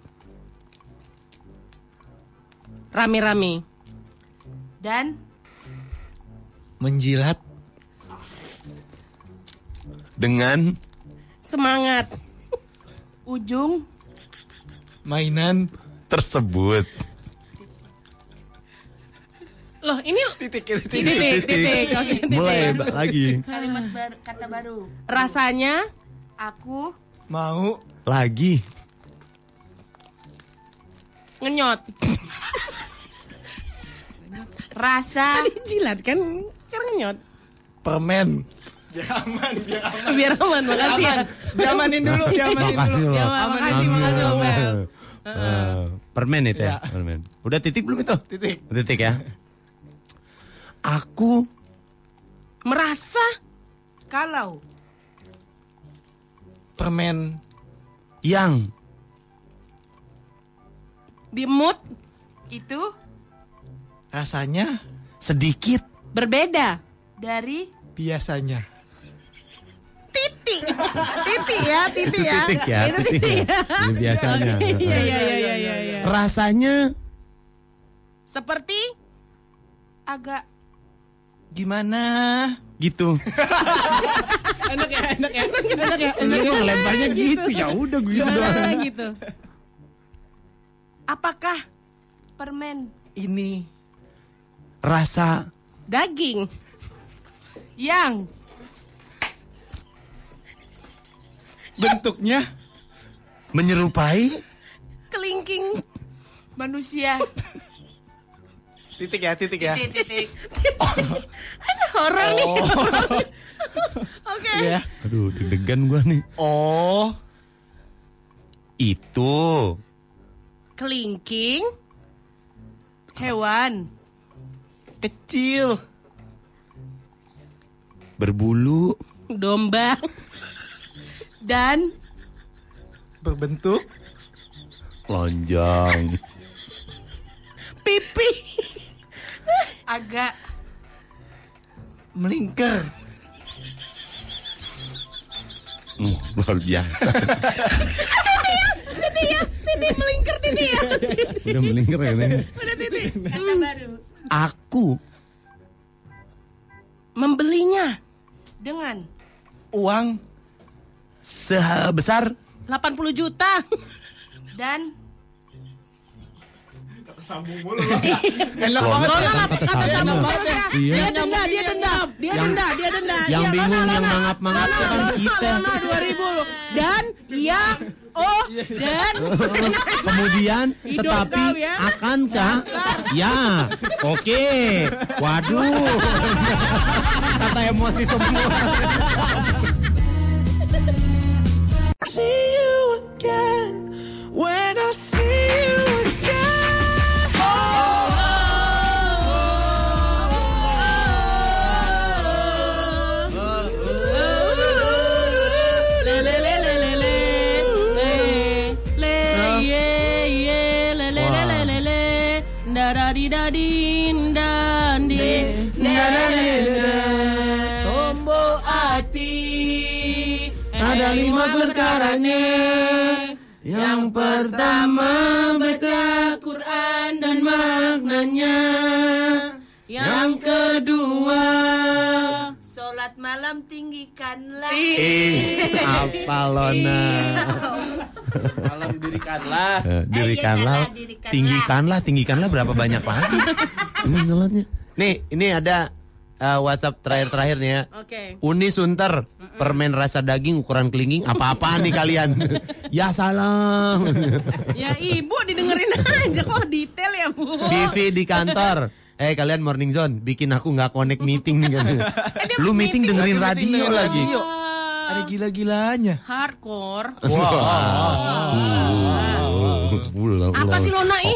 rame-rame. dan menjilat dengan Semangat. ujung mainan tersebut. Loh, ini titik titik, titik, titik. Oke, titik. Mulai ba- lagi. kalimat baru, kata baru. Rasanya Aku mau Lagi. ngenyot. rasa Tadi jilat kan, sekarang ngenyot. permen. Biar aman, makasih ya. Diamanin dulu, diamanin Makasih dulu. loh. Ya, makasih, makasih, Bang Fel. Eh, permen itu ya, Ya. permen. Udah titik belum itu? Titik. Titik ya. Aku Merasa kalau Permen yang di mood itu rasanya sedikit berbeda. dari biasanya. Titik. Titik ya, titik ya. titik ya, Itu titik ya. Biasanya. Iya, iya, iya, iya, iya, iya. Rasanya Seperti agak Gimana? gitu. Enak ya, enak ya. Enak ya. Ini ngelemparnya gitu ya udah gitu gimana doang. gitu. apakah permen Ini Rasa Daging. yang bentuknya menyerupai Kelingking. manusia titik ya, titik ya. titik Horor nih. Oh. Oke. ya. Aduh, deg-degan gua nih. Oh, Itu Kelingking. hewan kecil. berbulu Domba. dan Berbentuk lonjong. Pipi. Agak melingkar. Hmm, luar biasa. Titik ya. Titik melingkar titik ya. Udah melingkar ya ini. Udah titik. kata baru Aku Membelinya. dengan Uang sebesar 80 juta. dan enak Loh, banget. kata- Lola kata sambung. sambung terus ya. Iya. Dia denda, dia denda. Dia Yang- denda, dia denda. yang Iya, bingung, yang mangap-mangap kan kita. Lola, 2000 loh. Dan iya oh dan Kemudian Hidup tetapi kau ya. akankah? Ya. Oke. Waduh. Kata emosi semua. see you again when I see you Ada lima perkaranya Yang pertama baca Quran dan maknanya Yang kedua Sholat malam tinggikanlah. Ih, apa Lona? Malam dirikanlah. Eh, dirikanlah, salah, dirikanlah. tinggikanlah, tinggikanlah berapa banyak lagi? Ini sholatnya. Nih, ini ada eh, WhatsApp terakhir-terakhir nih ya. Oke. Uni Sunter, permen rasa daging ukuran kelingking, apa-apaan nih kalian? ya salam. Ya ibu didengerin aja kok detail ya bu. TV di kantor. Eh kalian morning zone, bikin aku nggak connect meeting nih kan. Lu meeting dengerin Lagi meeting radio dengerin lagi. radio. Ada gila-gilanya. Hardcore. Apa Apa sih Lona ih?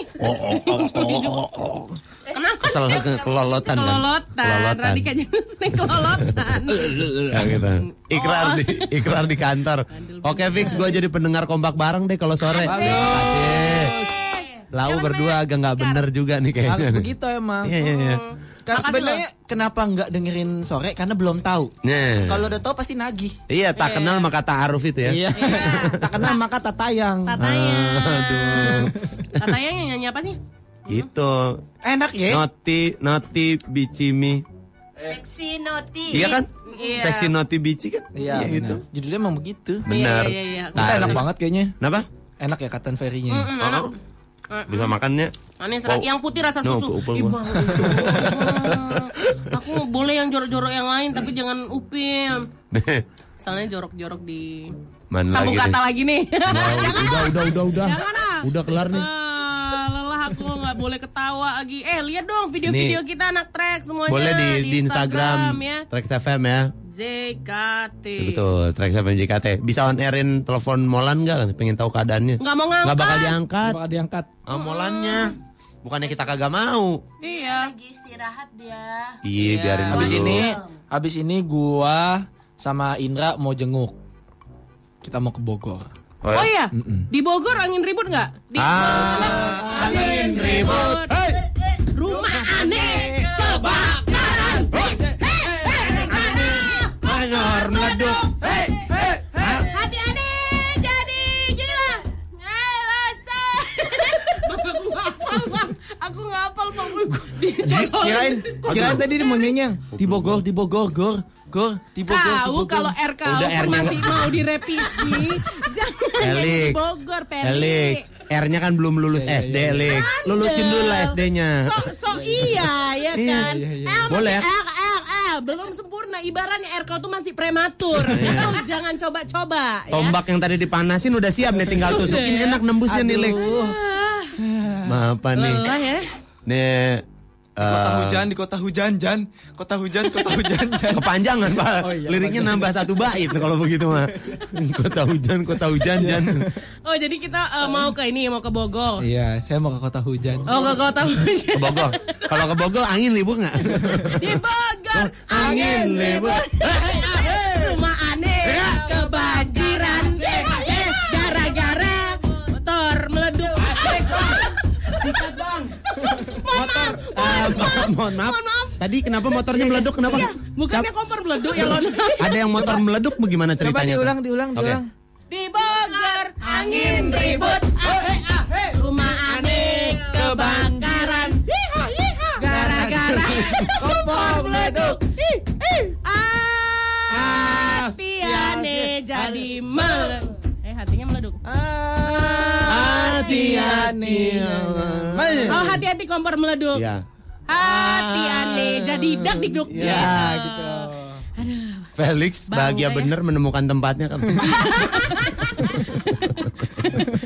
Kenapa Kesel sih? kelolotan kan? Kelolotan. Radika jangan sering kelolotan. Ya, gitu. Ikrar di ikrar di kantor. Oke fix gue jadi pendengar kompak bareng deh kalau sore. Lau berdua agak nggak bener juga nih kayaknya. Harus begitu emang. Iya iya iya. Karena Makasih, sebenarnya kenapa nggak dengerin sore? Karena belum tahu. Nah. Kalau udah tahu pasti nagih. Iya tak kenal maka ta'aruf itu ya. Iya. tak kenal maka tak tayang. Tatayang. Aduh. Tatayang yang nyanyi apa sih? Itu Enak ya? Noti Noti Bicimi. Seksi noti. Iya kan? Iya. Seksi Noti Bici kan? Iya, itu. benar. Judulnya emang begitu. Benar. Iya, iya, iya. Kita enak banget kayaknya. Kenapa? Enak ya katan ferinya. Mm, mm, enak. Bisa makannya? Manis Wow. yang putih rasa No, susu. upel Ih, gua. bagus. Aku boleh yang jorok-jorok yang lain tapi jangan upil. Soalnya jorok-jorok di Mana sambung lagi kata nih? lagi nih. Udah, udah, udah, udah, udah. Jangan ah. Udah kelar nih. Aku nggak boleh ketawa lagi. Eh lihat dong video-video kita anak trek semuanya Boleh di, di Instagram, ya. Trax FM ya. JKT. Ya, Betul, Trax FM JKT. Bisa on airin telepon Molan nggak? Pengen tahu keadaannya? Nggak mau ngangkat. Nggak bakal diangkat. Bakal diangkat. Ah, Molannya. Bukannya kita kagak mau. Iya. Lagi istirahat dia. Iya, biarin Habis dulu. ini, habis ini gua sama Indra mau jenguk. Kita mau ke Bogor. Oh, Oh ya? iya, di Bogor angin ribut nggak? Di Ah, angin ribut. Rumah aneh kebakaran. Manor meleduk. Hati aneh jadi gila. Eh, masa. Aku nggak hafal bang. Aku nggak hafal bang. Kirain, kirain tadi dia mau nyenyang. Di Bogor, di Bogor, Gor, Bogor, di Tahu kalau RKU Udah, R-nya masih mau direvisi, jangan yang di. Bogor, Peri. Elix. R-nya kan belum lulus SD, Elix. Lulusin dulu lah SD-nya. So, so iya ya Iya, kan. iya, iya. Eh, Boleh. masih R, R, R, belum sempurna. Ibaratnya RKU tuh masih prematur. Kamu jangan coba-coba. ya. Tombak yang tadi dipanasin udah siap nih tinggal tusukin Udah. enak nembusnya nih, Lek. Maaf nih. Lelah ya. Nih Kota eh, hujan di kota hujan, Jan. Kota hujan, kota hujan, Jan. Kepanjangan pak, Oh iya, liriknya nambah satu bait kalau begitu mah. Kota hujan, kota hujan, jan. Oh jadi kita eh, mau ke ini, mau ke Bogor. Iya, saya mau ke kota hujan. Oh ke kota Ke Bogor. Kalau ke Bogor angin libur nggak? Di Bogor Angin libur. Rumah aneh Ah, mohon maaf. Mohon maaf. Tadi kenapa motornya meleduk? Kenapa? Bukannya kompor meleduk ya Lon? Ada yang motor meleduk? Bagaimana Coba ceritanya? diulang, diulang, Oke. diulang. Di Bogor Angin ribut. Rumah aneh Kebakaran. Gara-gara Kompor meleduk. Hati aneh jadi meleduk Eh hatinya meleduk Hati-hati. Oh hati-hati kompor meleduk Ya. Hati aneh jadi dak dikduk Ya, gitu. Felix bahagia ya. bener menemukan tempatnya kan.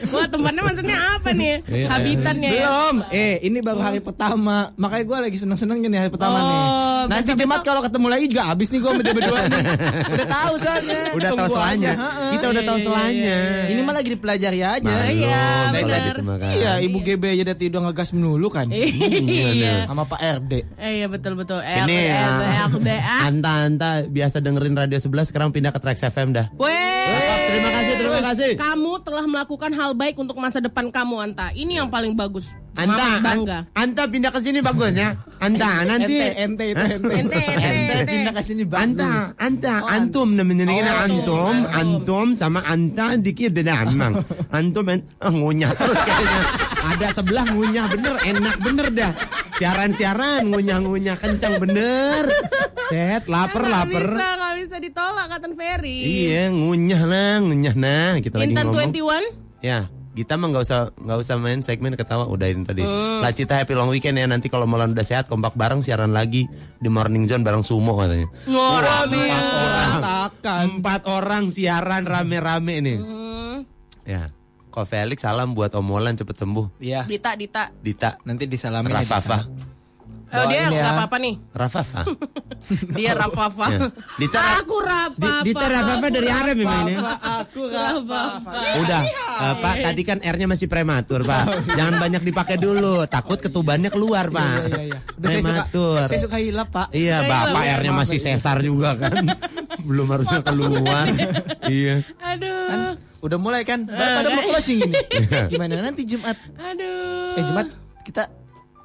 Wah tempatnya maksudnya apa nih Iya. Habitatnya ya Belum. Eh, ini baru hari pertama. Makanya gue lagi seneng-senengnya nih hari pertama Oh, nih. Nanti Jumat kalau ketemu lagi juga habis nih gue sama dia berdua nih. Udah tahu soalnya. Udah tahu selanya. Kita udah tahu Iya, selanya. Ini mah lagi dipelajari aja. Iya, diterima Iya, Ibu GB aja dari udah ngegas melulu kan. Iya Sama Pak RD. Eh, Iya betul-betul Ini ya. Anta-anta biasa dengerin Radio 11 sekarang pindah ke Trax FM dah. Weh Terima kasih, terima kasih. Kamu telah melakukan hal baik untuk masa depan kamu Anta Ini yang paling bagus Anta, bangga. an- Anta pindah ke sini bagus ya. Anta nanti Ente, ente itu ente. Ente, ente. Pindah ke sini bagus. Anta, Anta, antum namanya kan antum, antum sama Anta dikit beda emang. Antum ah, ngunyah terus kayaknya. Ada sebelah ngunyah bener, enak bener dah. Siaran-siaran ngunyah-ngunyah kencang bener. Set, lapar lapar. bisa, nggak bisa ditolak kata Ferry. Iya, ngunyah lah, ngunyah nah. Kita lagi Intan ngomong. 21 Ya, kita mah nggak usah nggak usah main segmen ketawa udahin tadi. Hmm. Lah Cita happy long weekend ya nanti kalau malam udah sehat kompak bareng siaran lagi di Morning Zone bareng Sumo katanya. Wah, empat orang, empat orang siaran rame-rame nih. Hmm. Ya, kok Felix salam buat Om Molan cepet sembuh. Iya. Dita, Dita. Dita, Nanti disalamin ya, Rafafa, Oh, dia ya. nggak apa-apa nih. Rafafa. Dia Rafafa. Ya. Dita, Aku Rafafa. Di- Dita Rafafa dari Arab memang ini. Aku Rafafa. Udah, eh, Pak. Tadi kan R-nya masih prematur, Pak. Jangan banyak dipakai dulu. Takut ketubannya keluar, Pak. Iya, iya, iya. Udah saya suka, Prematur. saya suka hilap, Pak. Iya, bapak iya. R-nya masih sesar juga kan. Belum harusnya keluar. iya. Aduh. Kan udah mulai kan? Pada mau closing ini. Gimana nanti Jumat? Aduh. Eh Jumat kita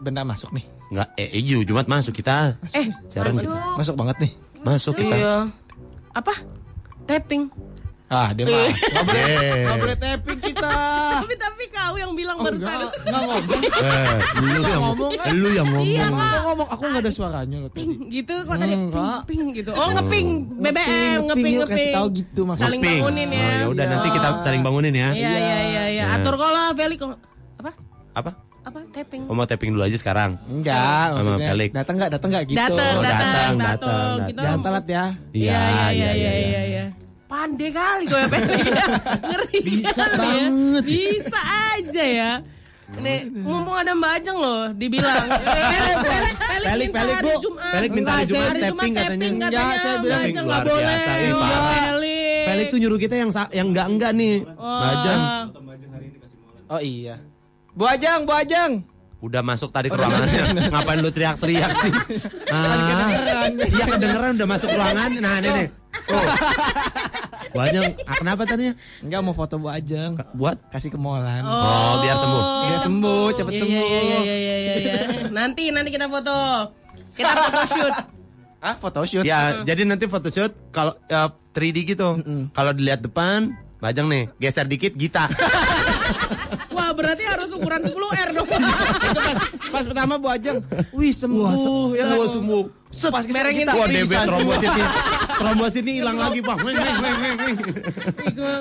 benar masuk nih. Enggak, eh, eh, Ju, Jumat masuk kita. Eh, masuk. kita. Masuk banget nih. Masuk kita. Iya. Apa? Tapping. Ah, dia mah. Enggak boleh, Eh. nggak boleh tapping kita. Tapi tapi kau yang bilang barusan. Enggak ngomong. Eh, lu yang ngomong. lu yang Iya, ngomong. Aku ngomong, aku enggak ada suaranya loh tadi. gitu kok tadi ping Enggak. ping gitu. Oh, ngeping BBM, ngeping ngeping. kasih tahu gitu maksudnya. Saling bangunin ya. Oh, ya udah nanti kita saling bangunin ya. Iya, iya, iya, iya. Ya. Atur kok lah Feli kok. Apa? Apa? Apa? Tapping. Oh, mau tapping dulu aja sekarang. Enggak, Sama maksudnya. Felix. Datang enggak? Datang enggak gitu. Datang, Oh, datang, datang, datang. Jangan telat ya. Iya, iya, iya, iya, iya, iya. Pandai kali kau ya Feli. Ngeri. Bisa kali ya. banget. Bisa aja ya. Nih, mumpung ada Mbak Ajeng loh, dibilang. Pelik, pelik, Bu. Pelik minta hari Jumat, tapping katanya. Enggak, saya Mbak bilang Ajeng luar nggak boleh. Iya. Pelik. Felix tuh nyuruh kita yang yang enggak enggak nih. Wah. Bajang. Oh iya. Bu Ajeng, Bu Ajeng. Udah masuk tadi ke ruangannya. Ngapain lu teriak-teriak sih? Ah, iya kedengeran udah masuk ruangan. Nah, ini nih. Oh. Bajang, ah, kenapa tadinya? Enggak mau foto Bu Ajeng. Buat Kasih ke Molan. Oh, biar sembuh. Biar sembuh, cepet Iya, sembuh. Iya, iya, iya, iya, iya, iya. Nanti, nanti kita foto. Kita foto shoot. Ah, foto shoot. Ya, jadi nanti photoshoot kalau ya, 3D gitu. Kalau dilihat depan, Bajang nih, geser dikit Gita. Wah, berarti harus ukuran 10R dong. Itu pas pas pertama Bu Ajeng. Wih, sembuh. ya kan? Wah, sembuh. Set, Pas kita- Merengin kita Wah, debet trombositnya. Trombositnya hilang lagi, Pak. Weng, weng, weng, weng,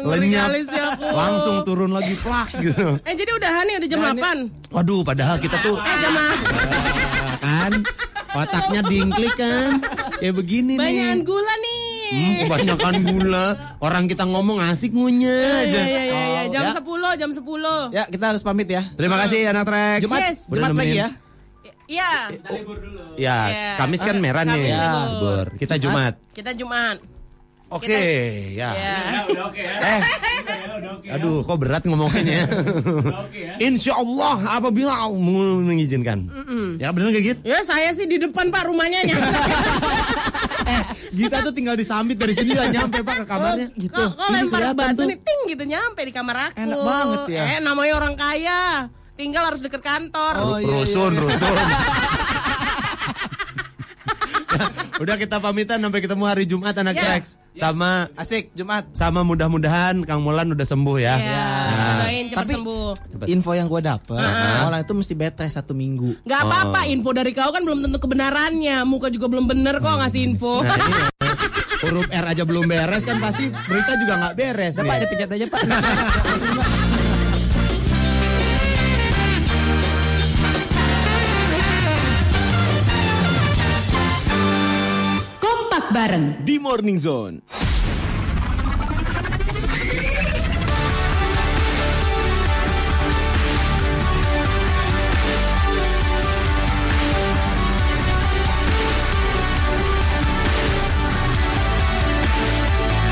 Lenyap. Langsung turun lagi plak gitu. Eh, jadi udahan nih, udah jam 8. Waduh, padahal kita tuh Eh, jam 8. Ah, kan otaknya dingklik kan. Kayak begini Banyakan nih. gula nih. Hmm, kebanyakan gula. Orang kita ngomong asik ngunyah aja. Iya, iya, iya, iya. Jam Ya. 10, jam 10. Ya, kita harus pamit ya. Terima kasih anak Trax. Jumat, Yes. Jumat lagi ya. Iya. Ya, Iya. Kamis kan merah nih. Ya, libur. libur. Kita Jumat. Kita Jumat. Oke, ya. Ya. Eh, aduh, kok berat ngomongnya. Insya Allah apabila Allah mengizinkan. Ya benar kayak gitu. Ya saya sih di depan Pak rumahnya nyampe. Gita tuh tinggal disambit dari sini gak nyampe pak ke kamarnya. gitu. Kok lempar batu nih ting gitu nyampe di kamar aku. Enak banget ya. Eh namanya orang kaya. Tinggal harus deket kantor. Oh, iya, rusun, iya. rusun. Udah kita pamitan sampai ketemu hari Jumat anak Yes. Rex. Sama Asik, Jumat. sama mudah-mudahan Kang Molan udah sembuh ya. Ya, Nah, doain cepat Tapi- sembuh. Info yang gue dapet, Ah. orang itu mesti rest satu minggu. Gak apa-apa, info dari kau kan belum tentu kebenarannya. Muka juga belum bener kok ngasih info. Nah, iya. Huruf R aja belum beres kan pasti berita juga nggak beres Pak, nih. dipencet aja Pak. Bareng. di Morning Zone.